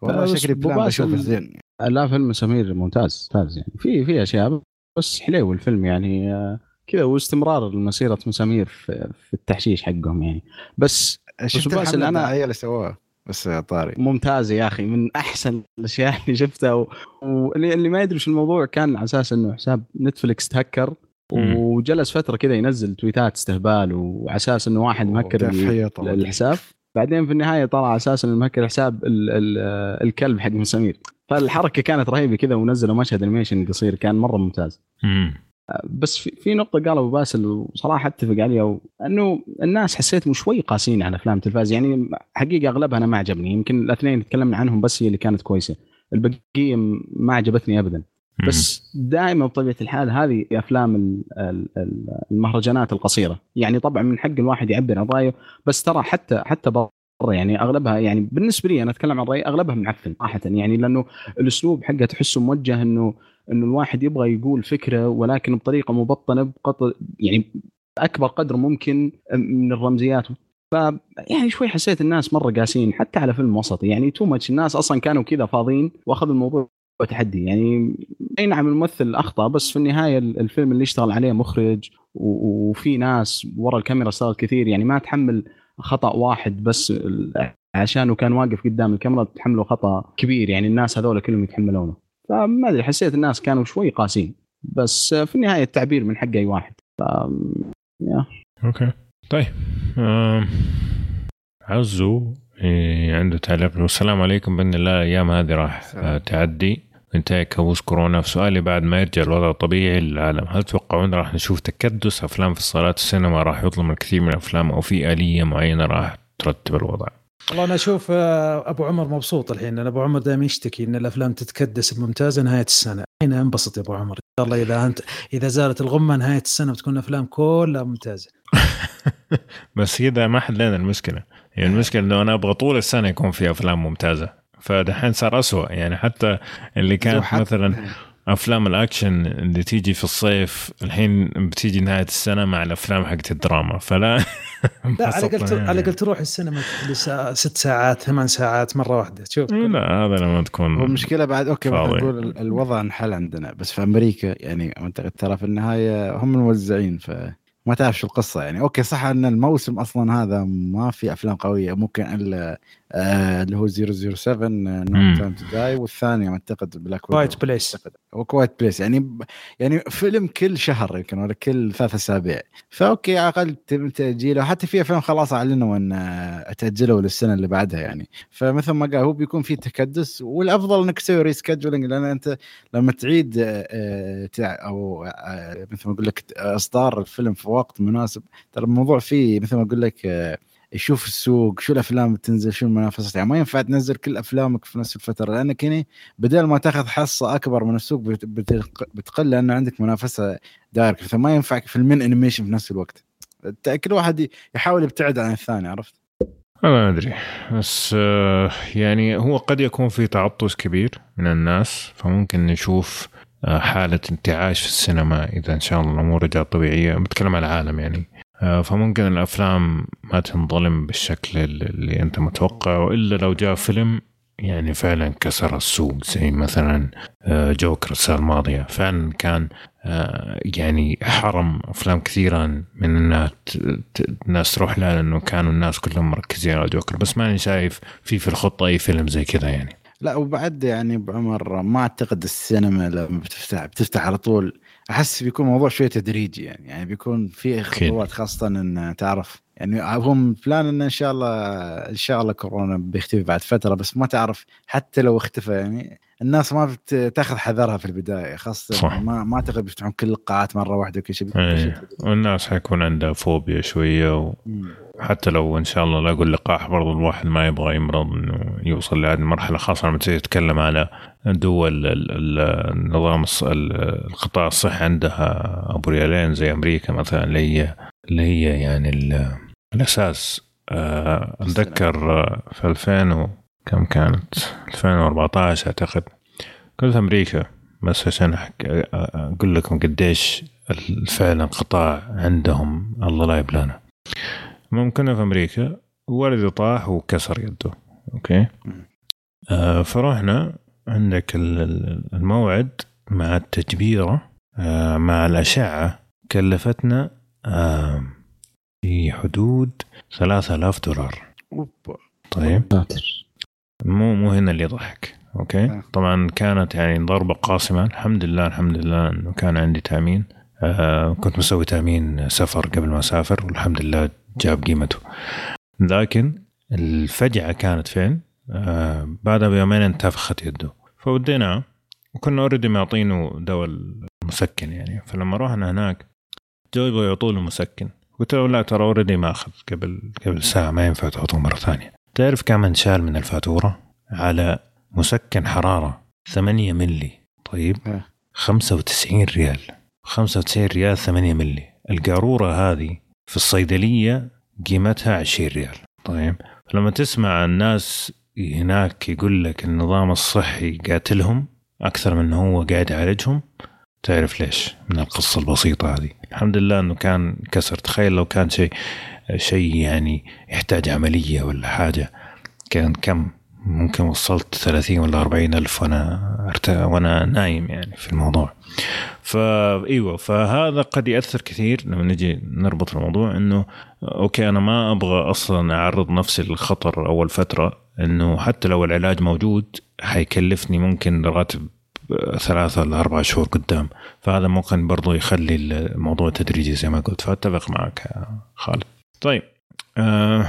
والله شكلي بلان بشوفه زين. لا فيلم سمير ممتاز ممتاز يعني. في في أشياء بس حلو الفيلم يعني. آه، كذا واستمرار مسيره مسامير في, في التحشيش حقهم يعني. بس شفت بس اللي أنا- الدعائيه اللي سواها بس يا طاري. ممتازه يا أخي من أحسن الأشياء اللي شفتها. و- واللي اللي ما يدري إيش الموضوع كان على أساس إنه حساب نتفلكس تهكر. وجلس فترة كذا ينزل تويتات استهبال وعلى أساس إنه واحد مهكر. الحساب بعدين في النهاية طلع على أساس إنه مهكر حساب ال ال الكلب حق مسامير فالحركة كانت رهيبة كذا ونزلوا مشهد animation قصير كان مرة ممتاز. مم. بس في, في نقطة قالها أبو باسل وصراحة أتفق عليها إنه الناس حسيتهم شوي قاسيين على أفلام التلفاز. يعني حقيقة أغلبها أنا ما عجبني يمكن الاثنين اللي تكلمنا عنهم بس هي اللي كانت كويسة. البقية ما عجبتني ابدا. بس دائما بطبيعة الحال هذه أفلام ال- ال- ال- المهرجانات القصيرة. يعني طبعا من حق الواحد يعبر عن رايه بس ترى حتى حتى برا يعني أغلبها يعني بالنسبة لي أنا أتكلم عن رأيي أغلبها معفن صراحة. يعني لأنه الأسلوب حقه تحسه موجه انه إنه الواحد يبغى يقول فكرة ولكن بطريقة مبطنة بقطر يعني اكبر قدر ممكن من الرمزيات. ف يعني شوي حسيت الناس مرة قاسين حتى على فيلم وسطي يعني تو ماتش الناس أصلا كانوا كذا فاضيين وأخذوا الموضوع تحدي يعني أي نعم الممثل أخطأ بس في النهاية الفيلم اللي اشتغل عليه مخرج وفي ناس ورا الكاميرا اشتغلت كثير. يعني ما تحمل خطأ واحد بس عشانه كان واقف قدام الكاميرا تحمله خطأ كبير. يعني الناس هذول كلهم يتحملونه. فما أدري حسيت الناس كانوا شوي قاسين بس في النهاية التعبير من حق أي واحد. ف... يا. أوكي. طيب عزو إيه، عنده تعليق؟ يقول السلام عليكم. باذن الله الأيام هذه راح تعدي. وينتهي كابوس كورونا فسؤالي بعد ما يرجع الوضع الطبيعي للعالم. هل تتوقعون راح نشوف تكدس؟ أفلام في صالات السينما راح يظلم الكثير من الأفلام أو في آلية معينة راح ترتب الوضع؟ والله أنا أشوف آه، أبو عمر مبسوط الحين لأن أبو عمر دائما يشتكي إن الأفلام تتكدس بممتازه نهاية السنة. الحين أنبسط يا أبو عمر. إن شاء الله إذا أنت إذا زالت الغمة نهاية السنة بتكون الافلام كلها ممتازة. بس كذا ما حلينا المشكلة. يعني المشكلة إنه أنا أبغى طول السنة يكون في أفلام ممتازة. فدحين صار أسوأ. يعني حتى اللي كانت مثلا أفلام الأكشن اللي تيجي في الصيف الحين بتيجي نهاية السنة مع الأفلام حقت الدراما. فلا لا على الاقل تر- يعني. على الاقل تروح السينما لسا- ست ساعات ثمان ساعات مرة واحدة. تشوف إيه، لا هذا لما تكون المشكلة بعد okay نقول ال- الوضع انحل عندنا بس في أمريكا يعني انت ترى في النهاية هم الموزعين فما تعرف شو القصة. يعني okay صح أن الموسم أصلا هذا ما في أفلام قوية ممكن إلا اللي هو 007 مم. No Time to Die والثانيه أعتقد Black Widow و Quiet Place يعني يعني فيلم كل شهر يمكن ولا كل ثلاث أسابيع. ف okay على الاقل تم تأجيله. حتى في أفلام خلاص أعلنوا إن آه، تاجلوا للسنة اللي بعدها يعني. فمثل ما قال هو بيكون في تكدس والأفضل إنك تسوي rescheduling لأن أنت لما تعيد آه، آه، تع- أو آه، مثل ما أقول لك إصدار الفيلم في وقت مناسب ترى الموضوع فيه مثل ما أقول لك آه، يشوف السوق شو الأفلام اللي تنزل شو المنافسات؟ يعني ما ينفع تنزل كل أفلامك في نفس الفترة لأنك هنا بدل ما تاخذ حصة أكبر من السوق بت- بتق- بتقل لأنه عندك منافسة direct. فما ينفع فيلمين animation في نفس الوقت. كل واحد يحاول يبتعد عن الثاني عرفت؟ ما أدري. بس آه، يعني هو قد يكون في تعطش كبير من الناس فممكن نشوف آه، حالة انتعاش في السينما إذا إن شاء الله الأمور رجعت طبيعية. بتكلم عن العالم يعني. فممكن الأفلام ما تنظلم بالشكل اللي أنت متوقع وإلا لو جاء فيلم يعني فعلا كسر السوق زي مثلا آه، جوكر السنة الماضية. فعلا كان آه، يعني حرم أفلام كثيرة من ت- الناس تروح لها لأنه كانوا الناس كلهم مركزين على جوكر. بس ماني شايف في في الخطة أي فيلم زي كذا يعني. لا وبعد يعني ابو عمر ما أعتقد السينما لما بتفتح بتفتح على طول أحس بيكون موضوع شوية تدريجي يعني يعني بيكون في. خطوات خاصة إن تعرف يعني هم بلان إن إن شاء الله إن شاء الله كورونا بيختفي بعد فترة بس ما تعرف حتى لو اختفى يعني الناس ما بتاخذ حذرها في البداية خاصة صح. ما ما أعتقد بيفتحون كل القاعات مرة واحدة وكل شيء إيه. والناس حيكون عندها فوبيا شوية و... مم. حتى لو إن شاء الله لاقوا اللقاح برضو الواحد ما يبغى يمرض إنه يوصل لهذه المرحلة خاصة لما تيجي تتكلم على دول ال- ال- النظام القطاع الصحي عندها أبو ريالين زي أمريكا مثلا اللي هي اللي هي يعني ال- الأساس. آه، أتذكر آه، في 2000 و- كم كانت؟ 2014 أعتقد. كنت في أمريكا بس عشان أقول لكم قديش فعلا قطاع عندهم الله لا يبلانا ممكن في أمريكا والدي طاح وكسر يده. أوكي. آه فرحنا عندك ال- ال- الموعد مع التجبيرة آه مع الأشعة. كلفتنا آه في حدود 3000 دولار. أوبا. طيب. مو مو هنا اللي يضحك. Okay؟ آه. طبعا كانت يعني ضربة قاسمة. الحمد لله الحمد لله إنه كان عندي تأمين. آه كنت مسوي تأمين سفر قبل ما أسافر والحمد لله جاب قيمته. لكن الفجعة كانت فين؟ آه بعدها بيومين انتفخت يده. فوديناه وكنا already معطينه دواء المسكن يعني. فلما رحنا هناك جو يبغوا يعطوا له مسكن قلت له لا ترى already ماخذ قبل قبل ساعة ما ينفع تعطوه مرة ثانية. تعرف كم انشال من الفاتورة؟ على مسكن حرارة 8 ملي طيب. آه. 95 ريال. 95 ريال 8 ملي القارورة هذه في الصيدلية قيمتها 20 ريال. طيب. لما تسمع الناس هناك يقول لك النظام الصحي قاتلهم أكثر من هو قاعد يعالجهم تعرف ليش؟ من القصة البسيطة هذه. الحمد لله إنه كان كسر. تخيل لو كان شيء شيء يعني يحتاج عملية ولا حاجة كان كم ممكن وصلت 30 ولا 40 ألف وأنا أرت... وأنا نايم يعني في الموضوع. فأيوة فهذا قد يأثر كثير لما نجي نربط الموضوع أنه أوكي أنا ما أبغى أصلا أعرض نفسي للخطر أول فترة أنه حتى لو العلاج موجود حيكلفني ممكن راتب ثلاثة ولا أربعة شهور قدام. فهذا ممكن برضو يخلي الموضوع تدريجي زي ما قلت. فأتفق معك يا خالد. طيب آه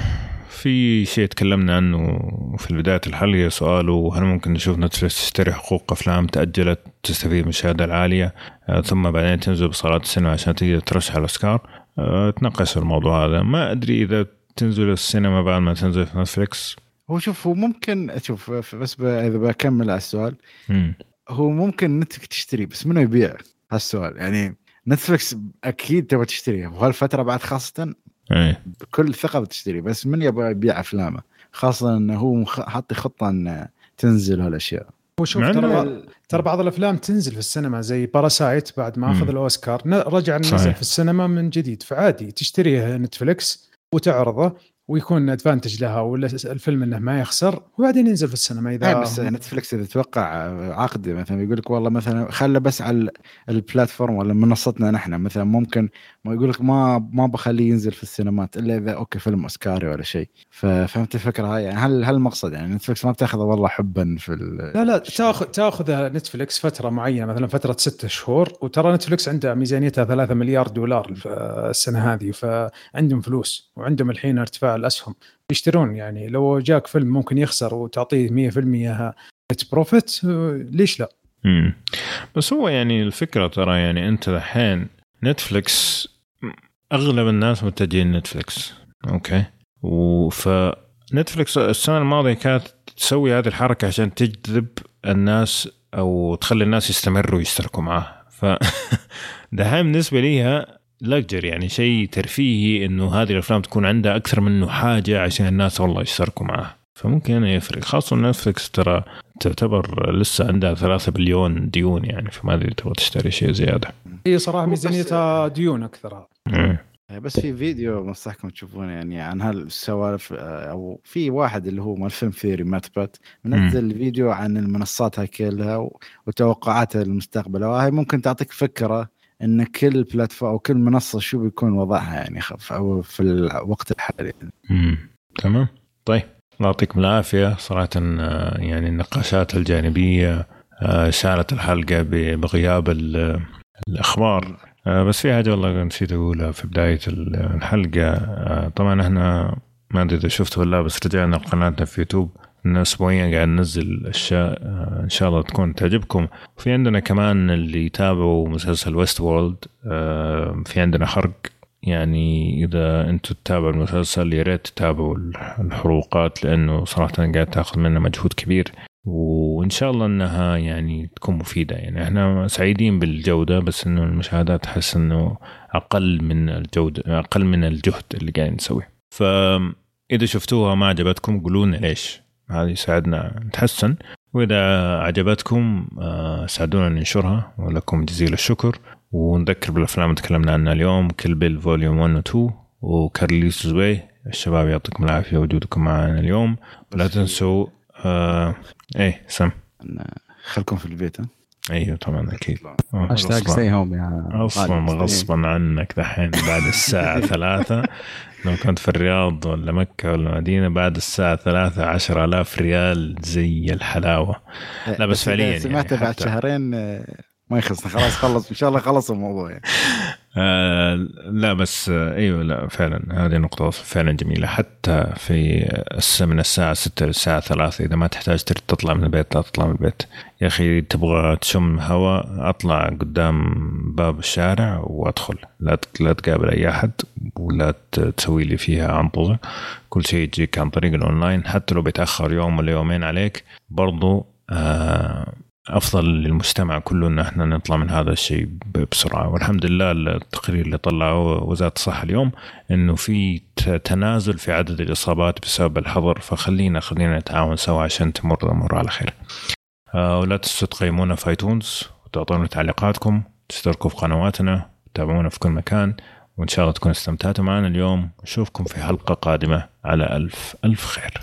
في شيء تكلمنا عنه في بدايه الحلقة سؤاله هل ممكن نشوف نتفلكس تشتري حقوق أفلام تأجلت تستفيد من الشهادة العالية آه، ثم بعدين تنزل بصالات السينما عشان تقدر ترشح الأوسكار؟ آه، تناقش الموضوع هذا. ما أدري إذا تنزل السينما بعد ما تنزل في نتفلكس هو شوف هو ممكن شوف بس. إذا بكمل على السؤال. مم. هو ممكن نتفلكس تشتري بس منو يبيع؟ هالسؤال. يعني نتفلكس أكيد تبغى تشتريها. وهالفترة بعد خاصة إيه. بكل ثقه بتشتري بس من يبغى يبيع أفلامه؟ خاصة إنه هو حاطي خطة إن تنزل هالأشياء. وشوف مع ترى ترى بعض الأفلام تنزل في السينما زي Parasite بعد ما أخذ. الأوسكار. رجع نزل. في السينما من جديد. فعادي تشتريه نتفلكس وتعرضه ويكون advantage لها ولا الفيلم إنه ما يخسر وبعدين ينزل في السينما إذا إيه بس نتفلكس إذا توقع عقد مثلا يقول لك والله مثلا خله بس على ال- ال platform ولا منصتنا نحن. مثلا ممكن ما يقول لك ما ما بخليه ينزل في السينمات إلا إذا okay فيلم أوسكاري ولا شيء ففهمت الفكرة هاي يعني هل هل المقصد يعني نتفلكس ما بتاخذه والله حبا في ال- لا لا تاخذ تاخذ نتفلكس فترة معينة مثلا فترة ستة شهور وترى نتفلكس عندها ميزانيتها 3 مليار دولار السنة هذه فعندهم فلوس وعندهم الحين ارتفاع الأسهم يشترون يعني لو جاك فيلم ممكن يخسر وتعطيه 100% net profit ليش لا؟ مم. بس هو يعني الفكرة ترى يعني أنت الحين نتفلكس أغلب الناس متجهين نتفلكس okay. وف نتفلكس السنة الماضية كانت تسوي هذه الحركة عشان تجذب الناس أو تخلي الناس يستمروا يشتركوا معاه. ف دحين بالنسبة ليها luxury يعني شيء ترفيهي إنه هذه الأفلام تكون عندها أكثر منه حاجة عشان الناس والله يشتركوا معاه. فممكن هنا يفرق خاصة نتفلكس ترى تعتبر لسه عندها ثلاثة بليون ديون يعني فما أدري تبغى تشتري شيء زيادة. هي صراحة ميزانيتها ديون أكثر. مم. بس في فيديو بنصحكم تشوفونه يعني عن هالسوالف آه، أو في واحد اللي هو مال Film Theory MatPat منزل فيديو عن المنصات هاي كلها وتوقعاتها للمستقبل. وهاي ممكن تعطيك فكرة إن كل platform أو كل منصة شو بيكون وضعها يعني في الوقت الحالي. مم. تمام. طيب. الله يعطيكم العافية. صراحة آه، يعني النقاشات الجانبية آه، شالت الحلقة بغياب ال- الأخبار. آه، بس في حاجة والله نسيت أقولها في بداية ال- الحلقة. طبعا إحنا ما أدري إذا شفتوا ولا لا، بس رجعنا قناتنا في يوتيوب. اسبوعيا قاعد ننزل أشياء إن شاء الله تكون تعجبكم. في عندنا كمان اللي يتابعوا مسلسل ويست وورلد في عندنا حرق. يعني إذا أنتم تتابعوا المسلسل يا ريت تتابعوا الحروقات لأنه صراحة قاعد تأخذ منا مجهود كبير. وإن شاء الله إنها يعني تكون مفيدة. يعني إحنا سعيدين بالجودة بس إنه المشاهدات أحس إنه أقل من الجودة أقل من الجهد اللي قاعدين نسويه. فاذا شفتوها ما عجبتكم قولوا لنا ليش. هذا يساعدنا نتحسن. وإذا عجبتكم آه، ساعدونا ننشرها. ولكم جزيل الشكر. ونذكر بالأفلام اللي تكلمنا عنها اليوم Kill Bill Volume 1 و 2 وكارليس زوي الشباب يعطيكم العافية وجودكم معنا اليوم. ولا تنسوا آه إيه سم. خلكم في البيت ها؟ أيوه طبعا أكيد. هاشتاج stay home يا أصلا غالي. غصبا عنك دحين بعد الساعة ثلاثة. لو كنت في الرياض ولا مكة ولا مدينة بعد الساعة ثلاثة عشر آلاف ريال زي الحلاوة. لا، بس إذا فعلياً يعني سمعته بعد حتى- شهرين آه، ما يخلص. خلاص خلص. إن شاء الله خلص الموضوع يعني. آه لا بس آه إيوه لا فعلا. هذه نقطة فعلا جميلة. حتى في من الساعة 6 للساعة 3 إذا ما تحتاج تطلع من البيت لا تطلع من البيت. يا أخي تبغى تشم هواء أطلع قدام باب الشارع وأدخل. لا لا تقابل أي أحد ولا تسوي لي فيها عنطزة كل شيء يجيك عن طريق الأونلاين. حتى لو بيتأخر يوم ولا يومين عليك برضو آه أفضل للمجتمع كله إن إحنا نطلع من هذا الشيء بسرعة والحمد لله التقرير اللي طلعه وزارة الصحة اليوم إنه في تنازل في عدد الإصابات بسبب الحظر فخلينا خلينا نتعاون سوا عشان تمر الأمور على خير. آه ولا تنسوا تقيمونا في آيتونز وتعطونا تعليقاتكم تشتركوا في قنواتنا تتابعونا في كل مكان وإن شاء الله تكونوا استمتعتوا معنا اليوم نشوفكم في حلقة قادمة على الف ألف خير.